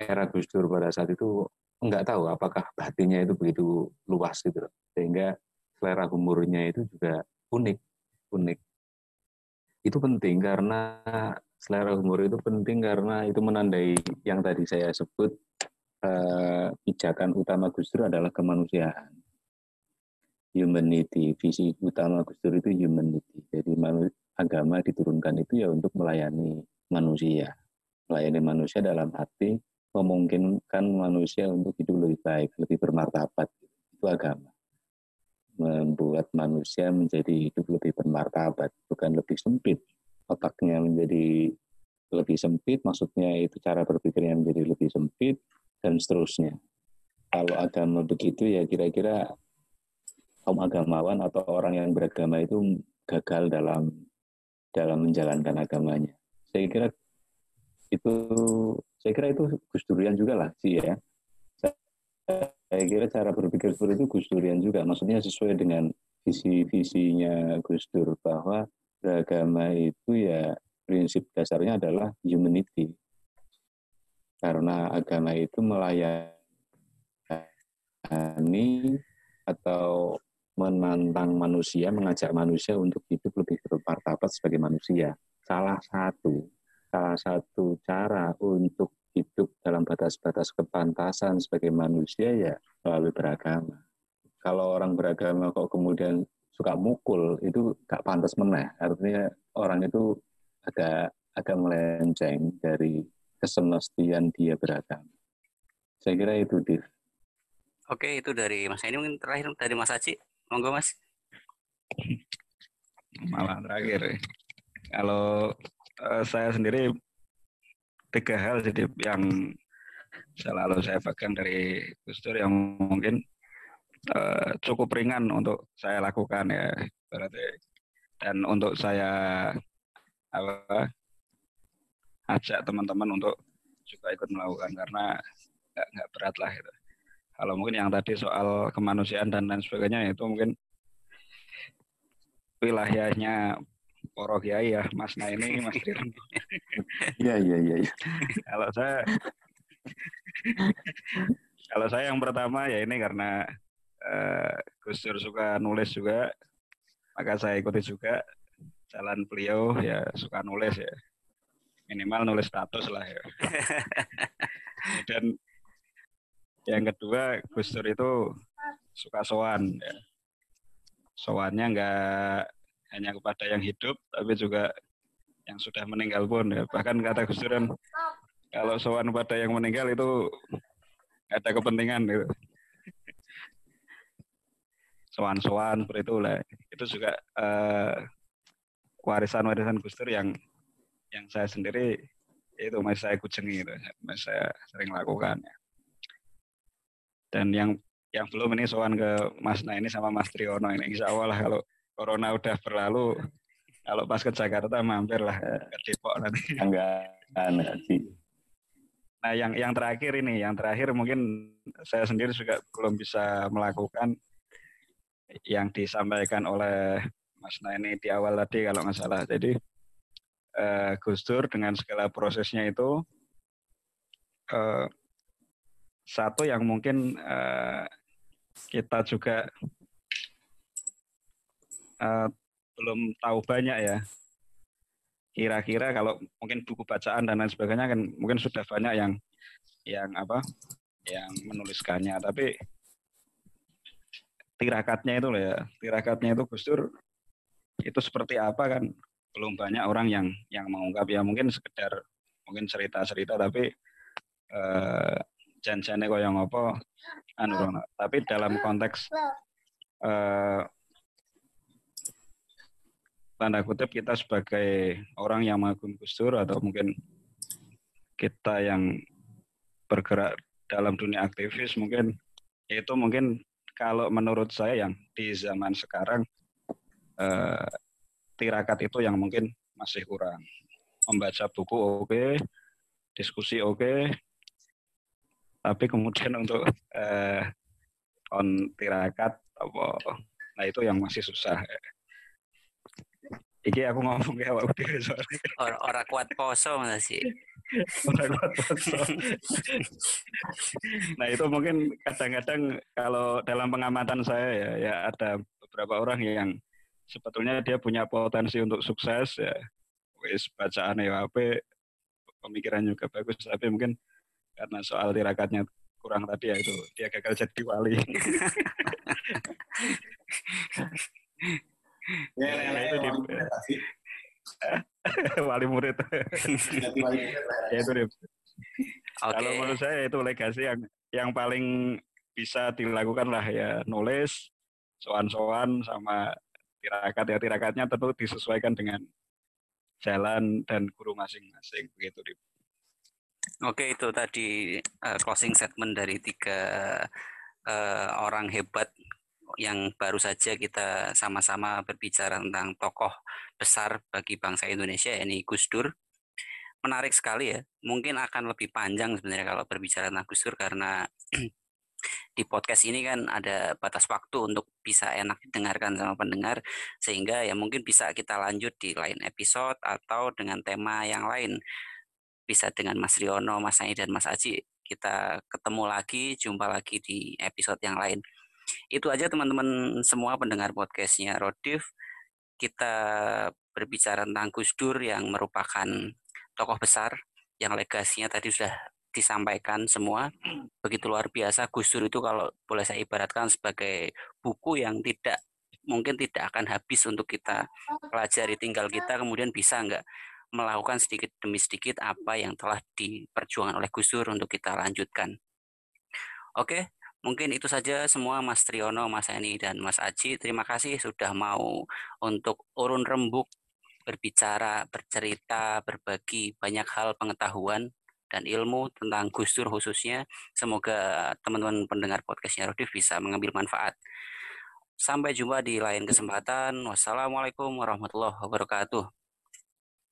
era Gus Dur pada saat itu nggak tahu apakah batinnya itu begitu luas gitu. Sehingga selera humornya itu juga unik, unik. Itu penting karena selera humor itu penting karena itu menandai yang tadi saya sebut eh, pijakan utama Gus Dur adalah kemanusiaan. Humanity, visi utama Gus Dur itu humanity. Jadi agama diturunkan itu ya untuk melayani manusia. Melayani manusia dalam arti memungkinkan manusia untuk hidup lebih baik, lebih bermartabat. Itu agama. Membuat manusia menjadi hidup lebih bermartabat, bukan lebih sempit. Otaknya menjadi lebih sempit, maksudnya itu cara berpikirnya menjadi lebih sempit, dan seterusnya. Kalau agama begitu ya kira-kira kaum agamawan atau orang yang beragama itu gagal dalam dalam menjalankan agamanya. Saya kira itu saya kira itu Gus Durian juga lah sih ya. Saya kira cara berpikir seperti itu Gus Durian juga. Maksudnya sesuai dengan visi-visinya Gus Dur bahwa beragama itu ya prinsip dasarnya adalah humanity. Karena agama itu melayani atau menantang manusia, mengajak manusia untuk hidup lebih bermartabat sebagai manusia. Salah satu, salah satu cara untuk hidup dalam batas-batas kepantasan sebagai manusia ya melalui beragama. Kalau orang beragama kok kemudian suka mukul, itu gak pantas meneh. Artinya orang itu agak agak melenceng dari kesemestian dia beragama. Saya kira itu, Div. Oke, itu dari Mas ini mungkin terakhir dari Mas Aci. Monggo Mas. malah terakhir. Kalau eh, saya sendiri tiga hal jadi yang selalu saya pegang dari Gus Dur yang mungkin eh, cukup ringan untuk saya lakukan ya berarti. Dan untuk saya apa ajak teman-teman untuk juga ikut melakukan karena nggak berat lah itu kalau mungkin yang tadi soal kemanusiaan dan lain sebagainya itu mungkin wilayahnya Poro Kiai ya Mas Nah ini Mas Trian Iya, iya, iya. iya. kalau saya kalau saya yang pertama ya ini karena eh, Gus Dur suka nulis juga maka saya ikuti juga jalan beliau ya suka nulis ya minimal nulis status lah ya dan yang kedua Gus Dur itu suka sowan ya. sowannya nggak hanya kepada yang hidup tapi juga yang sudah meninggal pun ya bahkan kata Gus Dur kan kalau sowan pada yang meninggal itu ada kepentingan gitu. Sowan-sowan seperti itu lah. Itu juga eh, warisan-warisan Gus Dur yang yang saya sendiri itu masih saya kucengi itu, masih saya sering lakukan. Ya. Dan yang yang belum ini sowan ke Mas Nah ini sama Mas Triono ini. Insya Allah lah kalau corona udah berlalu, kalau pas ke Jakarta mampir lah ke Depok nanti. Enggak, enggak sih. Nah, yang yang terakhir ini, yang terakhir mungkin saya sendiri juga belum bisa melakukan yang disampaikan oleh Mas Naini di awal tadi kalau nggak salah. Jadi eh, Gus Dur dengan segala prosesnya itu eh, satu yang mungkin eh, kita juga eh, belum tahu banyak ya. Kira-kira kalau mungkin buku bacaan dan lain sebagainya kan mungkin sudah banyak yang yang apa yang menuliskannya. Tapi tirakatnya itu loh ya tirakatnya itu Gus Dur itu seperti apa kan? Belum banyak orang yang yang mengungkap. Ya mungkin sekedar mungkin cerita-cerita tapi eh, janjane koyo ngopo? Anu Rono. tapi dalam konteks eh, tanda kutip kita sebagai orang yang mengagum Gus Dur atau mungkin kita yang bergerak dalam dunia aktivis mungkin itu mungkin kalau menurut saya yang di zaman sekarang eh, tirakat itu yang mungkin masih kurang. Membaca buku oke okay, diskusi oke okay, tapi kemudian untuk eh, on tirakat apa nah itu yang masih susah Iki aku ngomong ya awak dhewe soalnya. Orang ora kuat poso sih. Orang kuat poso. nah, itu mungkin kadang-kadang kalau dalam pengamatan saya ya, ya ada beberapa orang yang sebetulnya dia punya potensi untuk sukses ya. Wis bacaan ya apa pemikiran juga bagus tapi mungkin karena soal tirakatnya kurang tadi ya itu dia gagal jadi wali. Ya, ya, ya, itu di wali murid. ya itu deh. Okay. Kalau menurut saya itu legasi yang yang paling bisa dilakukan lah ya nulis, soan-soan sama tirakat ya tirakatnya tentu disesuaikan dengan jalan dan guru masing-masing begitu deh. Oke itu tadi uh, closing statement dari tiga uh, orang hebat yang baru saja kita sama-sama berbicara tentang tokoh besar bagi bangsa Indonesia, ini Gus Dur. Menarik sekali ya. Mungkin akan lebih panjang sebenarnya kalau berbicara tentang Gus Dur karena di podcast ini kan ada batas waktu untuk bisa enak didengarkan sama pendengar sehingga ya mungkin bisa kita lanjut di lain episode atau dengan tema yang lain bisa dengan Mas Riono, Mas Ani dan Mas Aji kita ketemu lagi, jumpa lagi di episode yang lain. Itu aja teman-teman semua pendengar podcastnya Rodif. Kita berbicara tentang Gus Dur yang merupakan tokoh besar yang legasinya tadi sudah disampaikan semua. Begitu luar biasa Gus Dur itu kalau boleh saya ibaratkan sebagai buku yang tidak mungkin tidak akan habis untuk kita pelajari tinggal kita kemudian bisa nggak melakukan sedikit demi sedikit apa yang telah diperjuangkan oleh Gus Dur untuk kita lanjutkan. Oke, Mungkin itu saja semua Mas Triono, Mas Eni, dan Mas Aji. Terima kasih sudah mau untuk urun rembuk, berbicara, bercerita, berbagi banyak hal pengetahuan dan ilmu tentang Gus Dur khususnya. Semoga teman-teman pendengar podcastnya Rodif bisa mengambil manfaat. Sampai jumpa di lain kesempatan. Wassalamualaikum warahmatullahi wabarakatuh.